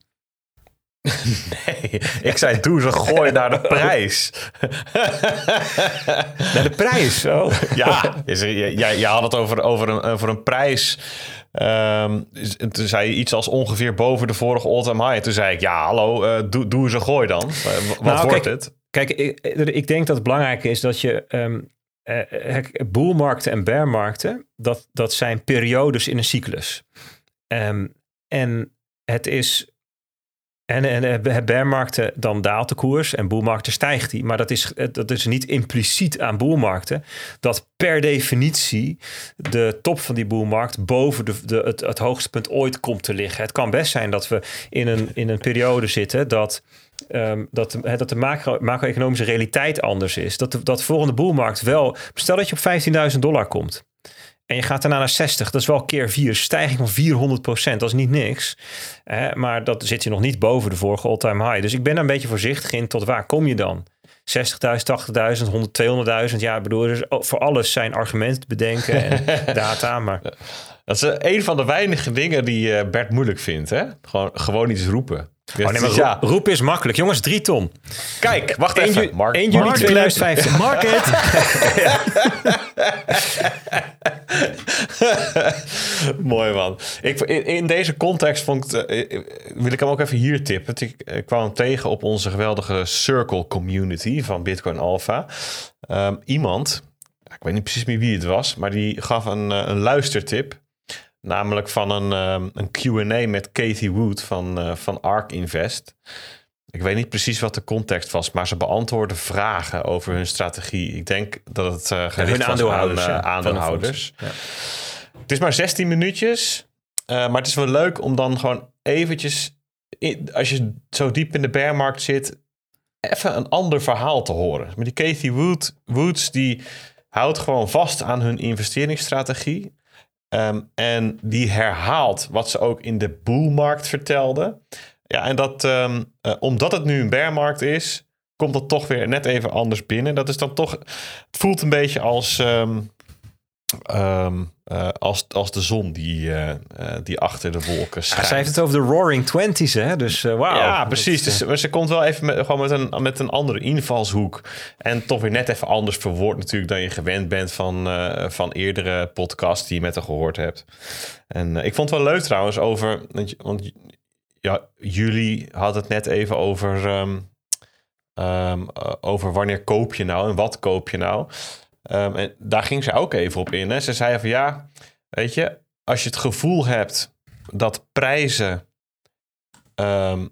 Speaker 3: Nee, ik zei doe ze gooi naar de prijs.
Speaker 2: Naar de prijs. Oh.
Speaker 3: Ja, is er- jij, jij had het over, over, een, over een prijs. Ehm, en toen zei je iets als ongeveer boven de vorige all-time high. Toen zei ik, ja, hallo, doe, doe een gooi dan. Wat
Speaker 2: Nou,
Speaker 3: wordt
Speaker 2: kijk,
Speaker 3: het?
Speaker 2: Kijk, ik, ik denk dat het belangrijk is dat je eh, boelmarkten en bearmarkten, dat, dat zijn periodes in een cyclus. Ehm, en het is. En, en eh, bearmarkten, dan daalt de koers en boelmarkten stijgt die. Maar dat is, dat is niet impliciet aan boelmarkten. Dat per definitie de top van die boelmarkt boven de, de, het, het hoogste punt ooit komt te liggen. Het kan best zijn dat we in een, in een periode zitten dat Ehm, dat, de- dat de macro- macro-economische realiteit anders is. Dat de, dat de volgende boelmarkt wel... Stel dat je op 15.000 dollar komt. En je gaat daarna naar 60. Dat is wel keer 4. Stijging van 400 procent. Dat is niet niks. Maar dat zit je nog niet boven de vorige all-time high. Dus ik ben daar een beetje voorzichtig in. Tot waar kom je dan? 60.000, 80.000, 100, 200.000. Ja, ik bedoel, er is voor alles zijn argumenten te bedenken en data. Maar
Speaker 3: Dat is eh, een van de weinige dingen die eh, Bert moeilijk vindt. Hè? Gewoon, gewoon iets roepen.
Speaker 2: Oh, nee, maar
Speaker 3: ja,
Speaker 2: roep- is makkelijk. Jongens, 3 ton.
Speaker 3: kijk, wacht
Speaker 2: 1,
Speaker 3: even.
Speaker 2: ju-
Speaker 3: Mark,
Speaker 2: 1 juli
Speaker 3: Mark-
Speaker 2: 2050.
Speaker 1: Market!
Speaker 3: Mooi man. Ik, in, in deze context vond ik, het, eh, wil ik hem ook even hier tippen. Ik, ik kwam hem tegen op onze geweldige Circle community van Bitcoin Alpha. Ehm, iemand, ik weet niet precies meer wie het was, maar die gaf een, eh, een luistertip. Namelijk van een, ehm, een Q&A met Katie Wood van, eh, van ARK Invest. Ik weet niet precies wat de context was, maar ze beantwoorden vragen over hun strategie. Ik denk dat het eh gericht
Speaker 2: hun
Speaker 3: was
Speaker 2: aandeelhouders,
Speaker 3: aan, eh,
Speaker 2: ja, de
Speaker 3: aandeelhouders.
Speaker 2: fonds.
Speaker 3: Het is maar 16 minuutjes, eh, maar het is wel leuk om dan gewoon eventjes, in- als je zo diep in de bearmarkt zit, even een ander verhaal te horen. Maar die Kathy Wood, Woods, die houdt gewoon vast aan hun investeringsstrategie. Ehm, en die herhaalt wat ze ook in de boelmarkt vertelde. Ja, en dat, ehm, eh, omdat het nu een bearmarkt is, komt dat toch weer net even anders binnen. Dat is dan toch, het voelt een beetje als, ehm, ehm, eh, als, als de zon die, eh, eh, die achter de wolken
Speaker 2: Ja,
Speaker 3: schijnt.
Speaker 2: zij heeft het over de Roaring Twenties, hè? Dus wauw.
Speaker 3: Ja, precies. Dus, maar ze komt wel even met, gewoon met een, met een andere invalshoek. En toch weer net even anders verwoord natuurlijk dan je gewend bent van, van eerdere podcasts die je met haar gehoord hebt. En ik vond het wel leuk trouwens over, want, want ja, jullie hadden het net even over, ehm, ehm, eh, over wanneer koop je nou en wat koop je nou. Ehm, en daar ging ze ook even op in. Hè. Ze zei van ja, weet je, als je het gevoel hebt dat prijzen ehm,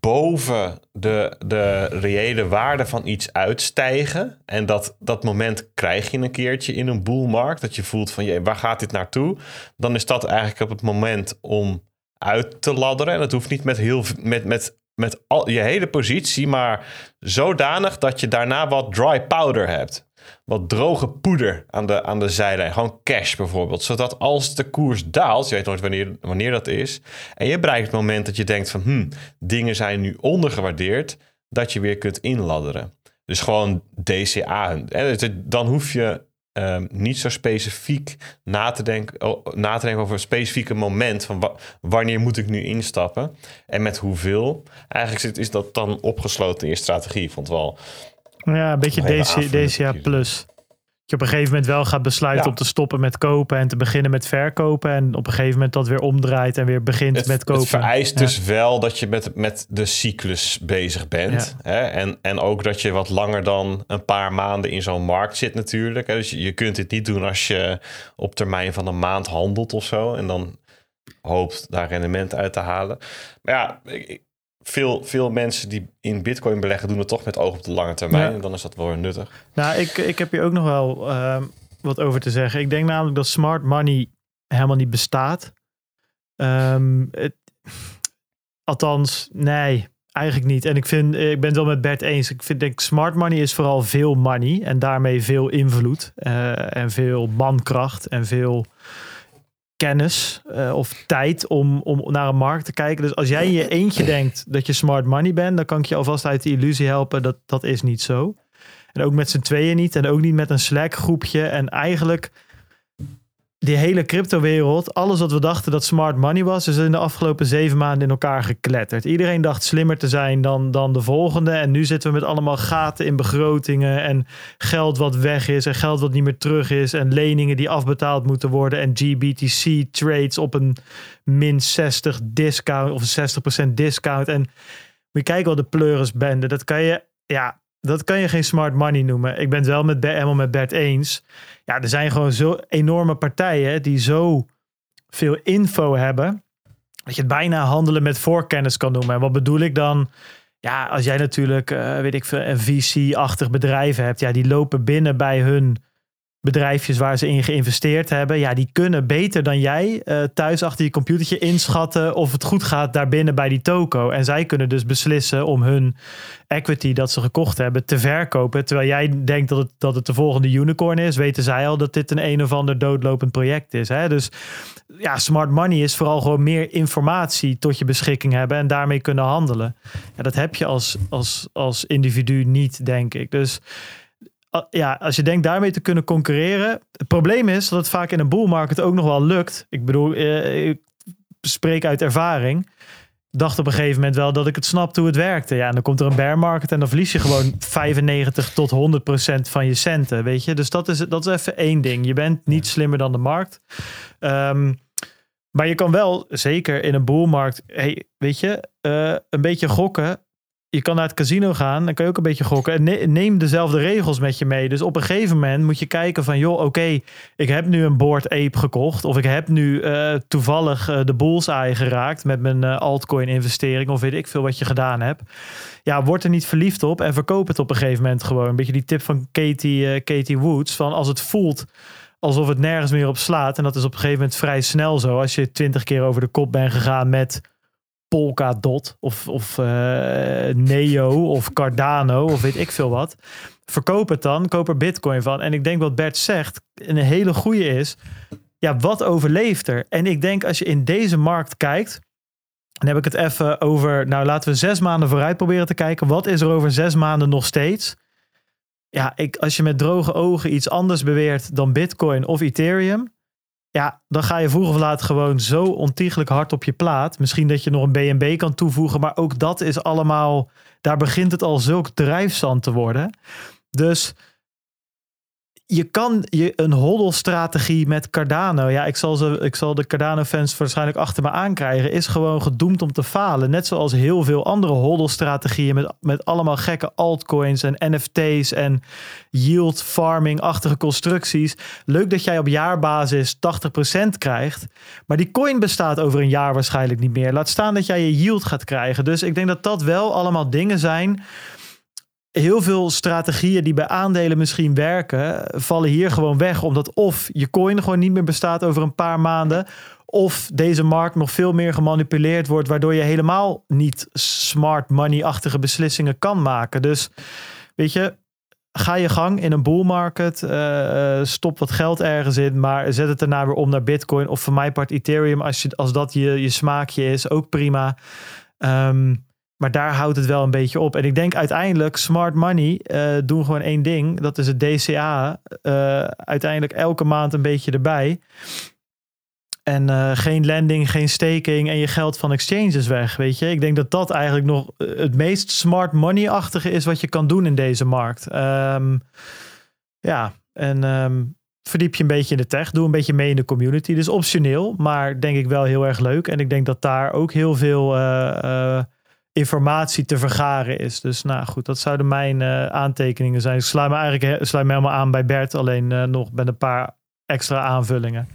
Speaker 3: boven de, de reële waarde van iets uitstijgen. En dat, dat moment krijg je een keertje in een boelmarkt. Dat je voelt van, jee, waar gaat dit naartoe? Dan is dat eigenlijk op het moment om uit te ladderen. En dat hoeft niet met, heel, met, met, met al, je hele positie, maar zodanig dat je daarna wat dry powder hebt. Wat droge poeder aan de, aan de zijlijn. Gewoon cash bijvoorbeeld. Zodat als de koers daalt, je weet nooit wanneer, wanneer dat is. En je bereikt het moment dat je denkt van... Hmm, dingen zijn nu ondergewaardeerd. Dat je weer kunt inladderen. Dus gewoon DCA. Het- Dan hoef je ehm, niet zo specifiek na te, denken, oh, na te denken over een specifieke moment. Van wa- wanneer moet ik nu instappen? En met hoeveel? Eigenlijk is dat dan opgesloten in je strategie. Ik vond het wel...
Speaker 1: Ja, een beetje DC, DCA plus. Dat je op een gegeven moment wel gaat besluiten
Speaker 3: Ja.
Speaker 1: om te stoppen met kopen en te beginnen met verkopen. En op een gegeven moment dat weer omdraait en weer begint
Speaker 3: het,
Speaker 1: met kopen.
Speaker 3: het vereist
Speaker 1: Ja.
Speaker 3: dus wel dat je met, met de cyclus bezig bent. Hè? En, en ook dat je wat langer dan een paar maanden in zo'n markt zit natuurlijk. Hè? Dus je, je kunt dit niet doen als je op termijn van een maand handelt of zo. En dan hoopt daar rendement uit te halen. Maar ja, ik- veel, veel mensen die in bitcoin beleggen doen het toch met oog op de lange termijn.
Speaker 1: Ja.
Speaker 3: En dan is dat wel weer nuttig.
Speaker 1: Nou, ik, ik heb hier ook nog wel ehm, wat over te zeggen. Ik denk namelijk dat smart money helemaal niet bestaat. Ehm, het, althans, nee, eigenlijk niet. En ik, vind, ik ben het wel met Bert eens. Ik vind, denk, smart money is vooral veel money en daarmee veel invloed eh, en veel mankracht en veel kennis eh, of tijd om, om naar een markt te kijken. Dus als jij in je eentje denkt dat je smart money bent, dan kan ik je alvast uit de illusie helpen dat dat is niet zo. En ook met z'n tweeën niet. En ook niet met een Slack groepje. En eigenlijk die hele cryptowereld, alles wat we dachten dat smart money was, is in de afgelopen zeven maanden in elkaar gekletterd. Iedereen dacht slimmer te zijn dan, dan de volgende. En nu zitten we met allemaal gaten in begrotingen en geld wat weg is en geld wat niet meer terug is en leningen die afbetaald moeten worden en GBTC trades op een min 60 discount of een 60% discount. En je kijken wat de pleuris bende. Dat kan je, ja, dat kan je geen smart money noemen. Ik ben het wel met, helemaal met Bert eens. Ja, er zijn gewoon zo enorme partijen die zo veel info hebben. Dat je het bijna handelen met voorkennis kan noemen. En wat bedoel ik dan? Ja, als jij natuurlijk, uh, weet ik veel, een VC-achtig bedrijf hebt. Ja, die lopen binnen bij hun bedrijfjes waar ze in geïnvesteerd hebben, ja, die kunnen beter dan jij uh, thuis achter je computertje inschatten of het goed gaat daarbinnen bij die toko. En zij kunnen dus beslissen om hun equity dat ze gekocht hebben te verkopen. Terwijl jij denkt dat het, dat het de volgende unicorn is, weten zij al dat dit een een of ander doodlopend project is. Hè? Dus ja, smart money is vooral gewoon meer informatie tot je beschikking hebben en daarmee kunnen handelen. Ja, dat heb je als, als, als individu niet, denk ik. Dus ja, als je denkt daarmee te kunnen concurreren. Het probleem is dat het vaak in een bull market ook nog wel lukt. Ik bedoel, eh, ik spreek uit ervaring. Dacht op een gegeven moment wel dat ik het snapte hoe het werkte. Ja, en dan komt er een bear market en dan verlies je gewoon 95 tot 100 procent van je centen. Weet je, dus dat is, dat is even één ding. Je bent niet slimmer dan de markt. Um, maar je kan wel, zeker in een boelmarkt, hey, weet je, uh, een beetje gokken je kan naar het casino gaan, dan kan je ook een beetje gokken. En neem dezelfde regels met je mee. Dus op een gegeven moment moet je kijken van... joh, oké, ik heb nu een board ape gekocht... of ik heb nu uh, toevallig uh, de bullseye geraakt... met mijn uh, altcoin investering... of weet ik veel wat je gedaan hebt. Ja, word er niet verliefd op en verkoop het op een gegeven moment gewoon. Een beetje die tip van Katie, Katie Woods... van als het voelt alsof het nergens meer op slaat... en dat is op een gegeven moment vrij snel zo... als je twintig keer over de kop bent gegaan met Polkadot of, of uh, Neo of Cardano of weet ik veel wat. Verkoop het dan, koop er bitcoin van. En ik denk wat Bert zegt, een hele goede is, ja, wat overleeft er? En ik denk als je in deze markt kijkt, dan heb ik het even over, nou laten we zes maanden vooruit proberen te kijken. Wat is er over zes maanden nog steeds? Ja, ik, als je met droge ogen iets anders beweert dan bitcoin of Ethereum, ja, dan ga je vroeg of laat gewoon zo ontiegelijk hard op je plaat. Misschien dat je nog een BNB kan toevoegen, maar ook dat is allemaal, daar begint het al zulk drijfzand te worden. Dus je kan je een hoddelstrategie met Cardano. Ja, ik zal, ze, ik zal de Cardano-fans waarschijnlijk achter me aankrijgen. Is gewoon gedoemd om te falen. Net zoals heel veel andere hoddelstrategieën. Met, met allemaal gekke altcoins en NFT's en yield farming-achtige constructies. Leuk dat jij op jaarbasis 80% krijgt. Maar die coin bestaat over een jaar waarschijnlijk niet meer. Laat staan dat jij je yield gaat krijgen. Dus ik denk dat dat wel allemaal dingen zijn heel veel strategieën die bij aandelen misschien werken, vallen hier gewoon weg. Omdat of je coin gewoon niet meer bestaat over een paar maanden. Of deze markt nog veel meer gemanipuleerd wordt, waardoor je helemaal niet smart money-achtige beslissingen kan maken. Dus weet je, ga je gang in een bull market. Uh, stop wat geld ergens in, maar zet het daarna weer om naar Bitcoin. Of voor mijn part Ethereum, als, je, als dat je, je smaakje is, ook prima. Um, maar daar houdt het wel een beetje op. En ik denk uiteindelijk, smart money uh, doen gewoon één ding. Dat is het DCA. Eh, uiteindelijk elke maand een beetje erbij. En uh, geen lending, geen staking en je geld van exchanges weg. Weet je, ik denk dat dat eigenlijk nog het meest smart money-achtige is wat je kan doen in deze markt. Um, ja, en um, verdiep je een beetje in de tech. Doe een beetje mee in de community. Dus optioneel, maar denk ik wel heel erg leuk. En ik denk dat daar ook heel veel informatie te vergaren is. Dus nou goed, dat zouden mijn uh, aantekeningen zijn. Ik sluit me eigenlijk sluit me helemaal aan bij Bert, alleen uh, nog met een paar extra aanvullingen.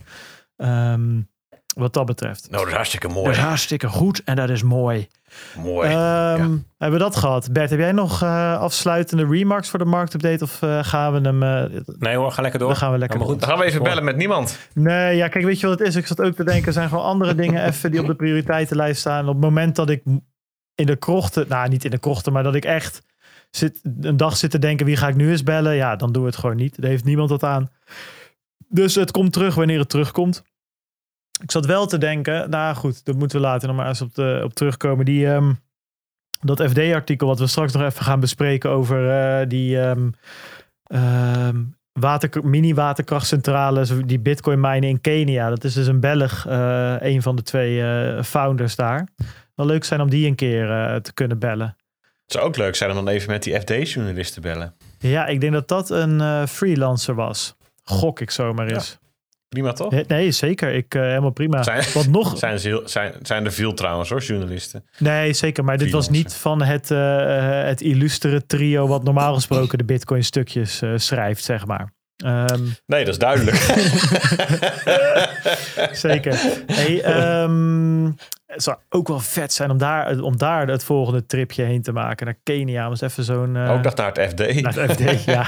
Speaker 1: Um, wat dat betreft.
Speaker 3: Nou, dat is hartstikke mooi.
Speaker 1: Dat is hartstikke goed en dat is mooi.
Speaker 3: Mooi. Um,
Speaker 1: ja. Hebben we dat gehad? Bert, heb jij nog uh, afsluitende remarks voor de marktupdate? Of uh, gaan we hem... Uh,
Speaker 2: nee hoor, ga lekker door.
Speaker 1: Dan gaan we lekker
Speaker 3: door. Dan gaan we even bellen met niemand.
Speaker 1: Nee, ja, kijk, weet je wat het is? Ik zat ook te denken, er zijn gewoon andere dingen even die op de prioriteitenlijst staan. Op het moment dat ik in de krochten, nou niet in de krochten, maar dat ik echt zit, een dag zit te denken wie ga ik nu eens bellen. Ja, dan doe het gewoon niet. Daar heeft niemand dat aan. Dus het komt terug wanneer het terugkomt. Ik zat wel te denken, nou goed, dat moeten we later nog maar eens op, de, op terugkomen. Die, um, dat FD-artikel wat we straks nog even gaan bespreken over uh, die um, um, water, mini-waterkrachtcentrales, die bitcoin minen in Kenia. Dat is dus een Belg, eh, een van de twee eh, founders daar. Wel leuk zijn om die een keer eh, te kunnen bellen.
Speaker 3: Het zou ook leuk zijn om dan even met die FD-journalist te bellen.
Speaker 1: Ja, ik denk dat dat een eh, freelancer was. Gok ik zomaar eens.
Speaker 3: Prima toch?
Speaker 1: Nee, zeker. Ik, eh, helemaal prima.
Speaker 3: Zijn,
Speaker 1: Wat nog?
Speaker 3: zijn, ze heel- zijn, zijn er veel trouwens hoor, journalisten.
Speaker 1: Nee, zeker. Maar dit was niet van het, eh, het illustere trio wat normaal gesproken de bitcoin stukjes schrijft, zeg maar. Ehm,
Speaker 3: Nee, dat is duidelijk.
Speaker 1: zeker. Hey, ehm, het zou ook wel vet zijn om daar, om daar het volgende tripje heen te maken. Naar Kenia. Eens even zo'n... eh,
Speaker 3: ook dat naar het FD.
Speaker 1: naar het FD, ja.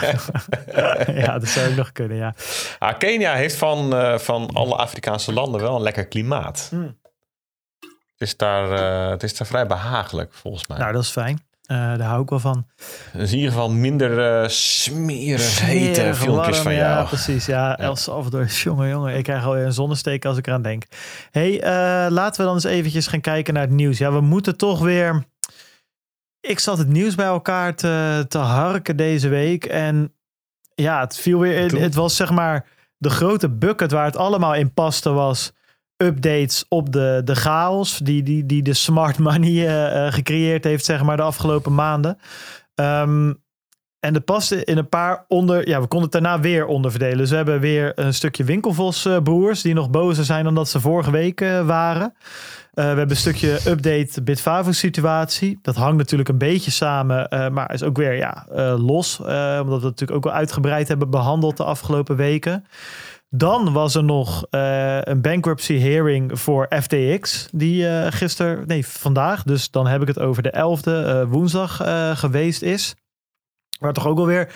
Speaker 1: ja, dat zou ook nog kunnen, ja.
Speaker 3: Ah, Kenia heeft van, eh, van alle Afrikaanse landen wel een lekker klimaat.
Speaker 1: Hmm.
Speaker 3: Het, is daar, eh, het is daar vrij behagelijk volgens mij.
Speaker 1: Nou, dat is fijn. Eh, daar hou ik wel van.
Speaker 3: Dus in ieder geval minder eh smerig hete filmpjes
Speaker 1: warm,
Speaker 3: van
Speaker 1: Ja,
Speaker 3: jou.
Speaker 1: precies. Ja, El Salvador. Jongen, jongen. Ik krijg alweer een zonnesteek als ik eraan denk. hey, eh, laten we dan eens eventjes gaan kijken naar het nieuws. Ja, we moeten toch weer... Ik zat het nieuws bij elkaar te, te harken deze week. En ja, het viel weer...
Speaker 3: Toen?
Speaker 1: Het was zeg maar de grote bucket waar het allemaal in paste was... Updates op de, de chaos die, die, die de smart money eh, eh, gecreëerd heeft, zeg maar, de afgelopen maanden. Ehm, en dat paste in een paar onder. Ja, we konden het daarna weer onderverdelen. Dus we hebben weer een stukje Winkelvos eh, die nog bozer zijn dan dat ze vorige week waren. We hebben een stukje update Bitfavo situatie. Dat hangt natuurlijk een beetje samen. maar is ook weer ja, los. omdat we het natuurlijk ook wel uitgebreid hebben behandeld de afgelopen weken. Dan was er nog eh, een bankruptcy hearing voor FTX. Die eh gisteren, nee vandaag. Dus dan heb ik het over de 11e eh, woensdag geweest is. Waar toch ook alweer,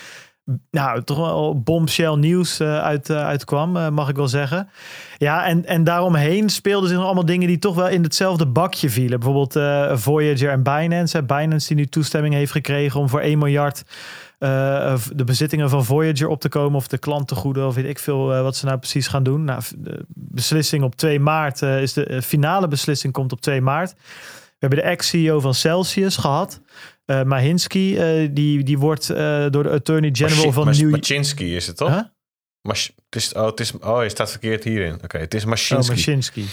Speaker 1: nou, toch wel bombshell nieuws uit, uitkwam, mag ik wel zeggen. Ja, en, en daaromheen speelden zich nog allemaal dingen die toch wel in hetzelfde bakje vielen. Bijvoorbeeld Voyager en Binance. Binance die nu toestemming heeft gekregen om voor 1 miljard eh, de bezittingen van Voyager op te komen. Of de klantengoeden, of weet ik veel eh, wat ze nou precies gaan doen. Nou, de beslissing op 2 maart eh, is de finale beslissing komt op 2 maart. We hebben de ex-CEO van Celsius gehad. Eh Mahinsky, die, die wordt door de Attorney General
Speaker 3: Machi-
Speaker 1: van New
Speaker 3: Machinsky is het toch?
Speaker 1: Huh?
Speaker 3: Mach- het is, oh, het is, oh, je staat verkeerd hierin. Oké, het is
Speaker 1: Oh,
Speaker 3: Machinsky.
Speaker 1: Machinsky.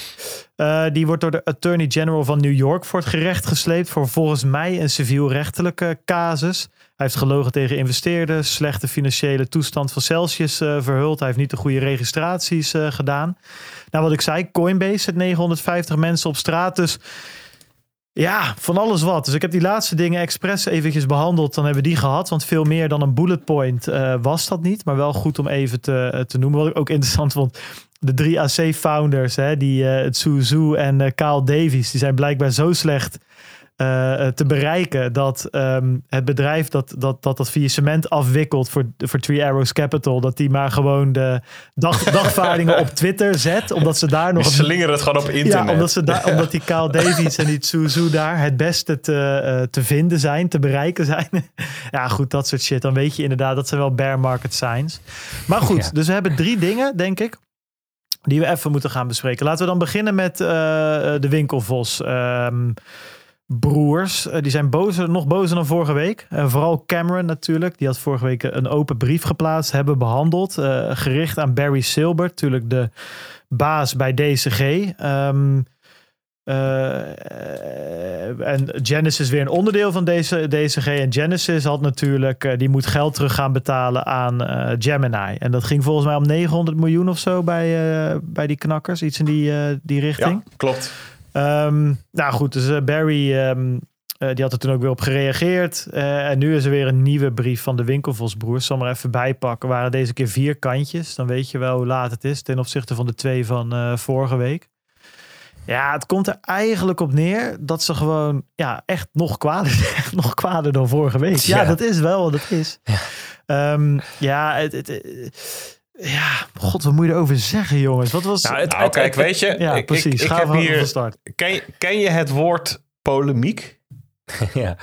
Speaker 1: Eh, die wordt door de Attorney General van New York voor het gerecht gesleept voor volgens mij een civielrechtelijke casus. Hij heeft gelogen tegen investeerders, slechte financiële toestand van Celsius eh, verhuld. Hij heeft niet de goede registraties eh, gedaan. Nou, wat ik zei, Coinbase zet 950 mensen op straat. Dus ja, van alles wat. Dus ik heb die laatste dingen expres eventjes behandeld. Dan hebben we die gehad. Want veel meer dan een bullet point eh, was dat niet. Maar wel goed om even te, eh, te noemen. Wat ik ook interessant vond. De drie AC-founders, die eh Suzu en eh Kyle Davies, die zijn blijkbaar zo slecht eh, te bereiken dat ehm, het bedrijf dat, dat, dat dat faillissement afwikkelt voor, voor Three Arrows Capital, dat die maar gewoon de dag, dagvaardingen op Twitter zet, omdat ze daar nog
Speaker 3: Die
Speaker 1: een
Speaker 3: slingeren het gewoon op internet.
Speaker 1: ja, omdat, ze daar, omdat die Kyle Davies en die Suzu daar het beste te, eh, te vinden zijn, te bereiken zijn. ja, goed, dat soort shit. Dan weet je inderdaad, dat zijn wel bear market signs. Maar goed,
Speaker 2: Ja.
Speaker 1: dus we hebben drie dingen, denk ik, die we even moeten gaan bespreken. Laten we dan beginnen met eh, de Winkelvos. ehm, broers, Eh, die zijn bozer, nog bozer dan vorige week. En vooral Cameron natuurlijk, die had vorige week een open brief geplaatst, hebben behandeld. eh, gericht aan Barry Silbert, natuurlijk de baas bij DCG. Ehm, eh, en Genesis is weer een onderdeel van deze DCG. En Genesis had natuurlijk, eh, die moet geld terug gaan betalen aan eh, Gemini. En dat ging volgens mij om 900 miljoen of zo bij, eh, bij die knakkers. Iets in die, eh, die richting.
Speaker 3: Ja, klopt.
Speaker 1: Ehm, nou goed, dus eh, Barry ehm, eh, die had er toen ook weer op gereageerd. Eh, en nu is er weer een nieuwe brief van de Winkelvosbroers. Zal maar even bijpakken. Waren deze keer vier kantjes. Dan weet je wel hoe laat het is ten opzichte van de twee van vorige week. Ja, het komt er eigenlijk op neer dat ze gewoon ja, echt nog kwader, echt nog kwader dan vorige week. Ja,
Speaker 2: Ja.
Speaker 1: dat is wel wat het is. Ja, ja het, het, ja, god, wat moet je erover zeggen, jongens? Wat was...
Speaker 2: Nou, het-
Speaker 3: Nou, kijk, weet je,
Speaker 1: ja,
Speaker 3: ik, ik,
Speaker 1: precies.
Speaker 3: ik
Speaker 1: Ga
Speaker 3: heb hier.
Speaker 1: start.
Speaker 3: Ken, je- ken je het woord polemiek,
Speaker 2: ja.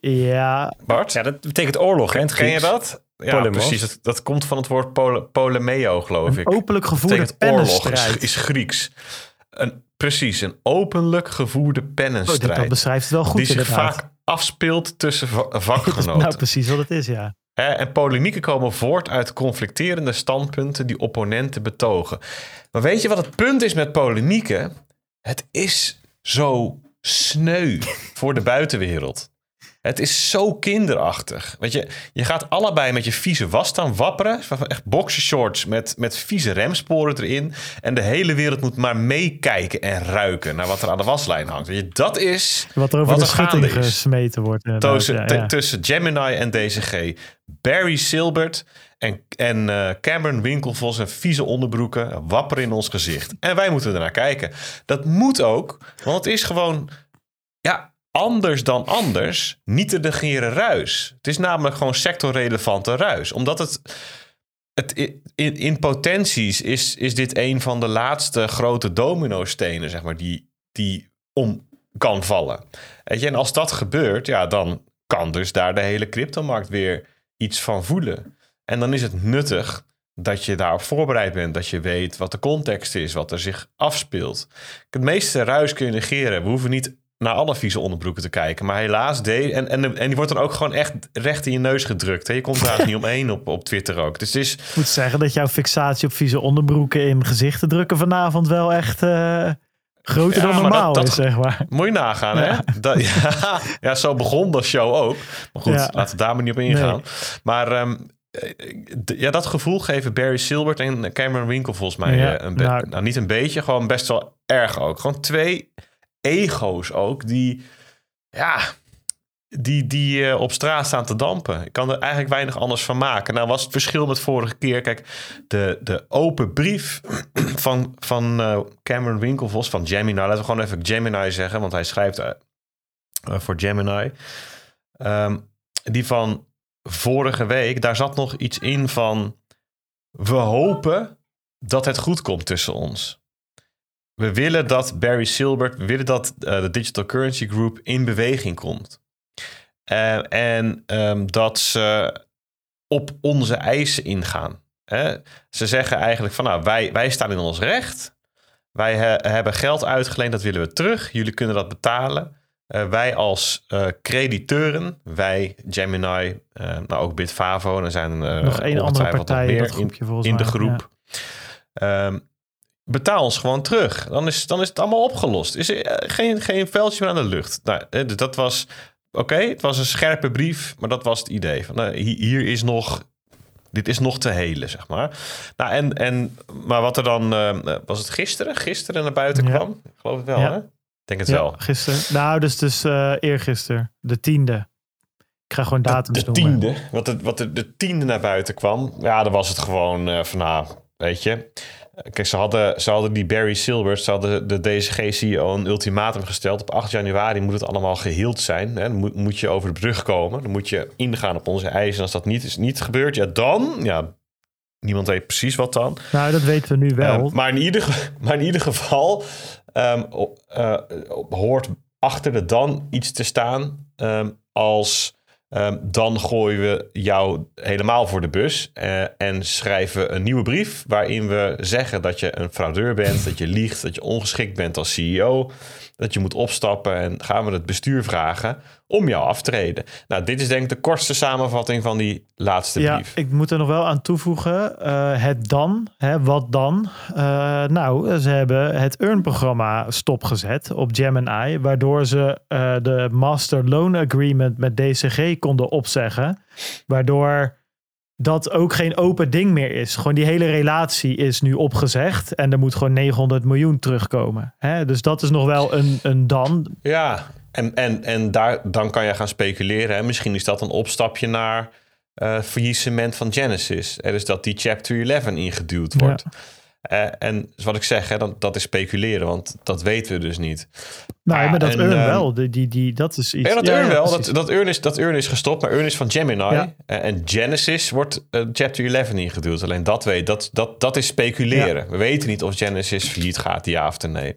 Speaker 1: Ja,
Speaker 3: Bart?
Speaker 2: ja, dat betekent oorlog. Hè,
Speaker 3: ken je dat? Ja,
Speaker 2: Polemos.
Speaker 3: precies. Dat, dat komt van het woord pole, polemeo, geloof ik.
Speaker 1: openlijk gevoerde
Speaker 3: oorlog, is, Grieks. Een, precies, een openlijk gevoerde
Speaker 1: Oh, dit-
Speaker 3: pennenstrijd.
Speaker 1: dat beschrijft het wel goed
Speaker 3: die zich
Speaker 1: inderdaad.
Speaker 3: vaak afspeelt tussen va- vakgenoten.
Speaker 1: Nou, precies wat het is, ja.
Speaker 3: En polemieken komen voort uit conflicterende standpunten die opponenten betogen. Maar weet je wat het punt is met polemieken? Het is zo sneu voor de buitenwereld. Het is zo kinderachtig. Weet je, je gaat allebei met je vieze was staan wapperen. Echt boxershorts met, met vieze remsporen erin. En de hele wereld moet maar meekijken en ruiken naar wat er aan de waslijn hangt. Weet je, dat is
Speaker 1: Wat er over
Speaker 3: wat
Speaker 1: de
Speaker 3: er gaande
Speaker 1: schutting gesmeten wordt.
Speaker 3: Tussen,
Speaker 1: Ja,
Speaker 3: tussen Gemini en DCG. Barry Silbert en, en eh, Cameron Winkelvos en vieze onderbroeken wapperen in ons gezicht. En wij moeten ernaar kijken. Dat moet ook, want het is gewoon ja, anders dan anders. Niet te negeren ruis. Het is namelijk gewoon sectorrelevante ruis. Omdat het... Het, in, in potenties is, is dit een van de laatste grote dominostenen, zeg maar, die, die om kan vallen. Weet je, en als dat gebeurt, ja, dan kan dus daar de hele cryptomarkt weer iets van voelen. En dan is het nuttig dat je daarop voorbereid bent, dat je weet wat de context is, wat er zich afspeelt. Het meeste ruis kun je negeren. We hoeven niet naar alle vieze onderbroeken te kijken. Maar helaas, de, en, en, en die wordt dan ook gewoon echt recht in je neus gedrukt. Hè? Je komt daar niet omheen op, op Twitter ook. Dus het is,
Speaker 1: Ik moet zeggen dat jouw fixatie op vieze onderbroeken in gezichten drukken vanavond wel echt eh, groter
Speaker 3: Ja,
Speaker 1: dan normaal
Speaker 3: dat- dat-
Speaker 1: is, zeg maar.
Speaker 3: Moet je nagaan, hè? Dat, ja, ja, zo begon de show ook. Maar goed, laten we daar maar niet op ingaan. Maar ehm, eh, ja, dat gevoel geven Barry Silbert en Cameron Winkel volgens mij eh, een
Speaker 1: nou-
Speaker 3: nou, niet een beetje, gewoon best wel erg ook. Gewoon twee ego's ook die, ja, die, die eh, op straat staan te dampen. Ik kan er eigenlijk weinig anders van maken. Nou was het verschil met vorige keer, kijk, de, de open brief van, van eh, Cameron Winkelvos van Gemini. Laten we gewoon even Gemini zeggen, want hij schrijft eh, voor Gemini. Ehm, die van vorige week, daar zat nog iets in van... We hopen dat het goed komt tussen ons. We willen dat Barry Silbert, we willen dat eh, de Digital Currency Group in beweging komt. Eh, en ehm, dat ze op onze eisen ingaan. Hè? Ze zeggen eigenlijk van nou, wij, wij staan in ons recht. Wij he- hebben geld uitgeleend, dat willen we terug. Jullie kunnen dat betalen. Eh, wij als crediteuren, wij, Gemini, nou ook Bitfavo, en er zijn
Speaker 1: Nog één andere partij in
Speaker 3: meer
Speaker 1: dat groepje volgens
Speaker 3: in de groep. Ehm, betaal ons gewoon terug. Dan is, dan is het allemaal opgelost. Is er eh, geen, geen veldje meer aan de lucht. Nou, eh, dus dat was oké. het was een scherpe brief, maar dat was het idee. Van, nou, hi- hier is nog. Dit is nog te helen, zeg maar. Nou, en, en, maar wat er dan. eh, was het gisteren? Gisteren naar buiten
Speaker 1: Ja.
Speaker 3: kwam? Ik geloof het wel,
Speaker 1: Ja.
Speaker 3: hè? Ik denk het
Speaker 1: Ja,
Speaker 3: wel.
Speaker 1: gisteren. Nou, dus, dus eh eergisteren. De tiende. Ik ga gewoon datums
Speaker 3: de
Speaker 1: noemen.
Speaker 3: tiende. Wat, de, wat de, de tiende naar buiten kwam. Ja, dan was het gewoon eh, van nou, weet je. Kijk, ze hadden, ze hadden die Barry Silbert, ze hadden de DSG-CEO een ultimatum gesteld. Op 8 januari moet het allemaal geheeld zijn. Hè? Dan moet, moet je over de brug komen. Dan moet je ingaan op onze eisen. En als dat niet is niet gebeurd, ja dan, ja, niemand weet precies wat dan.
Speaker 1: Nou, dat weten we nu wel.
Speaker 3: Eh, maar, in ieder, maar in ieder geval ehm, eh, hoort achter de dan iets te staan ehm, als ehm, dan gooien we jou helemaal voor de bus eh, en schrijven een nieuwe brief waarin we zeggen dat je een fraudeur bent, dat je liegt, dat je ongeschikt bent als CEO, dat je moet opstappen en gaan we het bestuur vragen om jou af te treden. Nou, dit is denk ik de kortste samenvatting van die laatste
Speaker 1: ja,
Speaker 3: brief.
Speaker 1: ik moet er nog wel aan toevoegen. eh, het dan, hè, wat dan? Eh, nou, ze hebben het Earn-programma stopgezet op Gemini, waardoor ze eh, de Master Loan Agreement met DCG konden opzeggen, waardoor dat ook geen open ding meer is. Gewoon die hele relatie is nu opgezegd en er moet gewoon 900 miljoen terugkomen. Hè? Dus dat is nog wel een, een dan.
Speaker 3: Ja, en, en, en daar, dan kan je gaan speculeren. Hè? Misschien is dat een opstapje naar eh faillissement van Genesis. Er is dat die Chapter 11 ingeduwd wordt. Eh, en wat ik zeg, hè, dat, dat is speculeren, want dat weten we dus niet.
Speaker 1: Nou,
Speaker 3: Ja,
Speaker 1: maar dat
Speaker 3: en, ehm,
Speaker 1: wel. Die, die, die, dat is iets.
Speaker 3: Ja, dat
Speaker 1: ja, ja,
Speaker 3: wel. Dat, dat, Earn is, dat Earn is gestopt, maar Earn is van Gemini. Eh, En Genesis wordt eh, Chapter 11 ingeduwd. Alleen dat weet, dat, dat, dat is speculeren. We weten niet of Genesis failliet gaat, ja of nee.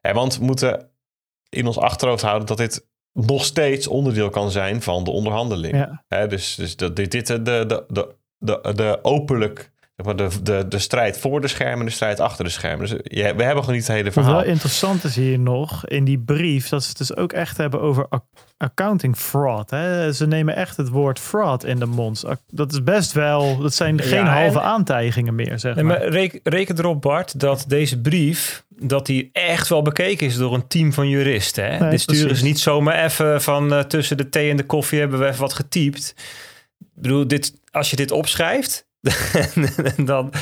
Speaker 3: En want we moeten in ons achterhoofd houden dat dit nog steeds onderdeel kan zijn van de onderhandeling. Dus dus dat dit, dit de, de, de, de, de openlijk de, de, de strijd voor de schermen en de strijd achter de schermen. Dus je, we hebben gewoon niet het hele
Speaker 1: Wat
Speaker 3: verhaal.
Speaker 1: wel interessant is hier nog in die brief dat ze het dus ook echt hebben over ac- accounting fraud. Hè? Ze nemen echt het woord fraud in de mond. Dat is best wel, dat zijn geen
Speaker 2: en-
Speaker 1: halve aantijgingen meer, zeg
Speaker 2: Nee,
Speaker 1: maar.
Speaker 2: maar reken, reken erop, Bart, dat deze brief dat die echt wel bekeken is door een team van juristen. Hè?
Speaker 1: Nee,
Speaker 2: Dit sturen
Speaker 1: precies.
Speaker 2: ze niet zomaar even van eh, tussen de thee en de koffie hebben we even wat getypt. Ik bedoel, dit, als je dit opschrijft, dan...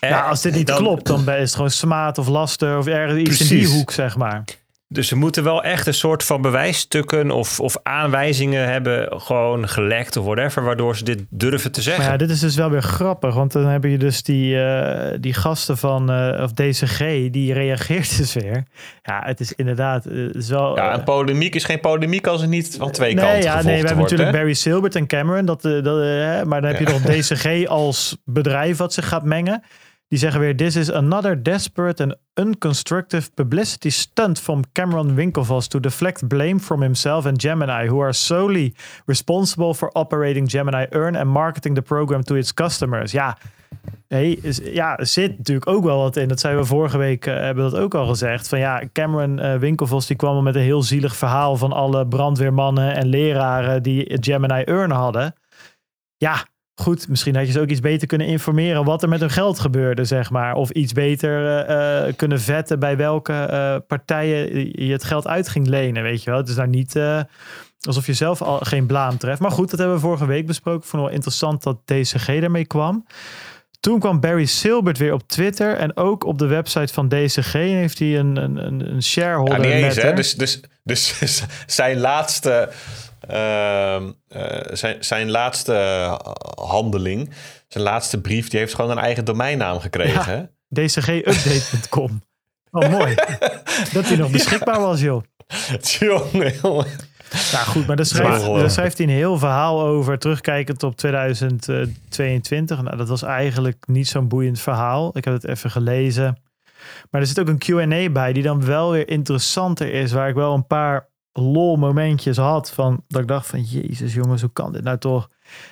Speaker 2: eh,
Speaker 1: Ja, als dit niet
Speaker 2: dan-
Speaker 1: klopt, dan is het gewoon smaad of laster of ergens iets in die hoek, zeg maar.
Speaker 2: Dus ze moeten wel echt een soort van bewijsstukken of, of aanwijzingen hebben gewoon gelekt of whatever, waardoor ze dit durven te zeggen.
Speaker 1: Maar ja, dit is dus wel weer grappig, want dan heb je dus die, eh, die gasten van eh, of DCG, die reageert dus weer. Ja, het is inderdaad, eh, het is wel...
Speaker 3: Ja,
Speaker 1: eh,
Speaker 3: en polemiek is geen polemiek als het niet van twee
Speaker 1: nee,
Speaker 3: kanten
Speaker 1: ja, nee, we hebben
Speaker 3: wordt.
Speaker 1: natuurlijk
Speaker 3: hè?
Speaker 1: Barry Silbert en Cameron, dat, eh, dat, eh, maar dan heb je nog DCG als bedrijf wat zich gaat mengen. Die zeggen weer, this is another desperate and unconstructive publicity stunt from Cameron Winklevoss to deflect blame from himself and Gemini, who are solely responsible for operating Gemini Earn and marketing the program to its customers. Ja, hey, is- ja, zit natuurlijk ook wel wat in. Dat zeiden we vorige week, eh, hebben dat ook al gezegd. Van ja, Cameron Winklevoss die kwam met een heel zielig verhaal van alle brandweermannen en leraren die Gemini Earn hadden. Ja, goed, misschien had je ze ook iets beter kunnen informeren wat er met hun geld gebeurde, zeg maar. Of iets beter eh, eh, kunnen vetten bij welke eh, partijen je het geld uit ging lenen, weet je wel. Het is nou niet alsof je zelf al geen blaam treft. Maar goed, dat hebben we vorige week besproken. Ik vond het wel interessant dat DCG ermee kwam. Toen kwam Barry Silbert weer op Twitter en ook op de website van DCG heeft hij een, een, een, een shareholder
Speaker 3: Ja, niet eens,
Speaker 1: letter.
Speaker 3: hè? Dus, dus, dus zijn laatste, ehm, eh, zijn, zijn laatste handeling, zijn laatste brief, die heeft gewoon een eigen domeinnaam gekregen. hè?
Speaker 1: DCGupdate.com. Oh, mooi. dat hij nog beschikbaar was, joh.
Speaker 3: Jongen, jongen.
Speaker 1: Nou goed, maar daar schrijft, daar schrijft hij een heel verhaal over, terugkijkend op 2022. Nou, dat was eigenlijk niet zo'n boeiend verhaal. Ik heb het even gelezen. Maar er zit ook een Q&A bij die dan wel weer interessanter is, waar ik wel een paar lol momentjes had van, dat ik dacht van, jezus jongens, hoe kan dit nou toch?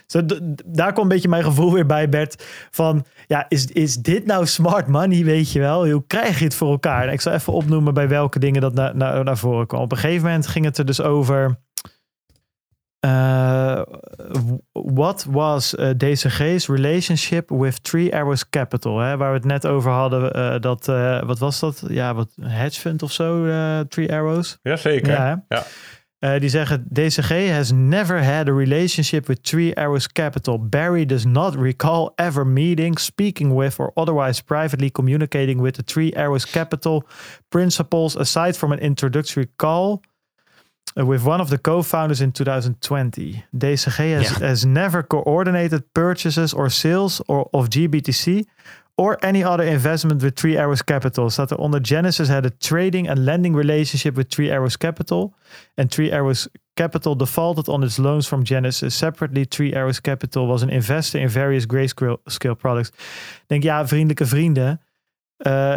Speaker 1: Zo, daar kwam een beetje mijn gevoel weer bij, Bert, van, ja, is, is dit nou smart money, weet je wel? Hoe krijg je het voor elkaar? En ik zal even opnoemen bij welke dingen dat na, na- naar voren kwam. Op een gegeven moment ging het er dus over... Uh, what was uh, DCG's relationship with Three Arrows Capital? Hè? Waar we het net over hadden. eh, dat, eh, wat was dat? Ja, wat een hedge fund of zo, eh, Three Arrows.
Speaker 3: Jazeker.
Speaker 1: Ja?
Speaker 3: Ja.
Speaker 1: Eh, die zeggen, DCG has never had a relationship with Three Arrows Capital. Barry does not recall ever meeting, speaking with, or otherwise privately communicating with the Three Arrows Capital principals aside from an introductory call with one of the co-founders in 2020. DCG has, has never coordinated purchases or sales or, of GBTC or any other investment with Three Arrows Capital. Staat er onder Genesis had a trading and lending relationship with Three Arrows Capital. And Three Arrows Capital defaulted on its loans from Genesis. Separately, Three Arrows Capital was an investor in various grayscale scale products. Ik denk, ja, vriendelijke vrienden. Eh,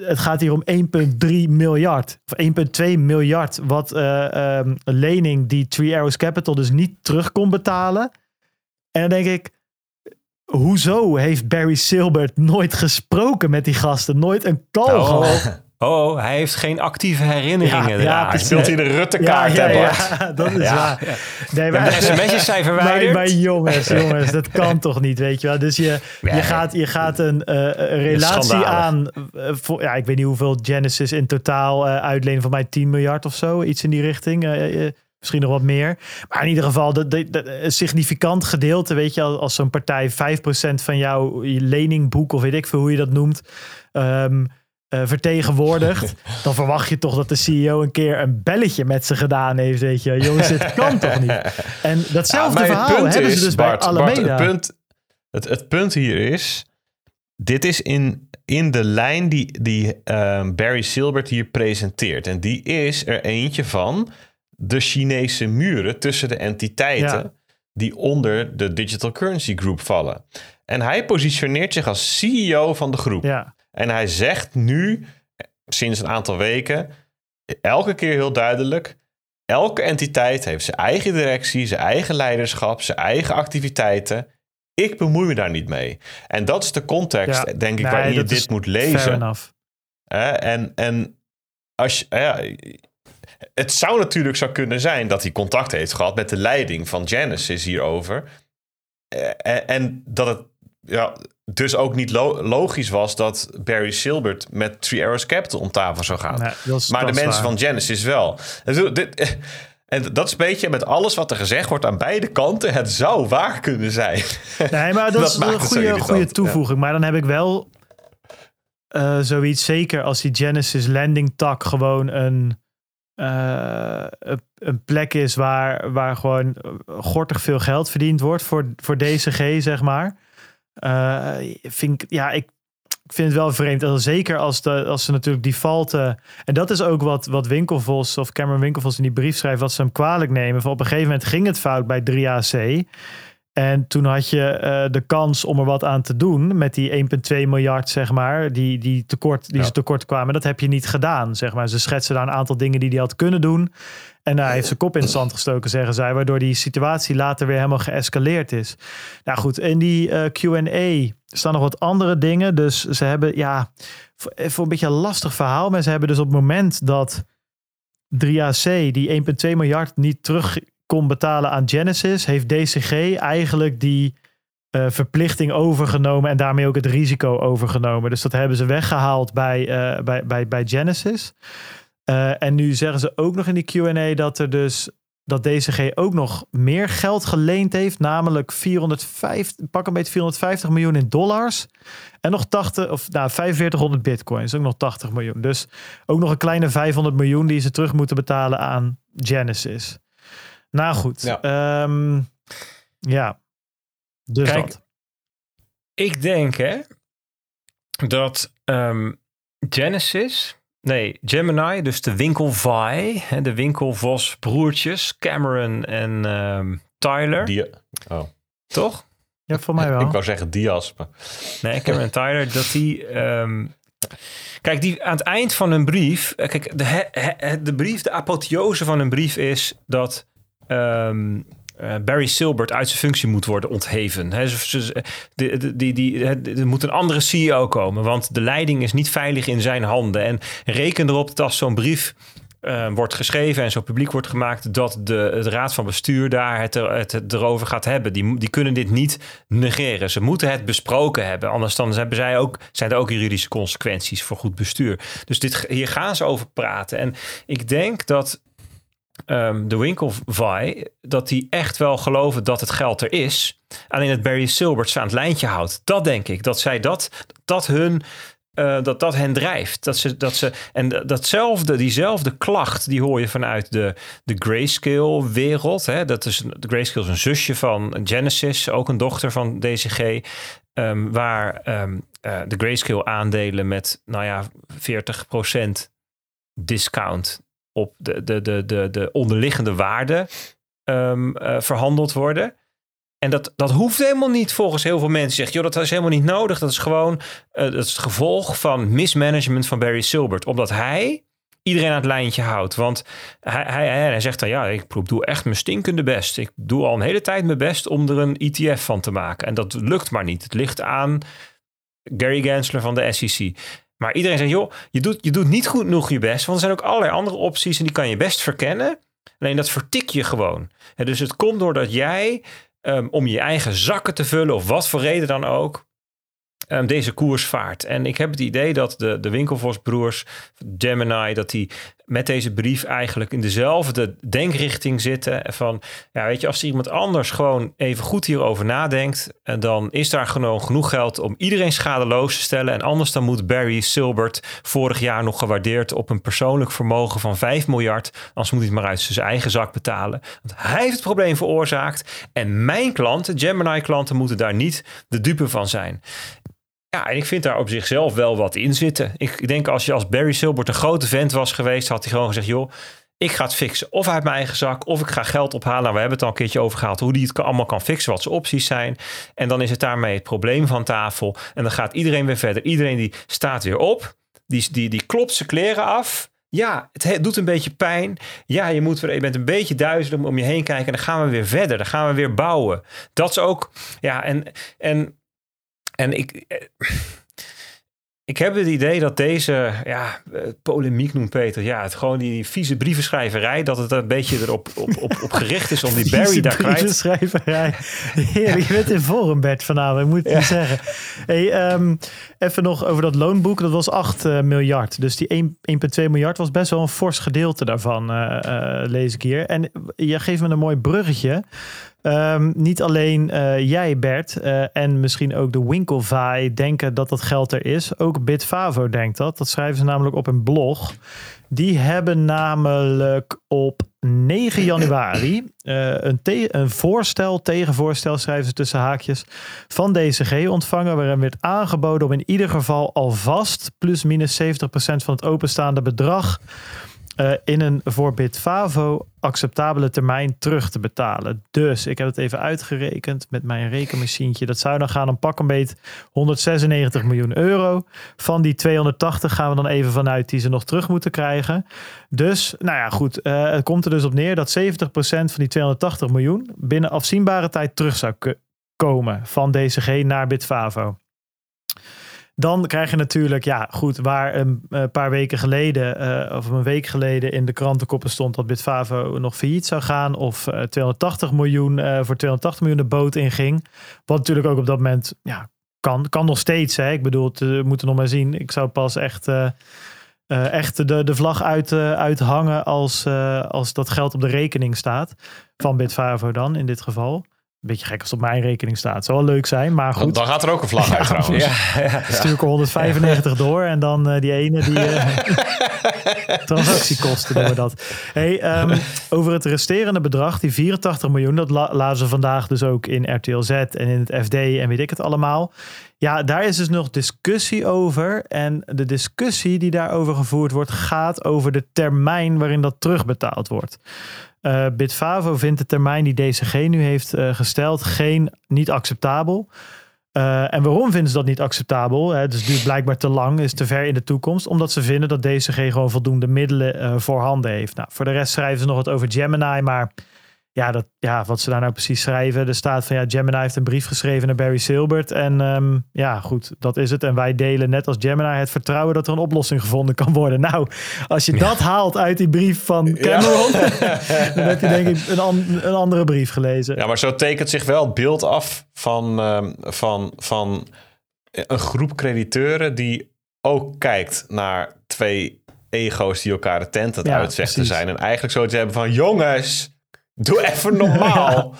Speaker 1: het gaat hier om 1,3 miljard. Of 1,2 miljard. Wat eh, ehm, een lening die Three Arrows Capital dus niet terug kon betalen. En dan denk ik, hoezo heeft Barry Silbert nooit gesproken met die gasten? Nooit een call
Speaker 2: Oh,
Speaker 1: gehad?
Speaker 2: oh, hij heeft geen actieve herinneringen.
Speaker 1: Ja.
Speaker 3: Hij speelt hier de Rutte-kaart,
Speaker 1: ja, dat is waar. Nee,
Speaker 2: De sms'jes zijn
Speaker 1: maar,
Speaker 2: verwijderd.
Speaker 1: maar jongens, jongens, dat kan toch niet, weet je wel. Dus je, je, gaat, je gaat een, eh, relatie aan. eh, voor, ja, ik weet niet hoeveel Genesis in totaal eh, uitlenen. Van mij 10 miljard of zo. Iets in die richting. misschien nog wat meer. Maar in ieder geval, dat, dat, dat- een significant gedeelte, weet je, als, als zo'n partij 5% van jouw leningboek, of weet ik veel hoe je dat noemt, ehm, eh, vertegenwoordigt, dan verwacht je toch dat de CEO een keer een belletje met ze gedaan heeft, weet je. Jongens, dit kan toch niet? En datzelfde
Speaker 3: Ja,
Speaker 1: verhaal hebben
Speaker 3: is,
Speaker 1: ze dus
Speaker 3: Bart,
Speaker 1: bij
Speaker 3: Bart,
Speaker 1: Alameda.
Speaker 3: het, punt, het, het punt hier is... Dit is in, in de lijn die, die ehm, Barry Silbert hier presenteert. En die is er eentje van de Chinese muren tussen de entiteiten...
Speaker 1: Ja.
Speaker 3: die onder de Digital Currency Group vallen. En hij positioneert zich als CEO van de groep.
Speaker 1: ja,
Speaker 3: En hij zegt nu, sinds een aantal weken, elke keer heel duidelijk: elke entiteit heeft zijn eigen directie, zijn eigen leiderschap, zijn eigen activiteiten. ik bemoei me daar niet mee. En dat is de context,
Speaker 1: Ja,
Speaker 3: denk ik,
Speaker 1: nee,
Speaker 3: waarin je dit moet lezen. En, en als je, ja, het zou natuurlijk zo kunnen zijn dat hij contact heeft gehad met de leiding van Genesis hierover. Eh, En, en dat het ja, dus ook niet lo- logisch was dat Barry Silbert met Three Arrows Capital om tafel zou gaan.
Speaker 1: Nee, dat is-
Speaker 3: maar de mensen
Speaker 1: waar.
Speaker 3: van Genesis wel. En dit- En dat is een beetje met alles wat er gezegd wordt aan beide kanten. Het zou waar kunnen zijn.
Speaker 1: Nee, maar dat,
Speaker 3: Dat
Speaker 1: is een goede, goede
Speaker 3: ja.
Speaker 1: toevoeging. Maar dan heb ik wel eh, zoiets, zeker als die Genesis landing tak gewoon een, eh, een, een plek is waar, waar gewoon gortig veel geld verdiend wordt voor, voor DCG, zeg maar. Eh, vind ik, ja, ik, ik vind het wel vreemd. Zeker als, de, als ze natuurlijk defaulten. En dat is ook wat, wat Winkelvos of Cameron Winkelvos in die brief schrijft. Wat ze hem kwalijk nemen. Van op een gegeven moment ging het fout bij 3AC. En toen had je eh, de kans om er wat aan te doen met die 1,2 miljard, zeg maar, die, die, tekort, die
Speaker 3: Ja.
Speaker 1: ze tekort kwamen. Dat heb je niet gedaan, zeg maar. Ze schetsen daar een aantal dingen die hij had kunnen doen. En hij heeft zijn kop in het zand gestoken, zeggen zij, waardoor die situatie later weer helemaal geëscaleerd is. Nou goed, in die eh, Q&A staan nog wat andere dingen. Dus ze hebben, ja, voor, eh, voor een beetje een lastig verhaal, maar ze hebben dus op het moment dat 3AC die 1,2 miljard niet terug kon betalen aan Genesis, heeft DCG eigenlijk die eh, verplichting overgenomen en daarmee ook het risico overgenomen. Dus dat hebben ze weggehaald bij, bij, bij, bij Genesis. Eh, en nu zeggen ze ook nog in die Q&A dat er dus dat DCG ook nog meer geld geleend heeft, namelijk 450, pak een beetje 450 miljoen in dollars en nog 80 of nou 4500 bitcoins, ook nog 80 miljoen. Dus ook nog een kleine 500 miljoen die ze terug moeten betalen aan Genesis. Nou goed,
Speaker 3: Ja.
Speaker 1: ja. ja. Dus
Speaker 2: Kijk,
Speaker 1: dat.
Speaker 2: Ik denk hè, dat ehm, Genesis, nee, Gemini, dus de Winkelvai, hè, de Winkelvos broertjes, Cameron en ehm, Tyler,
Speaker 3: Die, oh.
Speaker 2: toch?
Speaker 1: Ja, voor mij wel.
Speaker 3: Ik wou zeggen maar-
Speaker 2: Nee, Cameron en Tyler, dat die... ehm, kijk, die aan het eind van hun brief... eh, Kijk, de, he- he- de brief, de apotheose van hun brief is dat... ehm, eh, Barry Silbert uit zijn functie moet worden ontheven. Er moet een andere CEO komen, want de leiding is niet veilig in zijn handen. En reken erop dat als zo'n brief eh, wordt geschreven en zo publiek wordt gemaakt, dat de, raad van bestuur daar het, het, het erover gaat hebben. Die, die kunnen dit niet negeren. Ze moeten het besproken hebben. Anders dan hebben zij ook, zijn er ook juridische consequenties voor goed bestuur. Dus dit, hier gaan ze over praten. En ik denk dat ehm, de Winkelvai, dat die echt wel geloven dat het geld er is. Alleen het Barry Silbert ze aan het lijntje houdt. Dat denk ik. Dat zij dat, dat hun eh, dat dat hen drijft. Dat ze, dat ze, en datzelfde, diezelfde klacht, die hoor je vanuit de, de Grayscale-wereld. Hè? Dat is, de Grayscale is een zusje van Genesis, ook een dochter van DCG. ehm, waar ehm, eh, de Grayscale aandelen met, nou ja, 40% discount op de, de, de, de, de onderliggende waarde ehm, eh, verhandeld worden. En dat, dat hoeft helemaal niet volgens heel veel mensen. Zeggen, joh, dat is helemaal niet nodig. Dat is gewoon eh, dat is het gevolg van mismanagement van Barry Silbert. Omdat hij iedereen aan het lijntje houdt. Want hij, hij, hij, hij zegt dan, ja, ik doe echt mijn stinkende best. Ik doe al een hele tijd mijn best om er een ETF van te maken. En dat lukt maar niet. Het ligt aan Gary Gensler van de SEC. Maar iedereen zegt, joh, je doet, je doet niet goed genoeg je best. Want er zijn ook allerlei andere opties en die kan je best verkennen. Alleen dat vertik je gewoon. Dus het komt doordat jij, ehm, om je eigen zakken te vullen of wat voor reden dan ook, ehm, deze koers vaart. En ik heb het idee dat de, de Winkelvosbroers, Gemini, dat die met deze brief eigenlijk in dezelfde denkrichting zitten. Van, ja, weet je, als iemand anders gewoon even goed hierover nadenkt, en dan is daar gewoon genoeg geld om iedereen schadeloos te stellen. En anders dan moet Barry Silbert vorig jaar nog gewaardeerd op een persoonlijk vermogen van 5 miljard. Anders moet hij het maar uit zijn eigen zak betalen. Want hij heeft het probleem veroorzaakt. En mijn klanten, Gemini-klanten, moeten daar niet de dupe van zijn. Ja, en ik vind daar op zichzelf wel wat in zitten. Ik denk als je als Barry Silbert een grote vent was geweest, had hij gewoon gezegd: joh, ik ga het fixen. Of uit mijn eigen zak, of ik ga geld ophalen. Nou, we hebben het al een keertje over gehad, hoe die het allemaal kan fixen, wat zijn opties zijn. En dan is het daarmee het probleem van tafel. En dan gaat iedereen weer verder. Iedereen die staat weer op, die, die, die klopt zijn kleren af. Ja, het he- doet een beetje pijn. Ja, je, moet weer, je bent een beetje duizelig om je heen kijken. En dan gaan we weer verder. Dan gaan we weer bouwen. Dat is ook... Ja, en, en, en ik... eh, Ik heb het idee dat deze ja, eh, polemiek noemt Peter. Ja, het gewoon die vieze brievenschrijverij. Dat het een beetje erop op, op, op gericht is om die Barry daar kwijt.
Speaker 1: schrijverij. Heerlijk, je bent in vorm, Bert, vanavond. Ik moet het je zeggen. Hey, ehm, even nog over dat loonboek. Dat was 8 eh, miljard. Dus die 1 1,2 miljard was best wel een fors gedeelte daarvan, eh, eh, lees ik hier. En je geeft me een mooi bruggetje. Ehm, niet alleen eh, jij, Bert, eh, en misschien ook de Winkelvaai denken dat dat geld er is. Ook Bitfavo denkt dat. Dat schrijven ze namelijk op een blog. Die hebben namelijk op 9 januari eh, een, een voorstel, tegenvoorstel, schrijven ze tussen haakjes, van DCG ontvangen. Waarin werd aangeboden om in ieder geval alvast plus minus 70% van het openstaande bedrag eh, in een voor Bitfavo acceptabele termijn terug te betalen. Dus ik heb het even uitgerekend met mijn rekenmachientje. Dat zou dan gaan om pak een beet 196 miljoen euro. Van die 280 gaan we dan even vanuit die ze nog terug moeten krijgen. Dus, nou ja, goed. eh, het komt er dus op neer dat 70% van die 280 miljoen binnen afzienbare tijd terug zou komen van DCG naar Bitfavo. Dan krijg je natuurlijk, ja goed, waar een eh, paar weken geleden eh, of een week geleden in de krantenkoppen stond dat Bitfavo nog failliet zou gaan of eh, 280 miljoen eh, voor 280 miljoen de boot inging. Wat natuurlijk ook op dat moment, ja, kan, kan nog steeds. Hè? Ik bedoel, we moeten nog maar zien. Ik zou pas echt, echt de, de vlag uit, uithangen als, als dat geld op de rekening staat. Van Bitfavo dan, in dit geval. Beetje gek als het op mijn rekening staat. Zou wel leuk zijn, maar
Speaker 3: Dan,
Speaker 1: goed.
Speaker 3: dan gaat er ook een vlag uit trouwens.
Speaker 2: Ja, ja.
Speaker 1: Stuur ik er 195 door en dan eh, die ene die eh, transactiekosten doen we dat. Hey, ehm, over het resterende bedrag, die 84 miljoen, dat la laten ze vandaag dus ook in RTL Z en in het FD en weet ik het allemaal. Ja, daar is dus nog discussie over. En de discussie die daarover gevoerd wordt, gaat over de termijn waarin dat terugbetaald wordt. Eh Bitfavo vindt de termijn die DCG nu heeft eh, gesteld geen niet acceptabel. Eh, en waarom vinden ze dat niet acceptabel? Hè? Dus duurt blijkbaar te lang, is te ver in de toekomst. Omdat ze vinden dat DCG gewoon voldoende middelen voorhanden heeft. Nou, voor de rest schrijven ze nog wat over Gemini. Maar ja, dat, ja, wat ze daar nou precies schrijven. Er staat van ja, Gemini heeft een brief geschreven naar Barry Silbert. En ehm, ja, goed, dat is het. En wij delen net als Gemini het vertrouwen dat er een oplossing gevonden kan worden. Nou, als je dat haalt uit die brief van Cameron, dan heb je denk ik een, an- een andere brief gelezen.
Speaker 3: Ja, maar zo tekent zich wel het beeld af van, ehm, van, van een groep crediteuren die ook kijkt naar twee ego's die elkaar de tent aan het
Speaker 1: Ja,
Speaker 3: zijn. En eigenlijk zoiets hebben van, jongens, doe even normaal.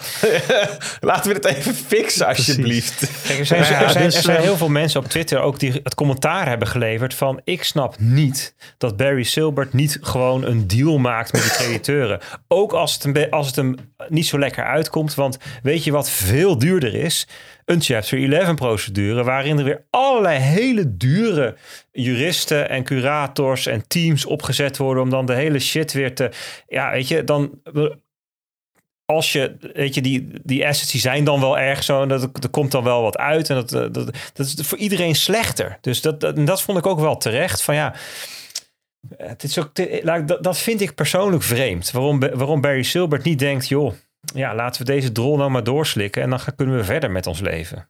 Speaker 3: Laten we het even fixen alsjeblieft.
Speaker 2: Kijk, er zijn,
Speaker 1: Ja,
Speaker 2: er, zijn,
Speaker 1: dus,
Speaker 2: er zijn
Speaker 1: eh,
Speaker 2: heel veel mensen op Twitter ook die het commentaar hebben geleverd van ik snap niet dat Barry Silbert niet gewoon een deal maakt met die crediteuren. Ook als het, een als het hem niet zo lekker uitkomt. Want weet je wat veel duurder is? Een Chapter 11 procedure waarin er weer allerlei hele dure juristen en curators en teams opgezet worden om dan de hele shit weer te... Ja, weet je, dan als je, weet je, die, die assets die zijn dan wel erg zo en dat, er komt dan wel wat uit en dat, eh, dat, dat is voor iedereen slechter. Dus dat, dat, dat vond ik ook wel terecht. Van ja, het is ook, ik- dat, dat vind ik persoonlijk vreemd. Waarom, waarom Barry Silbert niet denkt, joh, ja, laten we deze drol nou maar doorslikken en dan gaan, kunnen we verder met ons leven.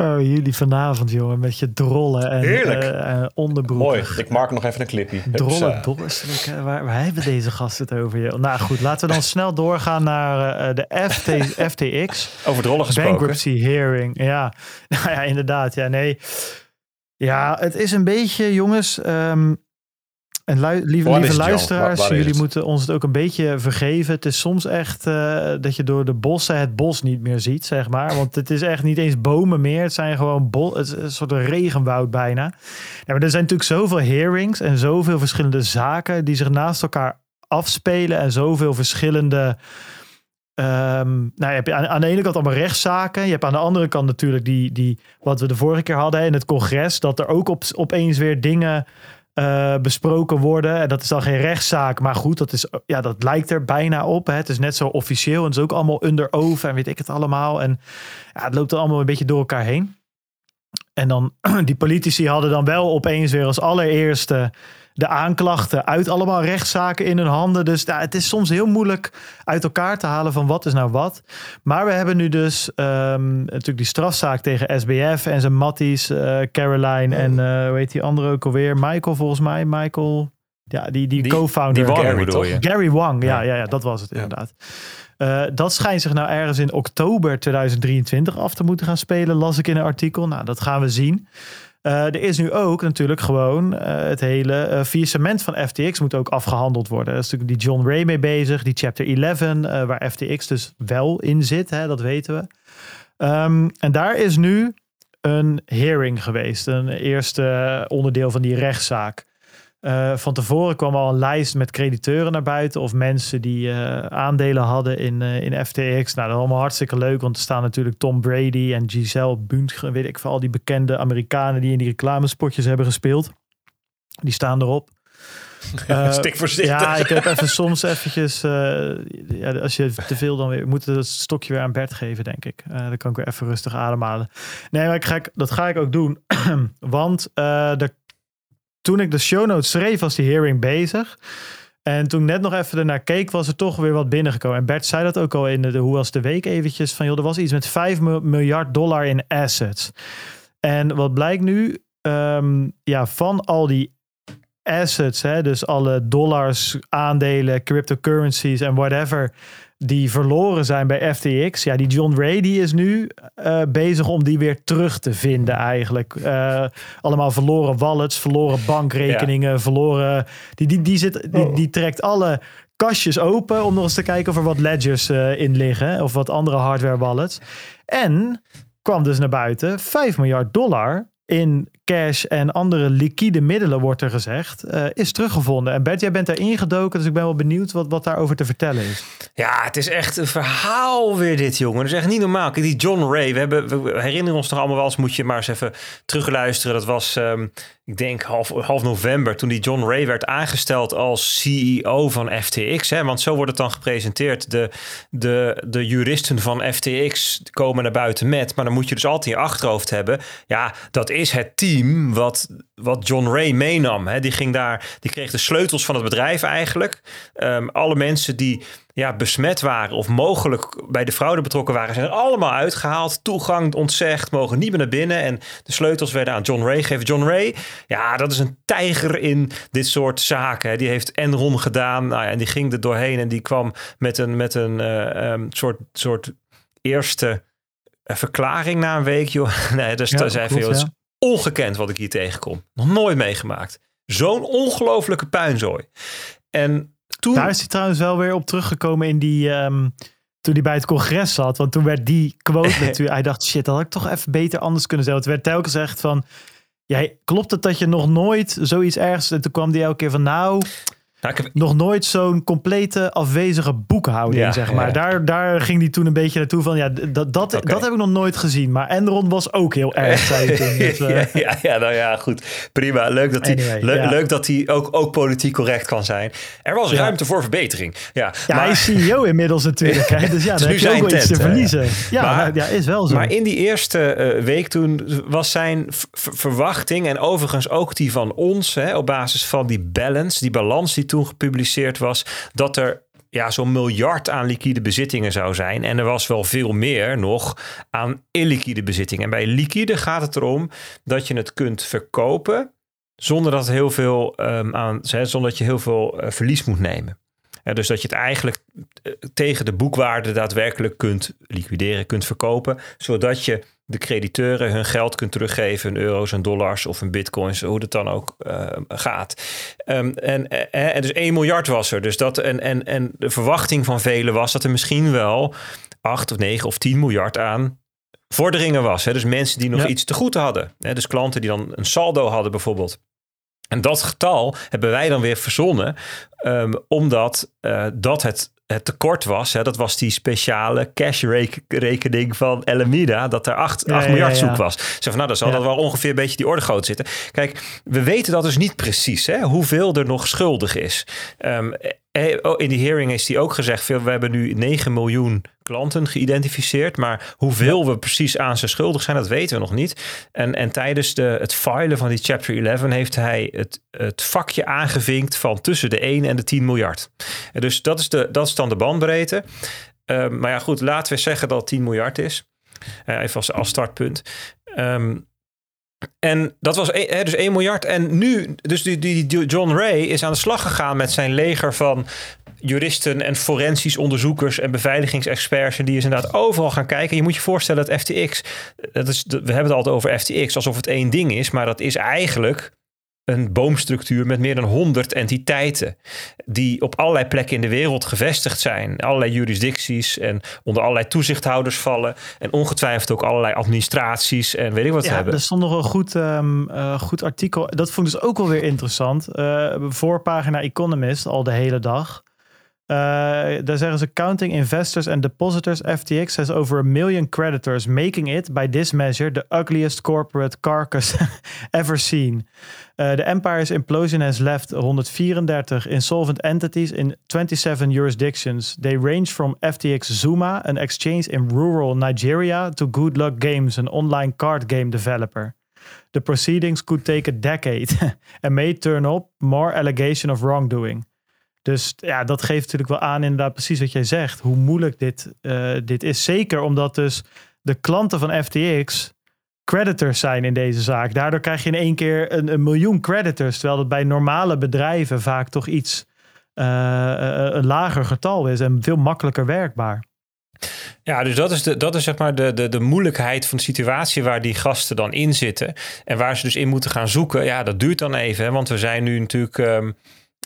Speaker 1: Oh, jullie vanavond, jongen, met je drollen en
Speaker 3: Heerlijk.
Speaker 1: eh, eh, onderbroeken.
Speaker 3: Mooi, ik mark nog even een clipje.
Speaker 1: Drollen,
Speaker 3: Hupsa.
Speaker 1: doorslikken. Waar, waar hebben deze gasten het over? Joh? Nou goed, laten we dan snel doorgaan naar eh, de FT, FTX.
Speaker 2: Over drollen gesproken.
Speaker 1: Bankruptcy hearing. Ja, nou ja, inderdaad. Ja, nee. Ja, het is een beetje, jongens. ehm, en lui- lieve, lieve luisteraars, jullie moeten ons het ook een beetje vergeven. Het is soms echt eh, dat je door de bossen het bos niet meer ziet, zeg maar. Want het is echt niet eens bomen meer. Het zijn gewoon bos. Het is een soort regenwoud bijna. Ja, maar er zijn natuurlijk zoveel hearings en zoveel verschillende zaken die zich naast elkaar afspelen en zoveel verschillende. Ehm, nou, je hebt aan, aan de ene kant allemaal rechtszaken. Je hebt aan de andere kant natuurlijk die, die wat we de vorige keer hadden in het congres, dat er ook op, opeens weer dingen eh, besproken worden. En dat is dan geen rechtszaak, maar goed, dat, is, ja, dat lijkt er bijna op. Hè. Het is net zo officieel en het is ook allemaal under oath en weet ik het allemaal. En ja, het loopt er allemaal een beetje door elkaar heen. en dan, die politici hadden dan wel opeens weer als allereerste de aanklachten uit allemaal rechtszaken in hun handen. Dus ja, het is soms heel moeilijk uit elkaar te halen van wat is nou wat. Maar we hebben nu dus ehm, natuurlijk die strafzaak tegen SBF en zijn matties, uh, Caroline en uh, hoe heet die andere ook alweer? Michael volgens mij, Michael... Ja, die, die, co-founder.
Speaker 2: Die Wang,
Speaker 1: Gary,
Speaker 2: bedoel je?
Speaker 1: Gary Wang, ja, ja, ja, dat was het inderdaad. Uh, dat schijnt zich nou ergens in oktober 2023 af te moeten gaan spelen, las ik in een artikel. Nou, dat gaan we zien. Uh, er is nu ook natuurlijk gewoon uh, het hele uh, faillissement van FTX moet ook afgehandeld worden. Daar is natuurlijk die John Ray mee bezig, die Chapter 11, waar FTX dus wel in zit, hè, dat weten we. Um, en daar is nu een hearing geweest, een eerste onderdeel van die rechtszaak. Uh, van tevoren kwam al een lijst met crediteuren naar buiten of mensen die uh, aandelen hadden in, uh, in FTX. Nou, dat is allemaal hartstikke leuk, want er staan natuurlijk Tom Brady en Giselle Bündchen, weet ik veel, al die bekende Amerikanen die in die reclamespotjes hebben gespeeld. Die staan erop.
Speaker 2: Stik voorzichtig.
Speaker 1: Ja, ik heb even soms eventjes, ja, als je te veel dan weer, moet het stokje weer aan Bert geven, denk ik. dan kan ik weer even rustig ademhalen. Nee, maar ik ga, dat ga ik ook doen, want er toen ik de show notes schreef, was die hearing bezig. En toen ik net nog even ernaar keek, was er toch weer wat binnengekomen. En Bert zei dat ook al in de, Hoe was de Week eventjes. Van joh, er was iets met 5 miljard dollar in assets. En wat blijkt nu? Um, ja, van al die assets, hè, dus alle dollars, aandelen, cryptocurrencies en whatever die verloren zijn bij FTX. Ja, die John Ray die is nu uh, bezig om die weer terug te vinden eigenlijk. Uh, allemaal verloren wallets, verloren bankrekeningen, ja. verloren... Die, die, die, zit, die, die trekt alle kastjes open om nog eens te kijken of er wat ledgers uh, in liggen. Of wat andere hardware wallets. En kwam dus naar buiten 5 miljard dollar in cash en andere liquide middelen, wordt er gezegd, uh, is teruggevonden. En Bert, jij bent daar ingedoken, dus ik ben wel benieuwd wat, wat daarover te vertellen is.
Speaker 2: Ja, het is echt een verhaal weer dit, jongen. Dat is echt niet normaal. Kijk, die John Ray, we, hebben, we herinneren ons nog allemaal wel eens, moet je maar eens even terugluisteren. Dat was, um, ik denk, half, half november, toen die John Ray werd aangesteld als CEO van FTX. Hè? Want zo wordt het dan gepresenteerd. De, de, de juristen van FTX komen naar buiten met, maar dan moet je dus altijd je achterhoofd hebben. Ja, dat is het team wat, wat John Ray meenam. Hè? Die ging daar, die kreeg de sleutels van het bedrijf eigenlijk. Um, alle mensen die ja, besmet waren of mogelijk bij de fraude betrokken waren, zijn er allemaal uitgehaald. Toegang ontzegd, mogen niet meer naar binnen. En de sleutels werden aan John Ray gegeven. John Ray, ja, dat is een tijger in dit soort zaken. Die heeft Enron gedaan. Nou ja, en die ging er doorheen en die kwam met een, met een uh, um, soort, soort eerste verklaring na een week. Joh. Nee, dus ja, zei veel. Ja ongekend wat ik hier tegenkom. Nog nooit meegemaakt. Zo'n ongelofelijke puinzooi. En toen...
Speaker 1: Daar is hij trouwens wel weer op teruggekomen in die... Um, toen hij bij het congres zat. Want toen werd die quote natuurlijk... hij dacht, shit, dat had ik toch even beter anders kunnen zeggen. Het werd telkens gezegd van... Jij, klopt het dat je nog nooit zoiets ergens... En toen kwam hij elke keer van, nou... Nou, heb... Nog nooit zo'n complete afwezige boekhouding, ja, zeg maar. Ja. Daar, daar ging hij toen een beetje naartoe van... ja, dat, dat, okay. dat heb ik nog nooit gezien. Maar Enron was ook heel erg, zei dus, uh...
Speaker 2: ja, ja, ja, nou ja, goed. Prima. Leuk dat hij, anyway, le ja. leuk dat hij ook, ook politiek correct kan zijn. Er was ruimte voor verbetering. Ja,
Speaker 1: ja maar... hij is CEO inmiddels natuurlijk. Hè? Dus ja, dan heb je ook wel iets te verliezen. Ja, maar, nou, ja, is wel zo.
Speaker 2: Maar in die eerste uh, week toen was zijn verwachting... en overigens ook die van ons... Hè, op basis van die balance, die balans... die toen gepubliceerd was, dat er ja, zo'n miljard aan liquide bezittingen zou zijn. En er was wel veel meer nog aan illiquide bezittingen. En bij liquide gaat het erom dat je het kunt verkopen zonder dat, heel veel, um, aan, zonder dat je heel veel uh, verlies moet nemen. Ja, dus dat je het eigenlijk uh, tegen de boekwaarde daadwerkelijk kunt liquideren, kunt verkopen, zodat je de crediteuren hun geld kunt teruggeven in euro's en dollars of in bitcoins, hoe het dan ook uh, gaat. Um, en, en dus 1 miljard was er. Dus dat, en, en, en de verwachting van velen was dat er misschien wel 8 of 9 of 10 miljard aan vorderingen was. Hè? Dus mensen die nog ja. iets te goed hadden. Hè? Dus klanten die dan een saldo hadden bijvoorbeeld. En dat getal hebben wij dan weer verzonnen, um, omdat uh, dat het het tekort was, hè, dat was die speciale cash-rekening van Alameda, dat er 8, ja, 8 miljard zoek ja, was. Zeg van, nou, dan zal dat wel ongeveer een beetje die orde groot zitten. Kijk, we weten dat dus niet precies, hè, hoeveel er nog schuldig is. Um, in die hearing is die ook gezegd, we hebben nu 9 miljoen klanten geïdentificeerd. Maar hoeveel we precies aan ze schuldig zijn, dat weten we nog niet. En, en tijdens de, het filen van die Chapter 11 heeft hij het, het vakje aangevinkt van tussen de 1 en de 10 miljard. En dus dat is, de, dat is dan de bandbreedte. Ehm, maar ja, goed, laten we zeggen dat het 10 miljard is. Uh, even als, als startpunt. Ehm, en dat was e- dus 1 miljard. En nu, dus die, die John Ray is aan de slag gegaan met zijn leger van juristen en forensisch onderzoekers en beveiligingsexperts. En die is inderdaad overal gaan kijken. Je moet je voorstellen dat FTX, dat is, we hebben het altijd over FTX alsof het één ding is, maar dat is eigenlijk een boomstructuur met meer dan 100 entiteiten. Die op allerlei plekken in de wereld gevestigd zijn. Allerlei jurisdicties en onder allerlei toezichthouders vallen. En ongetwijfeld ook allerlei administraties en weet ik wat
Speaker 1: ja,
Speaker 2: hebben.
Speaker 1: Er stond nog een goed, um, uh, goed artikel. Dat vond ik dus ook wel weer interessant. Uh, voorpagina Economist al de hele dag. Uh, daar zeggen ze counting investors and depositors. FTX has over a million creditors, making it by this measure the ugliest corporate carcass ever seen. Uh, the empire's implosion has left 134 insolvent entities in 27 jurisdictions. They range from FTX Zuma, an exchange in rural Nigeria, to Good Luck Games, an online card game developer. The proceedings could take a decade and may turn up more allegation of wrongdoing. Dus ja, dat geeft natuurlijk wel aan inderdaad precies wat jij zegt. Hoe moeilijk dit, uh, dit is. Zeker omdat dus de klanten van FTX creditors zijn in deze zaak. Daardoor krijg je in één keer een, miljoen creditors. Terwijl dat bij normale bedrijven vaak toch iets uh, een lager getal is. En veel makkelijker werkbaar.
Speaker 2: Ja, dus dat is, de, dat is zeg maar de, de, de moeilijkheid van de situatie waar die gasten dan in zitten. En waar ze dus in moeten gaan zoeken. Ja, dat duurt dan even. Hè, want we zijn nu natuurlijk... Uh,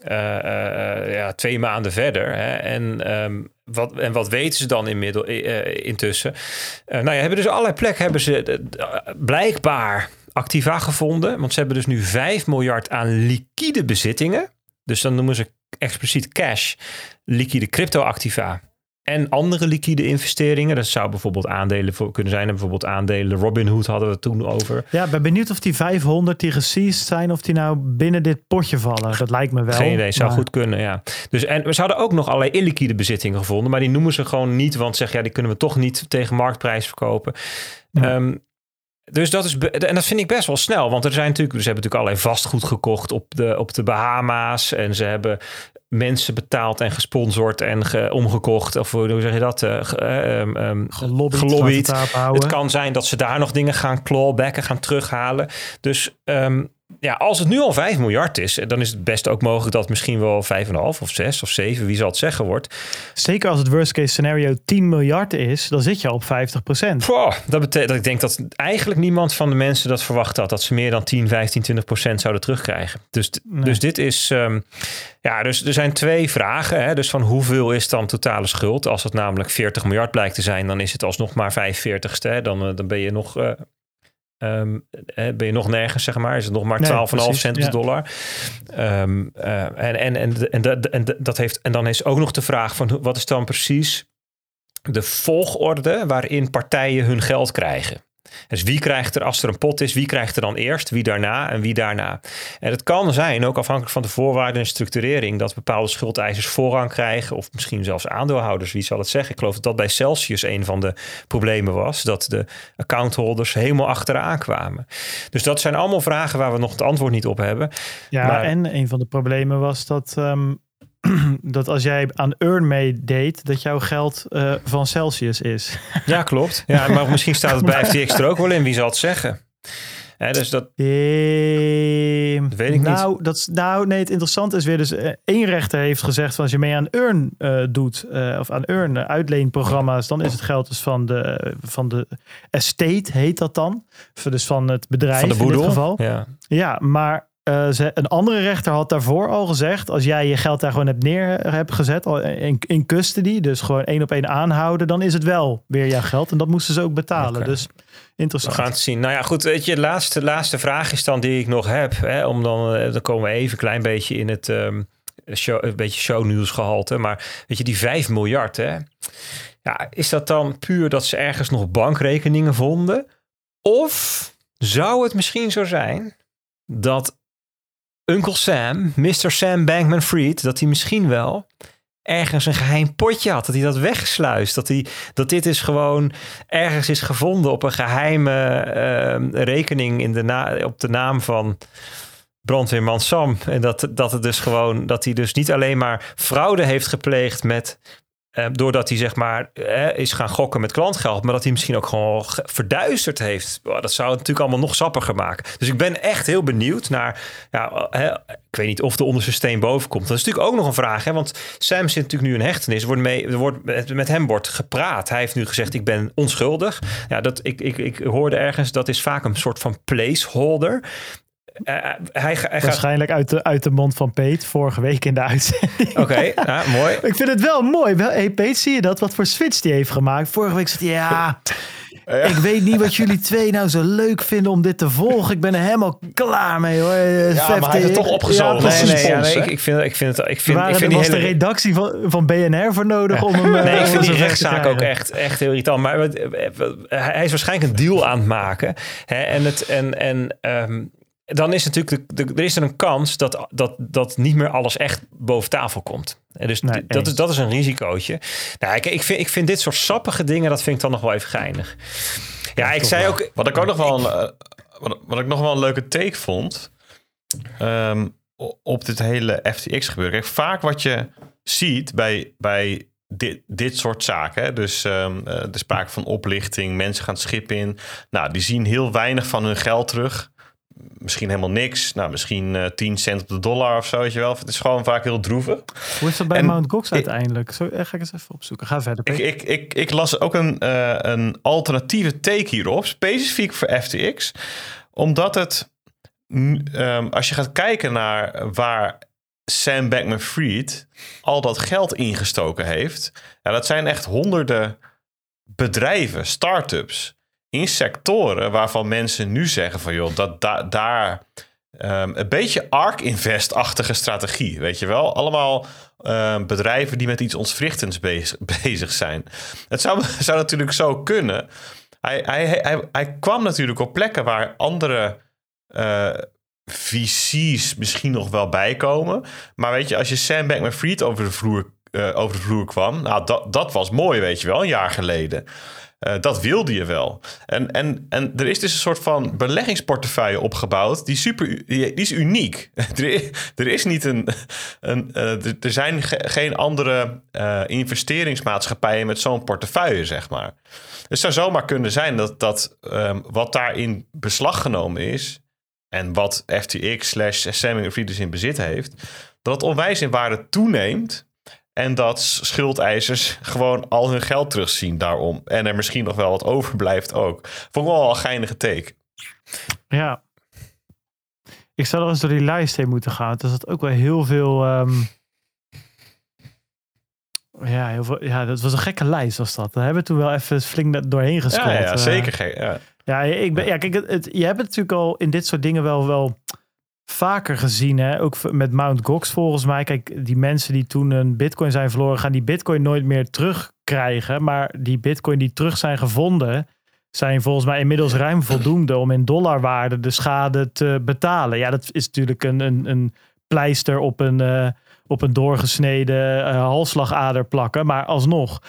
Speaker 2: ja, twee maanden verder. Hè? En, um, wat, en wat weten ze dan inmiddels, intussen? nou ja, hebben dus allerlei plekken hebben ze blijkbaar activa gevonden. Want ze hebben dus nu 5 miljard aan liquide bezittingen. Dus dan noemen ze expliciet cash, liquide crypto-activa en andere liquide investeringen. Dat zou bijvoorbeeld aandelen voor kunnen zijn. bijvoorbeeld aandelen Robinhood hadden we het toen over.
Speaker 1: Ja, ben benieuwd of die 500 die geseized zijn, of die nou binnen dit potje vallen. Dat lijkt me wel.
Speaker 2: Geen idee, zou maar... goed kunnen, ja. Dus, en we zouden ook nog allerlei illiquide bezittingen gevonden, maar die noemen ze gewoon niet, want zeg ja, die kunnen we toch niet tegen marktprijs verkopen. Ja. Um, dus dat is, en dat vind ik best wel snel. Want er zijn natuurlijk, ze hebben natuurlijk allerlei vastgoed gekocht op de, op de Bahama's. En ze hebben mensen betaald en gesponsord en ge, omgekocht. Of hoe zeg je dat? Uh, um, um,
Speaker 1: gelobbyd.
Speaker 2: gelobbyd. Het, het, kan zijn dat ze daar nog dingen gaan clawbacken, gaan terughalen. Dus um, ja, als het nu al 5 miljard is, dan is het best ook mogelijk dat misschien wel 5,5 of 6 of 7, wie zal het zeggen, wordt.
Speaker 1: Zeker als het worst case scenario 10 miljard is, dan zit je op 50 procent.
Speaker 2: Dat betekent dat ik denk dat eigenlijk niemand van de mensen dat verwacht had, dat ze meer dan 10, 15, 20 procent zouden terugkrijgen. Dus, nee. dus dit is, um, ja, dus er zijn twee vragen. Hè? Dus van hoeveel is dan totale schuld? Als het namelijk 40 miljard blijkt te zijn, dan is het alsnog maar 45ste. Dan, dan ben je nog uh, Um, ben je nog nergens, zeg maar. Is het nog maar 12,5 nee, cent per ja. dollar. Um, uh, en, en, en, en, en, en, dat heeft, en dan is ook nog de vraag van wat is dan precies de volgorde waarin partijen hun geld krijgen. Dus wie krijgt er, als er een pot is, wie krijgt er dan eerst, wie daarna en wie daarna? En het kan zijn, ook afhankelijk van de voorwaarden en structurering, dat bepaalde schuldeisers voorrang krijgen, of misschien zelfs aandeelhouders, wie zal het zeggen? Ik geloof dat dat bij Celsius een van de problemen was, dat de accountholders helemaal achteraan kwamen. Dus dat zijn allemaal vragen waar we nog het antwoord niet op hebben.
Speaker 1: Ja, maar, en een van de problemen was dat um, dat als jij aan Earn meedeed, dat jouw geld uh, van Celsius is.
Speaker 2: Ja, klopt. Ja, maar misschien staat het bij FTX er ook wel in. Wie zal het zeggen? Dus dat,
Speaker 1: ehm,
Speaker 2: dat weet ik
Speaker 1: nou,
Speaker 2: niet.
Speaker 1: Dat, nou, nee, het interessante is weer dus... Uh, één rechter heeft gezegd van als je mee aan Earn uh, doet... of aan Earn uitleenprogramma's... dan is het geld dus van de, van de estate, heet dat dan. Dus van het bedrijf
Speaker 2: van de boedel,
Speaker 1: in dit geval.
Speaker 2: Ja,
Speaker 1: ja maar uh, ze, een andere rechter had daarvoor al gezegd: als jij je geld daar gewoon hebt neer hebt gezet, in, in custody, dus gewoon één op één aanhouden, dan is het wel weer jouw geld. En dat moesten ze ook betalen. Okay. Dus interessant.
Speaker 2: We gaan het zien. Nou ja, goed. Weet je, de laatste, laatste vraag is dan die ik nog heb. Hè, om dan, dan komen we even een klein beetje in het um, show, een beetje shownieuws gehalte. Maar weet je, die 5 miljard, hè? Ja, is dat dan puur dat ze ergens nog bankrekeningen vonden? Of zou het misschien zo zijn dat Uncle Sam, Mr. Sam Bankman Fried, dat hij misschien wel ergens een geheim potje had. Dat hij dat weggesluist. Dat, hij, dat dit is gewoon ergens is gevonden op een geheime ehm, rekening in de op de naam van brandweerman Sam. En dat, dat het dus gewoon, dat hij dus niet alleen maar fraude heeft gepleegd met eh, doordat hij zeg maar eh, is gaan gokken met klantgeld, maar dat hij misschien ook gewoon ge- verduisterd heeft. Dat zou het natuurlijk allemaal nog sappiger maken. Dus ik ben echt heel benieuwd naar. Ja, hè, ik weet niet of de onderste steen boven komt. Dat is natuurlijk ook nog een vraag. Hè? Want Sam zit natuurlijk nu in hechtenis. Er wordt mee, er wordt, met, met hem wordt gepraat. Hij heeft nu gezegd: Ik ben onschuldig. Ja, dat, ik, ik, ik hoorde ergens dat is vaak een soort van placeholder. Eh, hij, hij, gaat.
Speaker 1: Waarschijnlijk uit de, uit de mond van Peet vorige week in de uitzending.
Speaker 2: Oké, ja, mooi.
Speaker 1: Ik vind het wel mooi. Wel, hey Peet, zie je dat? Wat voor switch die heeft gemaakt. Vorige week zei hij, ja, ik weet niet wat jullie twee nou zo leuk vinden om dit te volgen. Ik ben er helemaal klaar mee hoor.
Speaker 3: Ja, maar hij heeft het toch opgezogen.
Speaker 1: Ja,
Speaker 2: Nee, nee, ja, nee, ik, ik vind, ik vind het. Ik vind, ik vind
Speaker 1: er
Speaker 2: die
Speaker 1: was
Speaker 2: hele
Speaker 1: de redactie van, van BNR voor nodig om hem eh,
Speaker 2: Nee, ik vind die rechtszaak ook echt, echt heel irritant. Maar hij is waarschijnlijk een deal aan het maken. Hè? En, het, en, en ehm, dan is natuurlijk de, de- er is er een kans dat, dat, dat niet meer alles echt boven tafel komt. En dus
Speaker 1: Nee,
Speaker 2: dat, is, dat is een risicootje. Nou, ik, ik, vind, ik vind dit soort sappige dingen, dat vind ik dan nog wel even geinig. Ja, ik zei ook...
Speaker 3: Wat ik ook nog wel een, eh, wat, wat ik nog wel een leuke take vond ehm, op dit hele FTX gebeuren. Kijk, vaak wat je ziet bij, bij dit, dit soort zaken, hè, dus ehm, eh, de sprake van oplichting, mensen gaan het schip in, nou, die zien heel weinig van hun geld terug. Misschien helemaal niks. Nou, misschien eh 10 cent op de dollar of zo, weet je wel. Het is gewoon vaak heel droevig.
Speaker 1: Hoe is dat bij
Speaker 3: En-
Speaker 1: Mount Gox uiteindelijk? Zo, eh, ga ik eens even opzoeken. Ga verder.
Speaker 3: Ik, ik, ik, ik las ook een, eh, een alternatieve take hierop, specifiek voor FTX. Omdat het, ehm, als je gaat kijken naar waar Sam Bankman-Fried al dat geld ingestoken heeft. Ja, dat zijn echt honderden bedrijven, start-ups, in sectoren waarvan mensen nu zeggen van joh, dat da- daar ehm, een beetje ARK Invest-achtige strategie, weet je wel? Allemaal ehm, bedrijven die met iets ontwrichtends bezig, zijn. Het zou, zou natuurlijk zo kunnen. Hij, hij, kwam natuurlijk op plekken waar andere eh, VC's misschien nog wel bijkomen. Maar weet je, als je Sam Bankman-Fried over de vloer, eh, over de vloer kwam... Nou, dat, dat was mooi, weet je wel, een jaar geleden. Eh, dat wilde je wel. En, en, en er is dus een soort van beleggingsportefeuille opgebouwd. Die, super, die, is uniek. er, is, niet een. een eh, er- zijn ge- geen andere eh, investeringsmaatschappijen met zo'n portefeuille, zeg maar. Het zou zomaar kunnen zijn dat, dat ehm, wat daar in beslag genomen is. en wat FTX slash Sam Frieders in bezit heeft. dat onwijs in waarde toeneemt. En dat schuldeisers gewoon al hun geld terugzien daarom. En er misschien nog wel wat overblijft ook. Vond ik wel een geinige take.
Speaker 1: Ja. Ik zou er eens door die lijst heen moeten gaan. Er zat ook wel heel veel... ehm, ja, heel veel, ja, dat was een gekke lijst was dat. Daar hebben we toen wel even flink doorheen gescrollt.
Speaker 3: ja,
Speaker 1: eh.
Speaker 3: zeker. Ja.
Speaker 1: Ja, ik ben, ja kijk, het, het- je hebt het natuurlijk al in dit soort dingen wel, wel vaker gezien. Hè? Ook met Mount Gox volgens mij. Kijk, die mensen die toen een bitcoin zijn verloren... gaan die bitcoin nooit meer terugkrijgen. Maar die bitcoin die terug zijn gevonden... zijn volgens mij inmiddels ruim voldoende... om in dollarwaarde de schade te betalen. Ja, dat is natuurlijk een, een, een pleister op een, eh, op een doorgesneden eh, halsslagader plakken. Maar alsnog...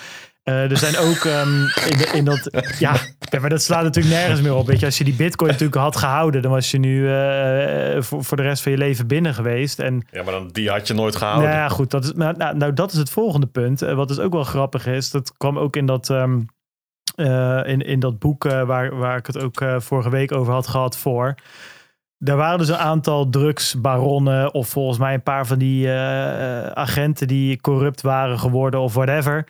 Speaker 1: Eh, er zijn ook ehm, in, de, in dat. Ja, maar dat slaat natuurlijk nergens meer op. Weet je, als je die Bitcoin natuurlijk had gehouden, dan was je nu eh, voor, voor de rest van je leven binnen geweest. En
Speaker 3: ja, maar dan, die had je nooit
Speaker 1: nou
Speaker 3: gehouden.
Speaker 1: ja, goed, dat is, nou, nou, nou, dat is het volgende punt. Eh, wat dus ook wel grappig is, dat kwam ook in dat, ehm, eh, in, in dat boek eh, waar, waar ik het ook eh, vorige week over had gehad voor. Er waren dus een aantal drugsbaronnen of volgens mij een paar van die eh, agenten die corrupt waren geworden of whatever.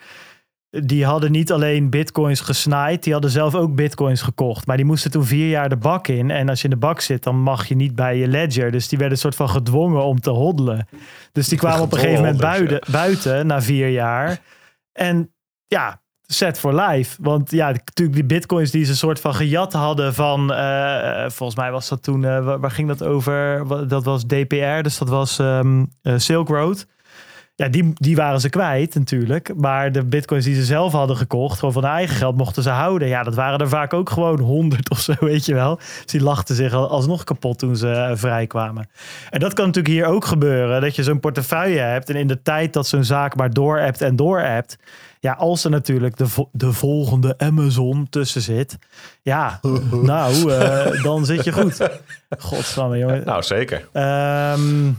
Speaker 1: Die hadden niet alleen bitcoins gesnaaid, die hadden zelf ook bitcoins gekocht. Maar die moesten toen vier jaar de bak in. En als je in de bak zit, dan mag je niet bij je ledger. Dus die werden een soort van gedwongen om te hoddelen. Dus die kwamen op een gegeven moment buiten, buiten na vier jaar. En ja, set for life. Want ja, natuurlijk die bitcoins die ze een soort van gejat hadden van... eh, volgens mij was dat toen... eh, waar, ging dat over? Dat was DPR, dus dat was eh, Silk Road. Ja, die, die waren ze kwijt natuurlijk. Maar de bitcoins die ze zelf hadden gekocht, gewoon van hun eigen geld, mochten ze houden. Ja, dat waren er vaak ook gewoon honderd of zo, weet je wel. Dus die lachten zich al- alsnog kapot toen ze eh, vrijkwamen. En dat kan natuurlijk hier ook gebeuren. Dat je zo'n portefeuille hebt en in de tijd dat zo'n zaak maar door-appt en door-appt. Ja, als er natuurlijk de, vo- de volgende Amazon tussen zit. Ja, nou, eh, dan zit je goed. Godsamme, jongen.
Speaker 3: Nou, zeker.
Speaker 1: Ehm,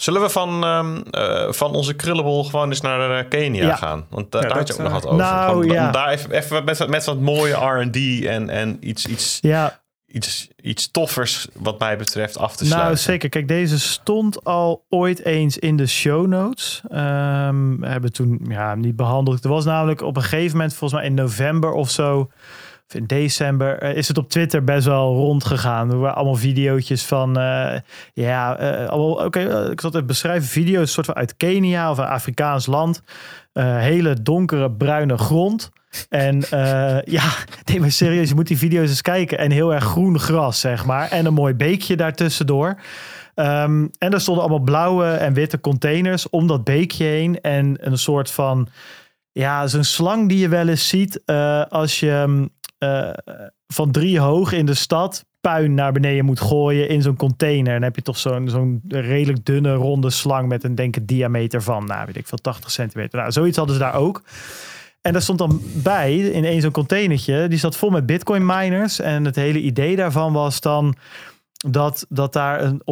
Speaker 3: Zullen we van, ehm, eh, van onze krullenbol gewoon eens naar eh, Kenia
Speaker 1: Ja.
Speaker 3: gaan? Want
Speaker 2: Ja,
Speaker 3: daar had je ook nog
Speaker 2: eh,
Speaker 3: wat over.
Speaker 1: nou,
Speaker 3: Gewoon,
Speaker 1: ja.
Speaker 3: om Daar even, even met, met wat mooie R&D en, en iets, iets,
Speaker 1: ja,
Speaker 3: iets, iets toffers wat mij betreft af te
Speaker 1: Nou,
Speaker 3: sluiten.
Speaker 1: zeker. Kijk, deze stond al ooit eens in de show notes. Ehm, we hebben toen ja, niet behandeld. Er was namelijk op een gegeven moment, volgens mij in november of zo, in december, eh, is het op Twitter best wel rondgegaan. Er waren allemaal videootjes van, eh, ja, eh, oké, ik zal het beschrijven. Video's, soort van uit Kenia of een Afrikaans land. Hele donkere bruine grond. En ja, nee, maar serieus, je moet die video's eens kijken. En heel erg groen gras, zeg maar. En een mooi beekje daartussendoor. Ehm en er stonden allemaal blauwe en witte containers om dat beekje heen. En een soort van, ja, zo'n slang die je wel eens ziet als je eh, van drie hoog in de stad puin naar beneden moet gooien in zo'n container. Dan heb je toch zo'n zo'n redelijk dunne ronde slang met een denk ik diameter van, nou weet ik veel, 80 centimeter. Nou, zoiets hadden ze daar ook. En daar stond dan bij, in één zo'n containertje, die zat vol met bitcoin miners. En het hele idee daarvan was dan dat, dat daar een,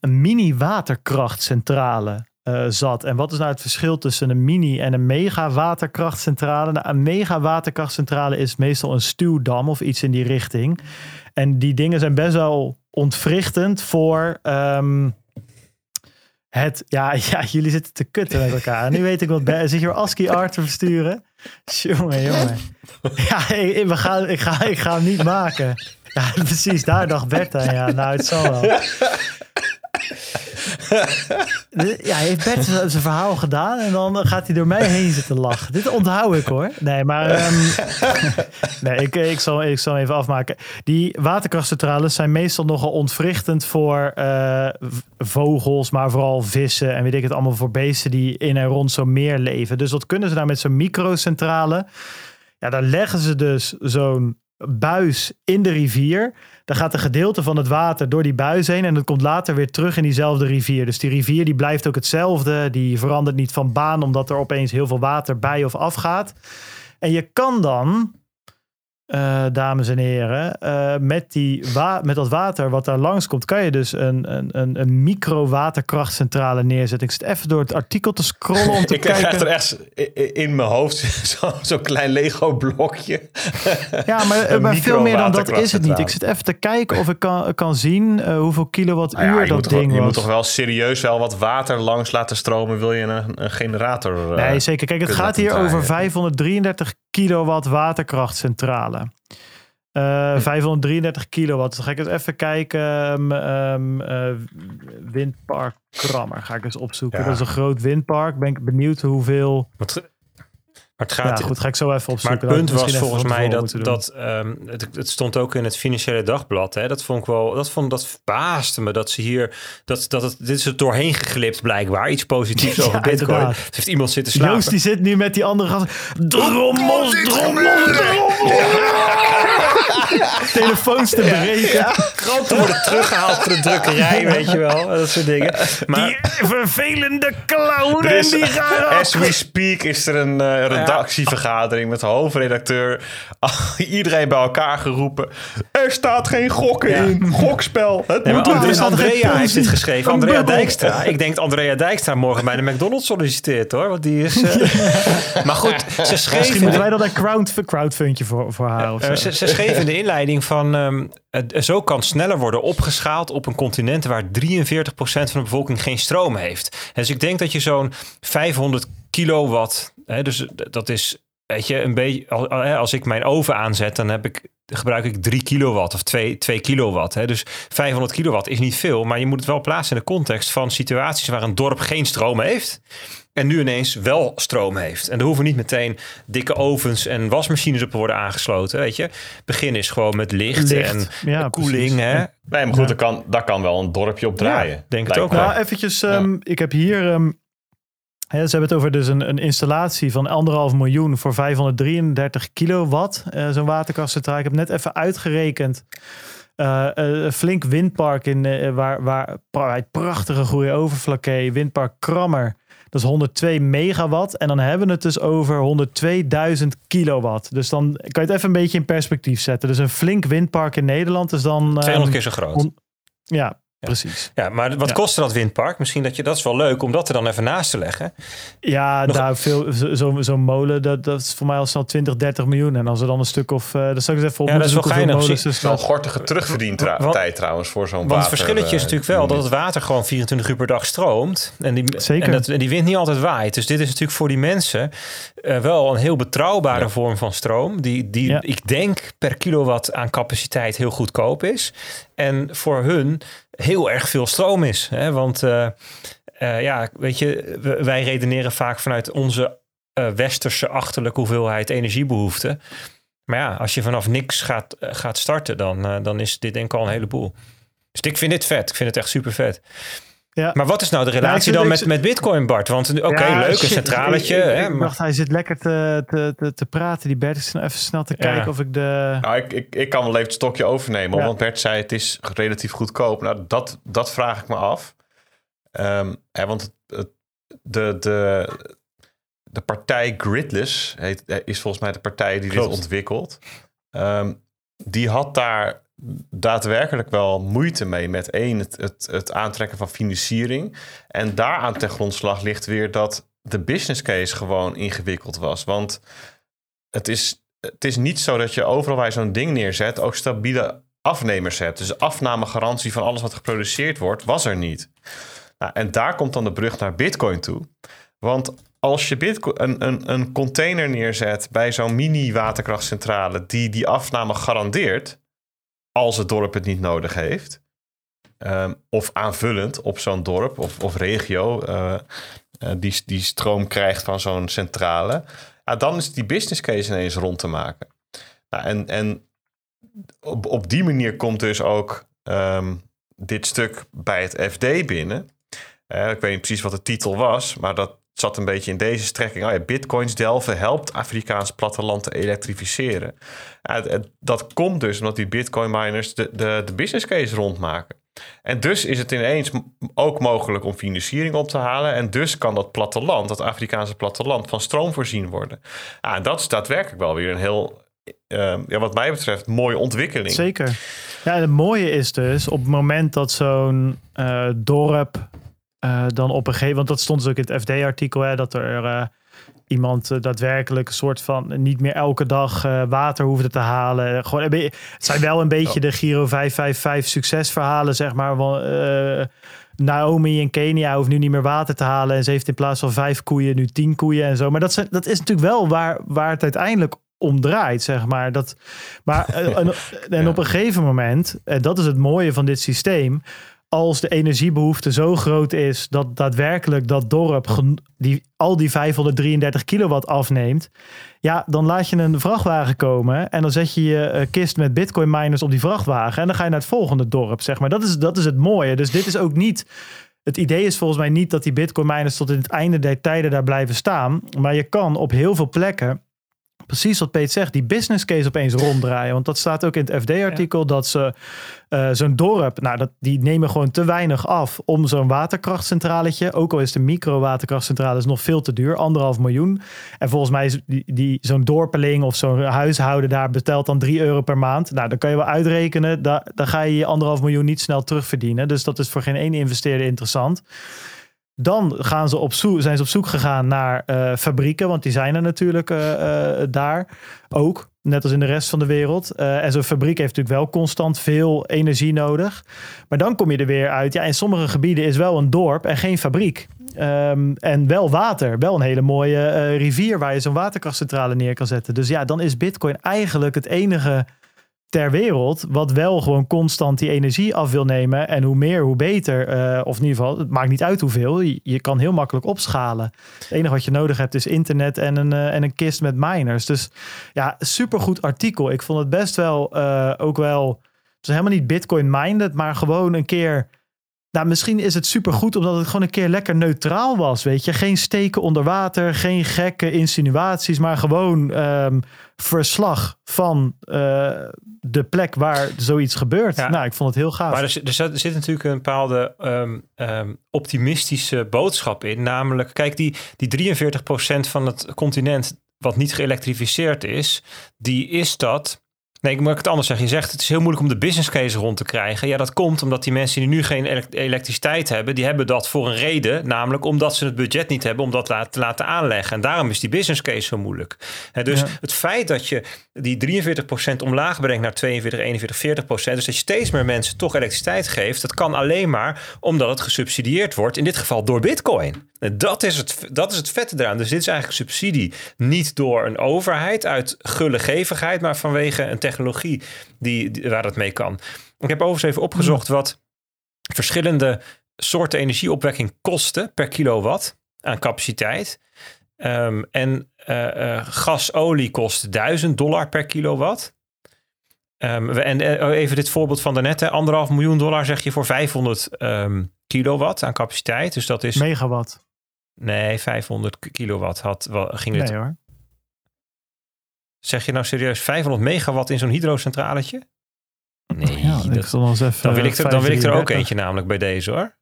Speaker 1: een mini waterkrachtcentrale eh, zat. En wat is nou het verschil tussen een mini en een mega waterkrachtcentrale? Nou, een mega waterkrachtcentrale is meestal een stuwdam of iets in die richting. En die dingen zijn best wel ontwrichtend voor ehm, het... Ja, ja, jullie zitten te kutten met elkaar. Nu weet ik wat... Be- Zit je weer ASCII art te versturen? Jongen, jongen. Ja, ik, we ik, ga, ik ga hem niet maken. Ja, precies. Daar dacht Bert aan. Ja, nou, het zal wel. Ja, heeft Bert zijn verhaal gedaan en dan gaat hij door mij heen zitten lachen. Dit onthoud ik hoor. Nee, maar ehm, nee, ik, ik, zal, ik zal even afmaken. Die waterkrachtcentrales zijn meestal nogal ontwrichtend voor eh, vogels, maar vooral vissen en weet ik het allemaal voor beesten die in en rond zo'n meer leven. Dus wat kunnen ze nou met zo'n microcentrale? Ja, daar leggen ze dus zo'n buis in de rivier. Dan gaat een gedeelte van het water door die buis heen en dat komt later weer terug in diezelfde rivier. Dus die rivier die blijft ook hetzelfde. Die verandert niet van baan omdat er opeens heel veel water bij of afgaat. En je kan dan, eh, dames en heren, eh, met, die met dat water wat daar langskomt, kan je dus een, een, een, een micro-waterkrachtcentrale neerzetten. Ik zit even door het artikel te scrollen om te
Speaker 3: ik krijg
Speaker 1: kijken.
Speaker 3: er echt i- i- in mijn hoofd zo- zo'n klein Lego-blokje.
Speaker 1: Ja, maar,
Speaker 3: Een
Speaker 1: maar veel meer dan dat is het niet. Ik zit even te kijken of ik kan, kan zien eh, hoeveel kilowattuur
Speaker 3: Nou ja,
Speaker 1: dat
Speaker 3: toch,
Speaker 1: ding
Speaker 3: wel- je
Speaker 1: was.
Speaker 3: moet toch wel serieus wel wat water langs laten stromen. Wil je een, een generator? eh,
Speaker 1: Nee, zeker. Kijk, het gaat hier over
Speaker 3: draaien.
Speaker 1: 533 kilowatt waterkrachtcentrale. Eh,
Speaker 3: Hm.
Speaker 1: 533 kilowatt. Dan ga ik eens even kijken. eh, windpark Krammer ga ik eens opzoeken.
Speaker 2: Ja.
Speaker 1: Dat is een groot windpark. Ben ik benieuwd hoeveel...
Speaker 2: Maar het, maar het
Speaker 1: Ja,
Speaker 2: gaat,
Speaker 1: goed, ga ik zo even
Speaker 2: Maar
Speaker 1: opzoeken.
Speaker 2: het punt was volgens mij dat, dat ehm, het, het stond ook in het financiële dagblad. Hè? Dat vond ik wel, dat vond dat verbaasde me dat ze hier, dat, dat het, dit is er doorheen geglipt blijkbaar. Iets positiefs
Speaker 1: Ja,
Speaker 2: over Bitcoin.
Speaker 1: inderdaad.
Speaker 2: Dus heeft iemand zitten slapen.
Speaker 1: Joost die zit nu met die andere gasten. Drommels, drommels, drommels. Telefoons te breken.
Speaker 2: Kranten worden teruggehaald voor de drukkerij, weet je wel. Dat soort dingen. Maar
Speaker 1: Die vervelende clown. Die gaan
Speaker 3: as we speak is er een eh, redactievergadering met de hoofdredacteur. Iedereen bij elkaar geroepen. Er staat geen gokken
Speaker 2: Ja.
Speaker 3: in. Gokspel. Het
Speaker 2: Nee,
Speaker 3: moet
Speaker 1: geen
Speaker 2: Andrea heeft dit geschreven. Andrea
Speaker 1: bubbel.
Speaker 2: Dijkstra. Ik denk dat Andrea Dijkstra morgen bij de McDonald's solliciteert hoor. Want die is. eh, maar goed, ze schreef.
Speaker 1: Misschien moeten wij dan een crowd, crowdfundje voor, voor haar of zo.
Speaker 2: Eh, ze, ze schreef in de inleiding van... ehm, zo kan sneller worden opgeschaald op een continent... waar 43% van de bevolking geen stroom heeft. Dus ik denk dat je zo'n 500 kilowatt... Hè, dus dat is, weet je, een beetje... al- al- hè, Als ik mijn oven aanzet, dan heb ik, gebruik ik 3 kilowatt of 2, 2 kilowatt. Hè. Dus 500 kilowatt is niet veel... maar je moet het wel plaatsen in de context van situaties... waar een dorp geen stroom heeft... En nu ineens wel stroom heeft. En er hoeven niet meteen dikke ovens en wasmachines op te worden aangesloten. Weet je, begin is gewoon met licht,
Speaker 1: Licht,
Speaker 2: en
Speaker 1: ja,
Speaker 2: koeling. Hè?
Speaker 3: Nee, maar goed, daar, kan, daar kan wel een dorpje op draaien.
Speaker 2: denk het ook wel.
Speaker 1: Nou, eventjes. ehm, Ik heb hier ehm, ze hebben het over dus een, een installatie van anderhalf miljoen voor 533 kilowatt. Uh, Zo'n waterkrachtscentrale. Ik heb net even uitgerekend. Uh, een flink windpark in uh, waar, waar prachtige goede overflakkee. Windpark Krammer. Dat is 102 megawatt. En dan hebben we het dus over 102.000 kilowatt. Dus dan kan je het even een beetje in perspectief zetten. Dus een flink windpark in Nederland is dan...
Speaker 2: 200 um, keer zo groot.
Speaker 1: ja, Precies.
Speaker 2: Ja, maar wat ja. kostte dat windpark? Misschien dat je dat is wel leuk om dat er dan even naast te leggen.
Speaker 1: Ja, Nog... daar veel zo'n zo molen dat, dat is voor mij al snel 20, 30 miljoen. En als er dan een stuk of uh, dat zou ik eens even op.
Speaker 2: Ja, dat is wel geinig.
Speaker 3: Dat is wel een gortige terugverdientijd trouwens voor zo'n water.
Speaker 2: Want het verschilletje is natuurlijk wel dat het water gewoon 24 uur per dag stroomt. En die, Zeker. En, dat, en die wind niet altijd waait. Dus dit is natuurlijk voor die mensen uh, wel een heel betrouwbare ja. vorm van stroom. Die, die ja. ik denk per kilowatt aan capaciteit heel goedkoop is. En voor hun heel erg veel stroom is. Hè? Want uh, uh, ja, weet je, wij redeneren vaak vanuit onze uh, westerse achterlijke hoeveelheid energiebehoeften. Maar ja, als je vanaf niks gaat, gaat starten, dan, dan is dit denk ik al een heleboel. Dus ik vind dit vet. Ik vind het echt super vet. Ja. Maar wat is nou de relatie dan met, met Bitcoin, Bart? Want oké, okay, ja, leuk, een centraletje.
Speaker 1: Ik, ik,
Speaker 2: hè,
Speaker 1: ik dacht, hij zit lekker te, te, te, te praten. Die Bert is even snel te kijken ja. of ik de...
Speaker 3: Nou, ik, ik, ik kan wel even het stokje overnemen. Want Bert zei, het is relatief goedkoop. Nou, dat, dat vraag ik me af. Um, hè, want het, het, de, de, de partij Gridless heet, is volgens mij de partij die Klopt. dit ontwikkelt. Um, die had daar daadwerkelijk wel moeite mee met één, het, het, het aantrekken van financiering. En daaraan ten grondslag ligt weer dat de business case gewoon ingewikkeld was. Want het is, het is niet zo dat je overal waar je zo'n ding neerzet ook stabiele afnemers hebt. Dus afnamegarantie van alles wat geproduceerd wordt, was er niet. Nou, en daar komt dan de brug naar Bitcoin toe. Want als je Bitcoin, een, een, een container neerzet bij zo'n mini-waterkrachtcentrale die die afname garandeert, als het dorp het niet nodig heeft. Um, of aanvullend op zo'n dorp of, of regio uh, uh, die, die stroom krijgt van zo'n centrale. Dan is die business case ineens rond te maken. Nou, en en op, op die manier komt dus ook um, dit stuk bij het FD binnen. Uh, ik weet niet precies wat de titel was, maar dat zat een beetje in deze strekking. Oh ja, bitcoins delven helpt Afrikaans platteland te elektrificeren. dat komt dus omdat die bitcoin miners de, de, de business case rondmaken. En dus is het ineens ook mogelijk om financiering op te halen. En dus kan dat platteland, dat Afrikaanse platteland, van stroom voorzien worden. En dat is daadwerkelijk wel weer een heel, uh, ja, wat mij betreft, mooie ontwikkeling.
Speaker 1: Zeker. Ja, het mooie is dus op het moment dat zo'n uh, dorp uh, dan op een gegeven want dat stond dus ook in het FD-artikel, dat er uh, iemand uh, daadwerkelijk een soort van niet meer elke dag water hoefde te halen. Gewoon, het zijn wel een beetje de Giro 555 succesverhalen, zeg maar. Van, Naomi in Kenia hoeft nu niet meer water te halen en ze heeft in plaats van vijf koeien nu tien koeien en zo. Maar dat, zijn, dat is natuurlijk wel waar, waar het uiteindelijk om draait, zeg maar. Dat, maar en, en op een gegeven moment, en dat is het mooie van dit systeem als de energiebehoefte zo groot is dat daadwerkelijk dat dorp die, al die 533 kilowatt afneemt, ja, dan laat je een vrachtwagen komen en dan zet je je eh, kist met bitcoin miners op die vrachtwagen en dan ga je naar het volgende dorp, zeg maar. Dat is, dat is het mooie. Dus dit is ook niet... Het idee is volgens mij niet dat die bitcoin miners tot in het einde der tijden daar blijven staan, maar je kan op heel veel plekken precies wat Peet zegt, die business case opeens ronddraaien. Want dat staat ook in het FD-artikel dat ze uh, zo'n dorp, nou, dat, die nemen gewoon te weinig af om zo'n waterkrachtcentraletje. Ook al is de micro-waterkrachtcentrale nog veel te duur, anderhalf miljoen. En volgens mij is die, die, zo'n dorpeling of zo'n huishouden daar betelt dan 3 euro per maand. Nou, dan kan je wel uitrekenen, daar, dan ga je je anderhalf miljoen niet snel terugverdienen. Dus dat is voor geen één investeerder interessant. Dan gaan ze op zijn ze op zoek gegaan naar uh, fabrieken, want die zijn er natuurlijk uh, uh, daar ook, net als in de rest van de wereld. en zo'n fabriek heeft natuurlijk wel constant veel energie nodig. Maar dan kom je er weer uit, ja, in sommige gebieden is wel een dorp en geen fabriek. Um, en wel water, wel een hele mooie rivier waar je zo'n waterkrachtcentrale neer kan zetten. Dus ja, dan is Bitcoin eigenlijk het enige ter wereld, wat wel gewoon constant die energie af wil nemen. En hoe meer, hoe beter. Uh, of in ieder geval, het maakt niet uit hoeveel. Je, je, kan heel makkelijk opschalen. Het enige wat je nodig hebt is internet en een, uh, en een kist met miners. Dus ja, supergoed artikel. Ik vond het best wel uh, ook wel. Het is helemaal niet Bitcoin-minded, maar gewoon een keer Nou, misschien is het supergoed omdat het gewoon een keer lekker neutraal was, weet je. Geen steken onder water, geen gekke insinuaties, maar gewoon ehm, verslag van eh, de plek waar zoiets gebeurt.
Speaker 2: Ja.
Speaker 1: Nou, ik vond het heel gaaf.
Speaker 2: Maar er, zit- er zit- er zit natuurlijk een bepaalde ehm, ehm, optimistische boodschap in. Namelijk, kijk, die, die 43% van het continent wat niet geëlektrificeerd is, die is dat. Nee, ik moet het anders zeggen. Je zegt het is heel moeilijk om de business case rond te krijgen. Ja, dat komt omdat die mensen die nu geen elek- elektriciteit hebben, die hebben dat voor een reden. Namelijk omdat ze het budget niet hebben om dat te laten aanleggen. En daarom is die business case zo moeilijk. Dus
Speaker 1: Ja.
Speaker 2: het feit dat je die 43% omlaag brengt naar 42, 41, 40%. Dus dat je steeds meer mensen toch elektriciteit geeft. Dat kan alleen maar omdat het gesubsidieerd wordt. In dit geval door bitcoin. Dat is, het, dat is het vette eraan. Dus dit is eigenlijk subsidie niet door een overheid uit gullegevigheid, maar vanwege een technologie die, die- waar dat mee kan. Ik heb overigens even opgezocht wat verschillende soorten energieopwekking kosten per kilowatt aan capaciteit. Ehm, en eh, eh, gasolie kost 1000 dollar per kilowatt. We- en eh, even dit voorbeeld van daarnet. hè. Anderhalf miljoen dollar zeg je voor 500 ehm, kilowatt aan capaciteit. Dus dat is...
Speaker 1: Megawatt.
Speaker 2: Nee, 500 k- kilowatt had, ging.
Speaker 1: Nee hoor.
Speaker 2: Zeg je nou serieus 500 megawatt in zo'n hydrocentraletje? Nee,
Speaker 1: Ja,
Speaker 2: dat-
Speaker 1: nog eens even,
Speaker 2: dan, wil ik er, dan wil ik er ook
Speaker 1: 533
Speaker 2: eentje namelijk bij deze hoor.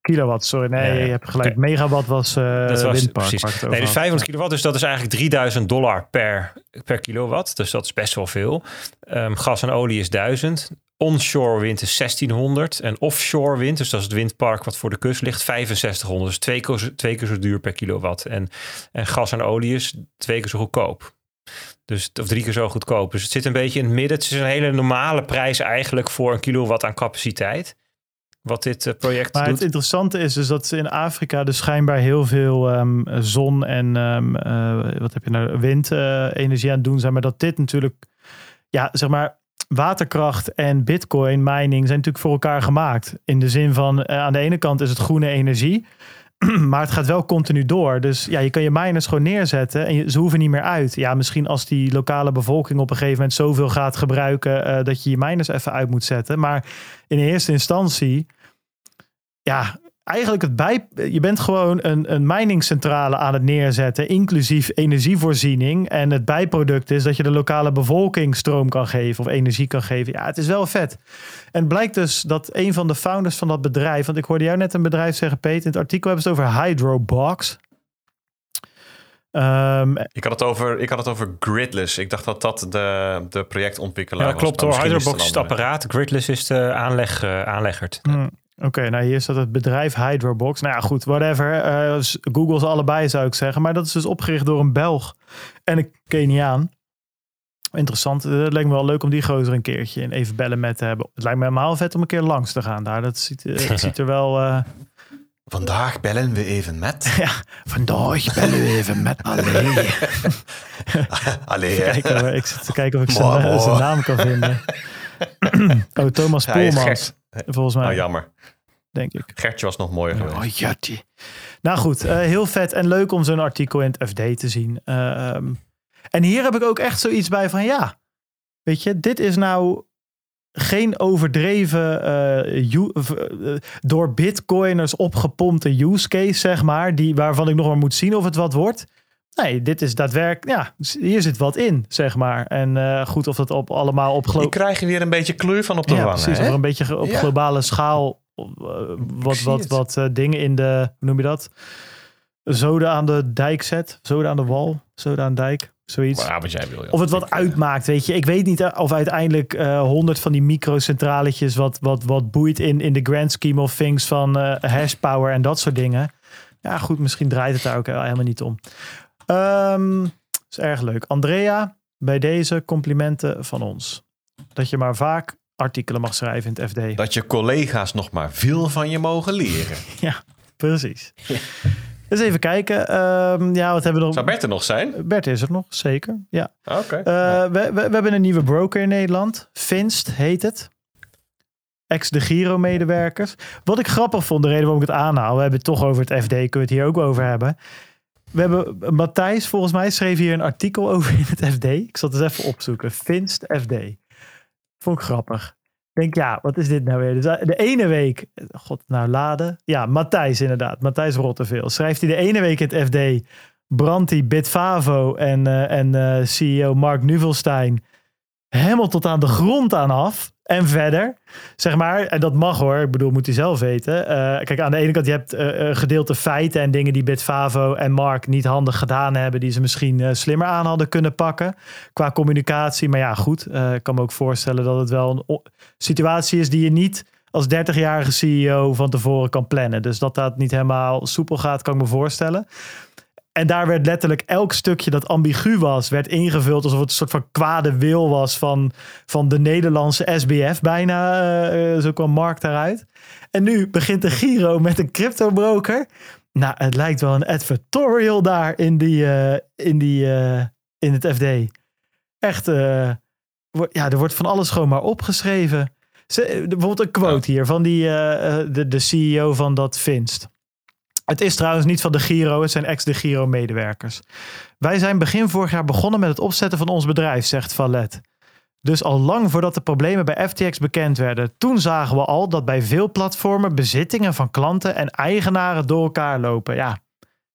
Speaker 1: Kilowatt, sorry. Nee,
Speaker 2: Ja, ja.
Speaker 1: je hebt gelijk. Megawatt was eh
Speaker 2: Dat was
Speaker 1: windpark.
Speaker 2: precies. Nee,
Speaker 1: over
Speaker 2: dus
Speaker 1: had.
Speaker 2: 500 kilowatt, dus dat is eigenlijk 3000 dollar per, per kilowatt. Dus dat is best wel veel. Ehm, gas en olie is 1000. Onshore wind is 1600. En offshore wind, dus dat is het windpark wat voor de kust ligt, 6500. Dus twee keer, zo- twee keer zo duur per kilowatt. En, en gas en olie is twee keer zo goedkoop. Dus, of drie keer zo goedkoop. Dus het zit een beetje in het midden. Het is een hele normale prijs eigenlijk voor een kilowatt aan capaciteit. Wat dit eh, project
Speaker 1: Maar
Speaker 2: doet.
Speaker 1: het interessante is dus dat ze in Afrika dus schijnbaar heel veel ehm, zon en ehm, eh, wat heb je nou, windenergie aan het doen zijn. Maar dat dit natuurlijk, ja, zeg maar, waterkracht en bitcoin mining zijn natuurlijk voor elkaar gemaakt. In de zin van, eh, aan de ene kant is het groene energie. Maar het gaat wel continu door. Dus ja, je kan je miners gewoon neerzetten en ze hoeven niet meer uit. Ja, misschien als die lokale bevolking op een gegeven moment zoveel gaat gebruiken eh, dat je je miners even uit moet zetten. Maar in eerste instantie, ja, eigenlijk het bij. Je bent gewoon een, een miningscentrale aan het neerzetten, inclusief energievoorziening. En het bijproduct is dat je de lokale bevolking stroom kan geven of energie kan geven. Ja, het is wel vet. En het blijkt dus dat een van de founders van dat bedrijf, want ik hoorde jou net een bedrijf zeggen, Peter, in het artikel hebben ze het over Hydrobox. Ehm,
Speaker 3: Ik had, het over, ik had het over Gridless. Ik dacht dat dat de, de projectontwikkelaar
Speaker 2: Ja,
Speaker 3: was.
Speaker 2: klopt hoor. Hydrobox is het apparaat. Gridless is de aanleg, eh, aanleggerd.
Speaker 1: Hmm, Oké, nou hier staat het bedrijf Hydrobox. Nou ja, goed, whatever. Eh, s- Google ze allebei zou ik zeggen. Maar dat is dus opgericht door een Belg en een Keniaan. Interessant. Eh, Het lijkt me wel leuk om die gozer een keertje in even bellen met te hebben. Het lijkt me helemaal vet om een keer langs te gaan daar. Dat ziet, eh, het ziet er wel... eh,
Speaker 3: Vandaag bellen we even met.
Speaker 1: ja, vandaag bellen we even met Allee.
Speaker 3: Allee.
Speaker 1: Kijken, ik zit te kijken of ik zijn, naam kan vinden. oh, Thomas Poelmans. Volgens mij,
Speaker 3: Oh, jammer.
Speaker 1: denk ik.
Speaker 3: Gertje was nog mooier geweest.
Speaker 1: Oh, Jatje. Nou goed, eh, heel vet en leuk om zo'n artikel in het FD te zien. Eh, ehm, en hier heb ik ook echt zoiets bij van ja, weet je, dit is nou geen overdreven eh, u- eh, door bitcoiners opgepompte use case, zeg maar, die, waarvan ik nog maar moet zien of het wat wordt. Nee, dit is daadwerkelijk, ja, hier zit wat in, zeg maar. En eh, goed of dat op, allemaal op
Speaker 3: Je krijgt er weer een beetje kleur van op de
Speaker 1: ja,
Speaker 3: wangen.
Speaker 1: precies.
Speaker 3: hè?
Speaker 1: Of een beetje op
Speaker 3: Ja.
Speaker 1: globale schaal eh, wat, wat, wat eh, dingen in de, hoe noem je dat? Zoden aan de dijk zet. Zoden aan de wal. Zoden aan de dijk. Zoiets.
Speaker 3: Maar wat jij wil.
Speaker 1: Of het wat uitmaakt, weet je. Ik weet niet of uiteindelijk honderd van die microcentraletjes wat, wat, wat boeit in, in de grand scheme of things van eh hash power en dat soort dingen. Ja, goed, misschien draait het daar ook helemaal niet om. Ehm is erg leuk. Andrea, bij deze complimenten van ons. Dat je maar vaak artikelen mag schrijven in het FD.
Speaker 3: Dat je collega's nog maar veel van je mogen leren.
Speaker 1: Precies. Dus even kijken. Ehm, ja, wat hebben we nog?
Speaker 3: Zou Bert er nog zijn?
Speaker 1: Bert is er nog, zeker. Ja.
Speaker 3: Oké.
Speaker 1: Eh, we, we, we hebben een nieuwe broker in Nederland. Finst heet het. Ex de Giro-medewerkers. Wat ik grappig vond, de reden waarom ik het aanhaal. We hebben het toch over het FD, kunnen we het hier ook over hebben. We hebben Matthijs, volgens mij, schreef hier een artikel over in het FD. Ik zal het eens even opzoeken. Finst FD. Vond ik grappig. denk, ja, wat is dit nou weer? Dus de ene week, god, nou laden. Ja, Matthijs inderdaad. Matthijs Rotteveel. Schrijft hij de ene week in het FD, brandt Bitfavo en, uh, en CEO Mark Nuvelstein helemaal tot aan de grond aan af. En verder, zeg maar, en dat mag hoor, ik bedoel, moet hij zelf weten. Uh, kijk, aan de ene kant, je hebt uh, gedeelte feiten en dingen die Bitfavo en Mark niet handig gedaan hebben, die ze misschien slimmer aan hadden kunnen pakken qua communicatie. Maar ja, goed, ik kan me ook voorstellen dat het wel een situatie is die je niet als 30-jarige CEO van tevoren kan plannen. Dus dat dat niet helemaal soepel gaat, kan ik me voorstellen. En daar werd letterlijk elk stukje dat ambigu was, werd ingevuld alsof het een soort van kwade wil was van, van de Nederlandse SBF bijna. Uh, zo kwam Mark daaruit. En nu begint de Giro met een cryptobroker. Nou, het lijkt wel een advertorial daar in, die, uh, in, die, uh, in het FD. Echt, ja, er wordt van alles gewoon maar opgeschreven. Ze, bijvoorbeeld een quote hier van die, de, de CEO van dat Finst. Het is trouwens niet van de Giro, het zijn ex-de Giro-medewerkers. Wij zijn begin vorig jaar begonnen met het opzetten van ons bedrijf, zegt Valet. Dus al lang voordat de problemen bij FTX bekend werden. Toen zagen we al dat bij veel platformen bezittingen van klanten en eigenaren door elkaar lopen. Ja,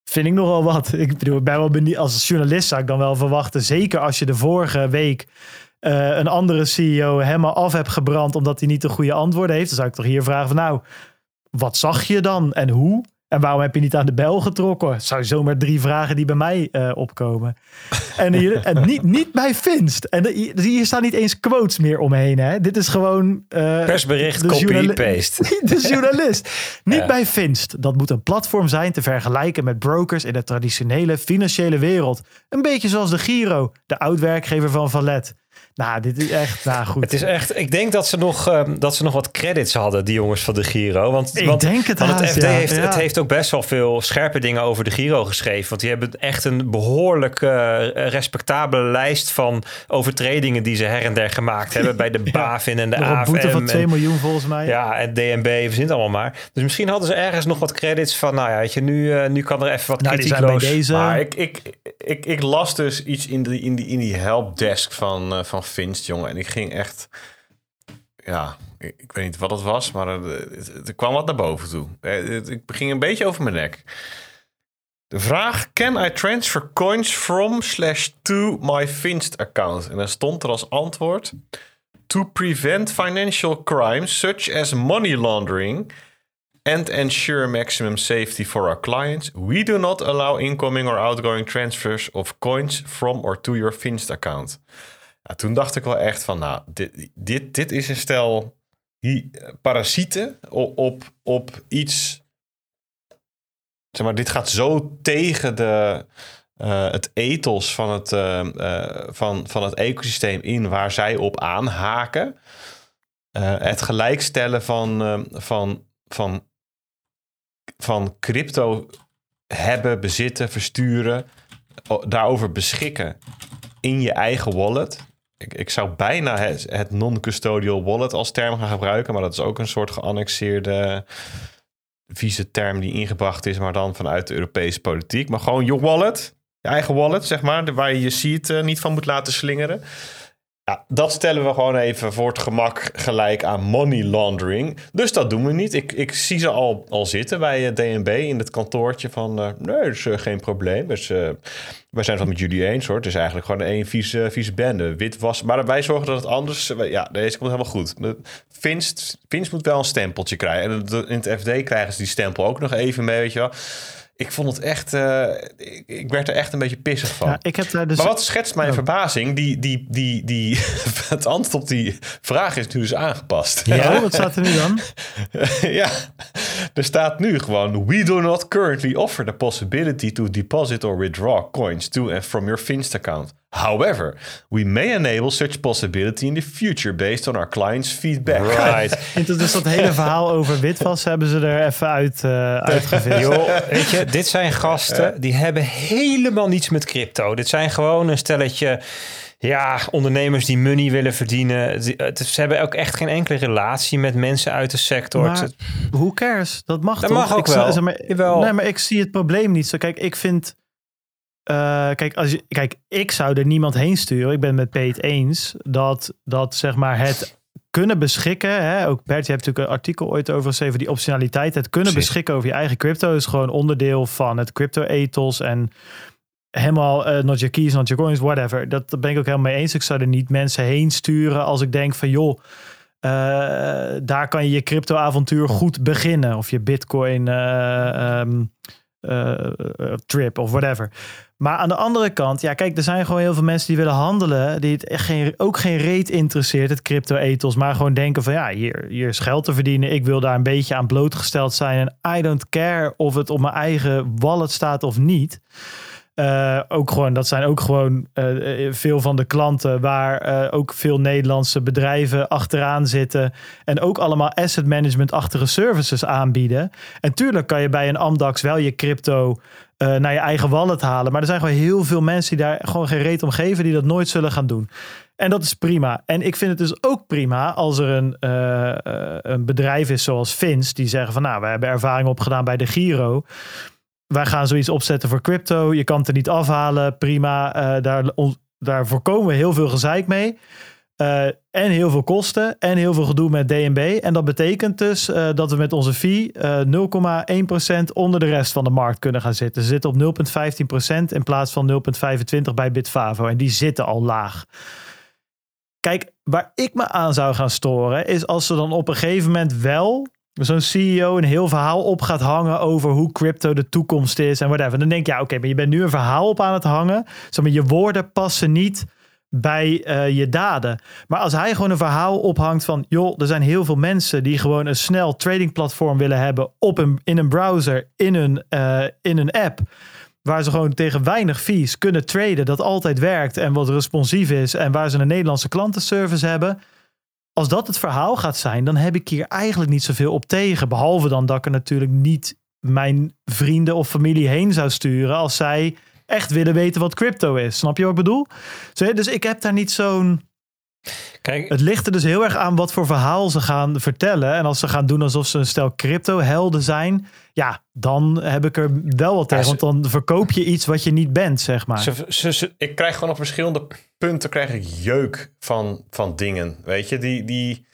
Speaker 1: vind ik nogal wat. Ik bedoel, ben wel benieuwd. Als journalist zou ik dan wel verwachten, zeker als je de vorige week uh, een andere CEO helemaal af hebt gebrand omdat hij niet de goede antwoorden heeft. Dan zou ik toch hier vragen van nou, wat zag je dan en hoe? En waarom heb je niet aan de bel getrokken? Het zijn zomaar drie vragen die bij mij uh, opkomen. En, hier, en niet, niet bij Finst. En de, hier staan niet eens quotes meer omheen. Hè? Dit is gewoon... Uh,
Speaker 2: Persbericht, copy-paste.
Speaker 1: De journalist. niet ja. bij Finst. Dat moet een platform zijn te vergelijken met brokers in de traditionele financiële wereld. Een beetje zoals de Giro, de oud-werkgever van Valet. Nou, dit is echt, nou goed.
Speaker 2: Het is echt, ik denk dat ze nog, uh, dat ze nog wat credits hadden, die jongens van de Giro. Want,
Speaker 1: ik
Speaker 2: want,
Speaker 1: denk het
Speaker 2: want
Speaker 1: haast,
Speaker 2: het FD
Speaker 1: ja.
Speaker 2: heeft,
Speaker 1: Ja.
Speaker 2: het heeft ook best wel veel scherpe dingen over de Giro geschreven. Want die hebben echt een behoorlijk uh, respectabele lijst van overtredingen die ze her en der gemaakt hebben bij de BaFin en de
Speaker 1: Nog een
Speaker 2: AFM.
Speaker 1: boete van 2
Speaker 2: en-
Speaker 1: miljoen volgens mij.
Speaker 2: ja, en DNB verzint allemaal maar. Dus misschien hadden ze ergens nog wat credits van, nou ja, weet je, nu, eh, nu kan er even wat
Speaker 1: nou, die zijn bij deze.
Speaker 3: Maar ik, ik, ik, ik las dus iets in, de, in, die, in die helpdesk van, eh, van Finst, jongen. En ik ging echt... Ja, ik, weet niet wat het was, maar er, er- kwam wat naar boven toe. Eh, Ik ging een beetje over mijn nek. De vraag, can I transfer coins from slash to my Finst account? En dan stond er als antwoord... To prevent financial crimes such as money laundering and ensure maximum safety for our clients, we do not allow incoming or outgoing transfers of coins from or to your Finst account. Ja, toen dacht ik wel echt van, nou, dit, dit, dit is een stel parasieten op, op, iets. Zeg maar, dit gaat zo tegen de, eh, het ethos van het, eh, eh, van, van het ecosysteem in waar zij op aanhaken. Het gelijkstellen van, van, van, van crypto hebben, bezitten, versturen, daarover beschikken in je eigen wallet. Ik, ik zou bijna het, non-custodial wallet als term gaan gebruiken, maar dat is ook een soort geannexeerde vieze term die ingebracht is, maar dan vanuit de Europese politiek. Maar gewoon je wallet, je eigen wallet, zeg maar, waar je je seed eh, niet van moet laten slingeren. Ja, dat stellen we gewoon even voor het gemak gelijk aan money laundering. Dus dat doen we niet. Ik, ik zie ze al, al zitten bij eh, DNB in het kantoortje van... eh, nee, dat eh, geen probleem. Dus, wij zijn het wel met jullie eens hoor. Het is eigenlijk gewoon één vieze, vieze bende. Witwas. Maar wij zorgen dat het anders... Ja, deze komt helemaal goed. Finst, Finst moet wel een stempeltje krijgen. En in het FD krijgen ze die stempel ook nog even mee, weet je wel. Ik vond het echt... eh, ik, ik werd er echt een beetje pissig van.
Speaker 1: Ja, ik heb daar dus...
Speaker 3: Maar wat schetst mijn
Speaker 1: Oh.
Speaker 3: verbazing? Die, die, die, die, het antwoord op die vraag is nu dus aangepast.
Speaker 1: Ja, wat staat er nu dan?
Speaker 3: ja, er staat nu gewoon... We do not currently offer the possibility to deposit or withdraw coins to and from your Finst account. However, we may enable such possibility in the future based on our clients' feedback.
Speaker 2: Right.
Speaker 1: Dus dat hele verhaal over witwas hebben ze er even uit, eh uitgevist.
Speaker 2: Joh, weet je, dit zijn gasten die hebben helemaal niets met crypto. Dit zijn gewoon een stelletje ja, ondernemers die money willen verdienen. Is- Ze hebben ook echt geen enkele relatie met mensen uit de sector.
Speaker 1: Maar who cares? Dat mag
Speaker 2: Dat
Speaker 1: toch?
Speaker 2: mag ook
Speaker 1: ik,
Speaker 2: wel.
Speaker 1: zeg maar,
Speaker 2: Jawel.
Speaker 1: Nee, maar ik zie het probleem niet zo. Kijk, ik vind... eh, kijk, als je, kijk, ik zou er niemand heen sturen. Ik ben het met Peet eens dat, dat zeg maar het kunnen beschikken. Hè, ook Bert, je hebt natuurlijk een artikel ooit over geschreven, die optionaliteit. Het kunnen beschikken over je eigen crypto is gewoon onderdeel van het crypto ethos en helemaal eh, not your keys, not your coins, whatever. Dat, dat ben ik ook helemaal mee eens. Ik zou er niet mensen heen sturen als ik denk van joh, eh, daar kan je je crypto avontuur goed beginnen. Of je bitcoin eh, ehm, eh, eh, trip of whatever. Maar aan de andere kant, ja, kijk, er zijn gewoon heel veel mensen die willen handelen, die het geen, ook geen reet interesseert, het crypto-ethos, maar gewoon denken van, ja, hier, hier is geld te verdienen, ik wil daar een beetje aan blootgesteld zijn en I don't care of het op mijn eigen wallet staat of niet. Eh, ook gewoon, dat zijn ook gewoon eh, eh, veel van de klanten waar ook veel Nederlandse bedrijven achteraan zitten. En ook allemaal asset management-achtige services aanbieden. En tuurlijk kan je bij een Amdax wel je crypto naar je eigen wallet halen. Maar er zijn gewoon heel veel mensen die daar gewoon geen reet om geven, die dat nooit zullen gaan doen. En dat is prima. En ik vind het dus ook prima als er een, een bedrijf is zoals Fins, die zeggen van nou, we hebben ervaring opgedaan bij de Giro. Wij gaan zoiets opzetten voor crypto. Je kan het er niet afhalen. Prima. Eh, daar, daar voorkomen we heel veel gezeik mee. Eh, en heel veel kosten. En heel veel gedoe met DNB. En dat betekent dus eh, dat we met onze fee eh 0,1% onder de rest van de markt kunnen gaan zitten. Ze zitten op 0,15% in plaats van 0,25% bij Bitfavo. En die zitten al laag. Kijk, waar ik me aan zou gaan storen, is als ze dan op een gegeven moment wel zo'n CEO een heel verhaal op gaat hangen over hoe crypto de toekomst is en whatever. Dan denk je, ja, oké, maar je bent nu een verhaal op aan het hangen. Zeg maar, je woorden passen niet bij eh, je daden. Maar als hij gewoon een verhaal ophangt van, joh, er zijn heel veel mensen die gewoon een snel trading platform willen hebben op een, in een browser, in een, eh, in een app. Waar ze gewoon tegen weinig fees kunnen traden, dat altijd werkt en wat responsief is en waar ze een Nederlandse klantenservice hebben. Als dat het verhaal gaat zijn, dan heb ik hier eigenlijk niet zoveel op tegen. Behalve dan dat ik er natuurlijk niet mijn vrienden of familie heen zou sturen als zij echt willen weten wat crypto is. Snap je wat ik bedoel? Dus ik heb daar niet zo'n.
Speaker 2: Kijk,
Speaker 1: Het ligt er dus heel erg aan wat voor verhaal ze gaan vertellen. En als ze gaan doen alsof ze een stel crypto-helden zijn, ja, dan heb ik er wel wat tegen.
Speaker 2: ze-
Speaker 1: Want dan verkoop je iets wat je niet bent, zeg maar.
Speaker 2: ze, ze, ze-
Speaker 3: Ik krijg gewoon op verschillende punten krijg ik jeuk van, van dingen. Weet je, die, die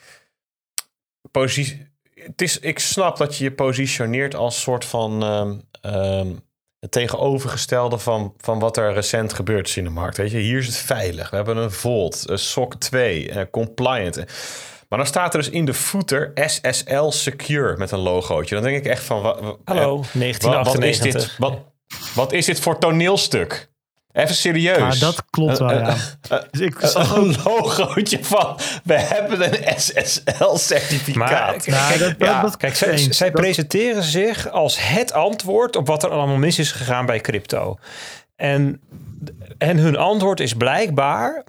Speaker 3: positie. Het is, ik snap dat je je positioneert als soort van ehm, ehm, het tegenovergestelde van, van wat er recent gebeurd is in de markt. Weet je, hier is het veilig. We hebben een Volt, een SOC 2, eh, compliant. Maar dan staat er dus in de footer SSL Secure met een logootje. Dan denk ik echt van...
Speaker 2: hallo,
Speaker 3: Wat, wat is
Speaker 2: 1998.
Speaker 3: dit? Wat, wat is dit voor toneelstuk? Even serieus.
Speaker 1: Maar dat klopt wel,
Speaker 3: Eh,
Speaker 1: ja.
Speaker 3: eh,
Speaker 1: Dus ik zag
Speaker 3: Een logootje van... We hebben een SSL-certificaat.
Speaker 1: Nou, dat-
Speaker 3: Ja,
Speaker 1: dat-
Speaker 2: Kijk, zij, zij
Speaker 1: Dat-
Speaker 2: presenteren zich als het antwoord op wat er allemaal mis is gegaan bij crypto. En, en hun antwoord is blijkbaar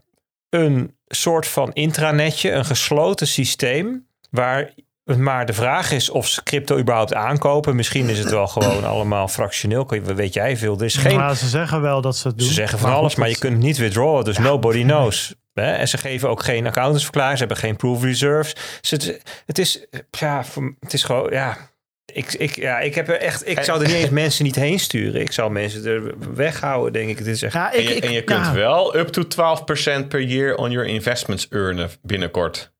Speaker 2: een soort van intranetje, een gesloten systeem, waar maar de vraag is of ze crypto überhaupt aankopen. Misschien is het wel gewoon allemaal fractioneel. Weet jij veel? Er is geen,
Speaker 1: Maar ze zeggen wel dat ze het doen.
Speaker 2: ze zeggen van alles,
Speaker 1: goed,
Speaker 2: maar je kunt niet withdrawen. Dus nobody knows. En ze geven ook geen accountantsverklaring. Ze hebben geen proof reserves. Dus het, het is, ja, het is gewoon, ja. Ik, ik, ja, ik heb er echt, ik zou er niet eens mensen niet heen sturen. Ik zou mensen er weghouden, denk ik. Dit is echt.
Speaker 1: Ja,
Speaker 3: En je,
Speaker 1: ik,
Speaker 3: en je kunt wel up to 12% per year on your investments earnen binnenkort.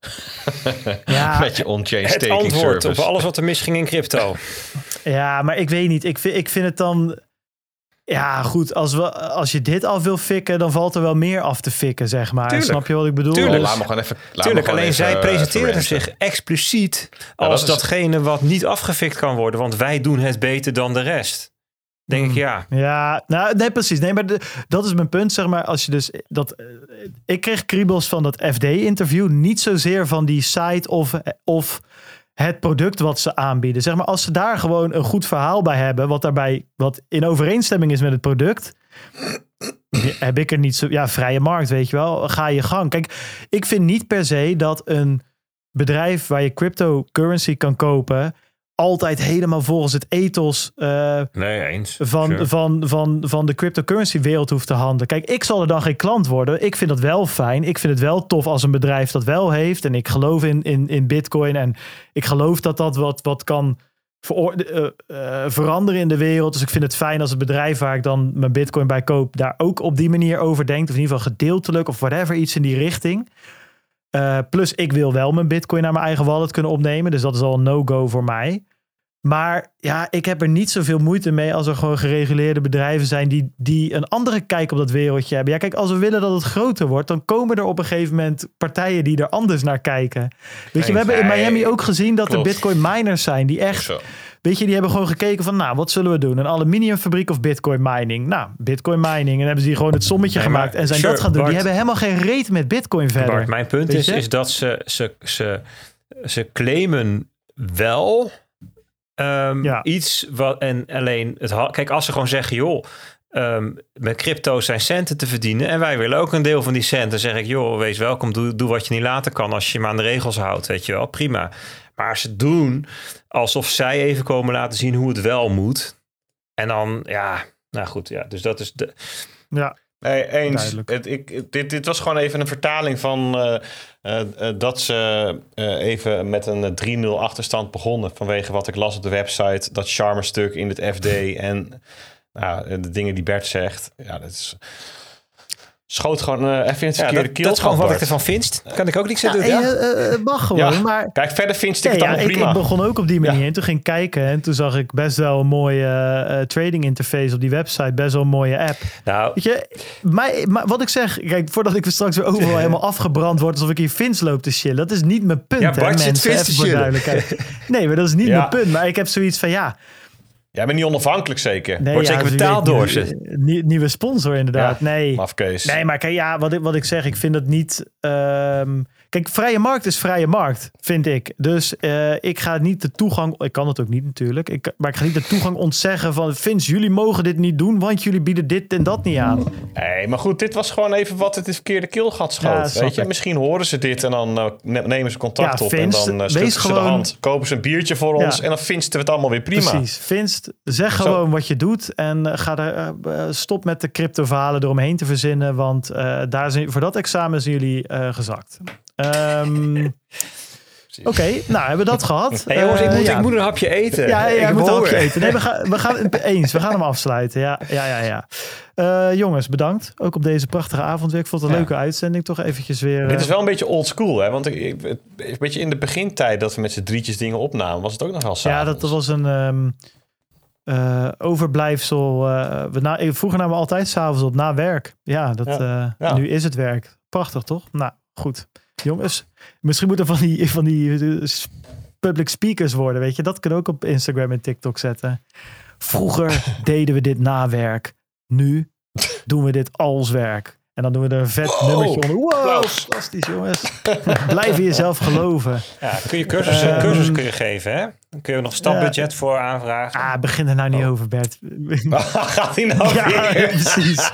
Speaker 1: Ja,
Speaker 3: Met je on-chain
Speaker 2: het antwoord
Speaker 3: service.
Speaker 2: op alles wat er misging in crypto.
Speaker 1: Ja, maar ik weet niet. Ik vind, ik vind het dan. Ja, goed. Als, we, als je dit af wil fikken, dan valt er wel meer af te fikken, zeg maar.
Speaker 2: Tuurlijk.
Speaker 1: Snap je wat ik bedoel?
Speaker 2: Tuurlijk.
Speaker 1: Dus-
Speaker 3: laat me gewoon even. laat me
Speaker 2: Tuurlijk,
Speaker 3: gewoon
Speaker 2: alleen
Speaker 3: even,
Speaker 2: zij
Speaker 3: eh,
Speaker 2: presenteren zich expliciet
Speaker 3: dat
Speaker 2: als
Speaker 3: is-
Speaker 2: datgene wat niet afgefikt kan worden. Want wij doen het beter dan de rest. Denk ik,
Speaker 1: Hmm.
Speaker 2: ja.
Speaker 1: Ja, nou, nee, precies. Nee, maar de- dat is mijn punt, zeg maar. Als je dus dat. eh, ik kreeg kriebels van dat FD-interview. Niet zozeer van die site of, of het product wat ze aanbieden. Zeg maar, als ze daar gewoon een goed verhaal bij hebben. Wat daarbij wat in overeenstemming is met het product. heb ik er niet zo. Ja, vrije markt, weet je wel. Ga je gang. Kijk, ik vind niet per se dat een bedrijf waar je cryptocurrency kan kopen. Altijd helemaal volgens het ethos. eh,
Speaker 2: Nee, eens.
Speaker 1: van,
Speaker 2: Sure.
Speaker 1: van, van, van de cryptocurrency wereld hoeft te handelen. Kijk, ik zal er dan geen klant worden. Ik vind dat wel fijn. Ik vind het wel tof als een bedrijf dat wel heeft. En ik geloof in, in, in bitcoin. En ik geloof dat dat wat, wat kan eh, veranderen in de wereld. Dus ik vind het fijn als het bedrijf waar ik dan mijn bitcoin bij koop... daar ook op die manier over denkt. Of in ieder geval gedeeltelijk of whatever, iets in die richting. Eh, plus, ik wil wel mijn bitcoin naar mijn eigen wallet kunnen opnemen. Dus dat is al een no-go voor mij. Maar ja, ik heb er niet zoveel moeite mee als er gewoon gereguleerde bedrijven zijn die, die een andere kijk op dat wereldje hebben. Ja, kijk, als we willen dat het groter wordt, dan komen er op een gegeven moment partijen die er anders naar kijken. Weet je, we hebben in Miami ook gezien dat er bitcoin miners zijn die echt,
Speaker 3: Zo.
Speaker 1: Weet je, die hebben gewoon gekeken van, nou, wat zullen we doen? Een aluminiumfabriek of bitcoin mining? Nou, bitcoin mining. En hebben ze hier gewoon het sommetje
Speaker 2: Nee,
Speaker 1: gemaakt en zijn
Speaker 2: sure,
Speaker 1: dat gaan doen.
Speaker 2: Bart.
Speaker 1: Die hebben helemaal geen reet met bitcoin verder.
Speaker 2: Bart, mijn punt is, is dat ze, ze, ze, ze claimen wel ehm,
Speaker 1: Ja.
Speaker 2: iets wat en alleen het kijk als ze gewoon zeggen joh ehm, met crypto zijn centen te verdienen en wij willen ook een deel van die centen zeg ik joh wees welkom doe, doe wat je niet laten kan als je je maar aan de regels houdt weet je wel prima maar ze doen alsof zij even komen laten zien hoe het wel moet en dan ja nou goed ja dus dat is de
Speaker 1: Ja,
Speaker 3: Nee, eens. Het, ik, dit, dit was gewoon even een vertaling van eh, eh, eh, dat ze eh, even met een eh, 3-0 achterstand begonnen. Vanwege wat ik las op de website. Dat charmer stuk in het FD en nou, de dingen die Bert zegt. Ja, dat is... Schoot gewoon eh, even in het
Speaker 2: ja,
Speaker 3: verkeerde
Speaker 2: dat,
Speaker 3: keel.
Speaker 2: dat is gewoon wat ik ervan vind kan ik ook niks aan doen
Speaker 1: ja,
Speaker 2: ja.
Speaker 1: eh, eh, mag gewoon,
Speaker 3: Ja.
Speaker 1: maar...
Speaker 3: Kijk, verder vind ik het
Speaker 1: ja,
Speaker 3: allemaal
Speaker 1: ik,
Speaker 3: prima.
Speaker 1: ik begon ook op die manier. En toen ging ik kijken en toen zag ik best wel een mooie eh, trading interface op die website. Best wel een mooie app.
Speaker 2: nou
Speaker 1: Weet je, mij, maar wat ik zeg, kijk, voordat ik straks weer overal helemaal afgebrand word alsof ik hier Fins loop te chillen. Dat is niet mijn punt,
Speaker 2: Ja,
Speaker 1: hè,
Speaker 2: Bart
Speaker 1: mensen. Even voor duidelijkheid. Nee, maar dat is niet
Speaker 3: Ja.
Speaker 1: mijn punt. Maar ik heb zoiets van, ja...
Speaker 3: Jij bent niet onafhankelijk zeker.
Speaker 1: Nee,
Speaker 2: Wordt
Speaker 1: ja,
Speaker 2: zeker betaald
Speaker 1: weet,
Speaker 2: door ze.
Speaker 1: nie- Nieuwe sponsor inderdaad.
Speaker 3: Ja,
Speaker 1: nee.
Speaker 3: Mafkees.
Speaker 1: Nee, maar kijk, ja, wat ik, wat ik zeg, ik vind dat niet. ehm, kijk, vrije markt is vrije markt, vind ik. Dus eh, ik ga niet de toegang. Ik kan het ook niet natuurlijk. Ik, maar ik ga niet de toegang ontzeggen van. Vince, jullie mogen dit niet doen, want jullie bieden dit en dat niet aan.
Speaker 3: Nee, maar goed, dit was gewoon even wat het de verkeerde keelgat schoot.
Speaker 1: Ja, snap
Speaker 3: weet je? Misschien horen ze dit en dan eh, ne- nemen ze contact
Speaker 1: Ja,
Speaker 3: op. En dan uh,
Speaker 1: wees
Speaker 3: ze de
Speaker 1: gewoon-
Speaker 3: hand, kopen ze een biertje voor
Speaker 1: Ja.
Speaker 3: ons. En dan vinsten we het allemaal weer prima.
Speaker 1: Precies. Vince, zeg
Speaker 3: Zo.
Speaker 1: gewoon wat je doet. En ga er, stop met de crypto-verhalen eromheen te verzinnen. Want daar zijn, voor dat examen zijn jullie gezakt. Ehm, Oké, nou hebben we dat gehad.
Speaker 2: Hey, jongens, ik
Speaker 1: Eh, ja.
Speaker 2: ik moet een hapje eten.
Speaker 1: Ja, ja,
Speaker 2: ik
Speaker 1: moet een hapje eten. Nee, we gaan, we gaan eens. We gaan hem afsluiten. Ja, ja, ja. ja. Eh, jongens, bedankt. Ook op deze prachtige avond weer. Ik vond het een
Speaker 3: Ja.
Speaker 1: leuke uitzending. Toch eventjes weer.
Speaker 3: Dit
Speaker 1: eh,
Speaker 3: is wel een beetje old school, hè? Want ik, ik- het- een beetje in de begintijd dat we met z'n drietjes dingen opnamen, was het ook nog wel saai.
Speaker 1: ja, dat, dat was een ehm, eh, overblijfsel. eh, we na, vroeger namen we altijd s'avonds op na werk. Ja, dat, eh,
Speaker 3: Ja.
Speaker 1: nu is het werk. Prachtig, toch? Nou, goed. Jongens, misschien moeten van die, van die eh, public speakers worden. Weet je, dat kunnen we ook op Instagram en TikTok zetten. Vroeger deden we dit na werk. Nu doen we dit als werk. En dan doen we er een vet
Speaker 3: Wow.
Speaker 1: nummertje onder. Wow,
Speaker 3: Applaus.
Speaker 1: fantastisch jongens. Blijf in jezelf geloven.
Speaker 2: Ja, kun je cursussen,
Speaker 1: Ehm,
Speaker 2: cursussen kun je geven, hè? Dan kun je nog stapbudget voor aanvragen.
Speaker 1: Ah, begin er nou niet over, Bert.
Speaker 3: Gaat hij nou
Speaker 1: Ja,
Speaker 3: weer?
Speaker 1: precies.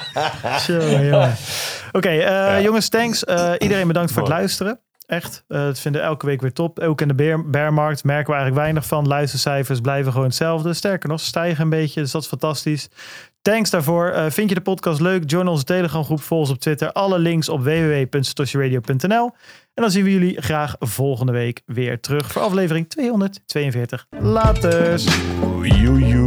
Speaker 1: Oké, eh,
Speaker 3: Ja.
Speaker 1: jongens, thanks. Eh, iedereen bedankt voor het luisteren. Echt, eh dat vinden we elke week weer top. Ook in de bear, bearmarkt merken we eigenlijk weinig van. Luistercijfers blijven gewoon hetzelfde. Sterker nog, ze stijgen een beetje, dus dat is fantastisch. Thanks daarvoor. Eh, vind je de podcast leuk? Join onze Telegram groep, volg ons op Twitter. Alle links op www.satoshiradio.nl En dan zien we jullie graag volgende week weer terug voor aflevering 242. Laters!
Speaker 3: Joe.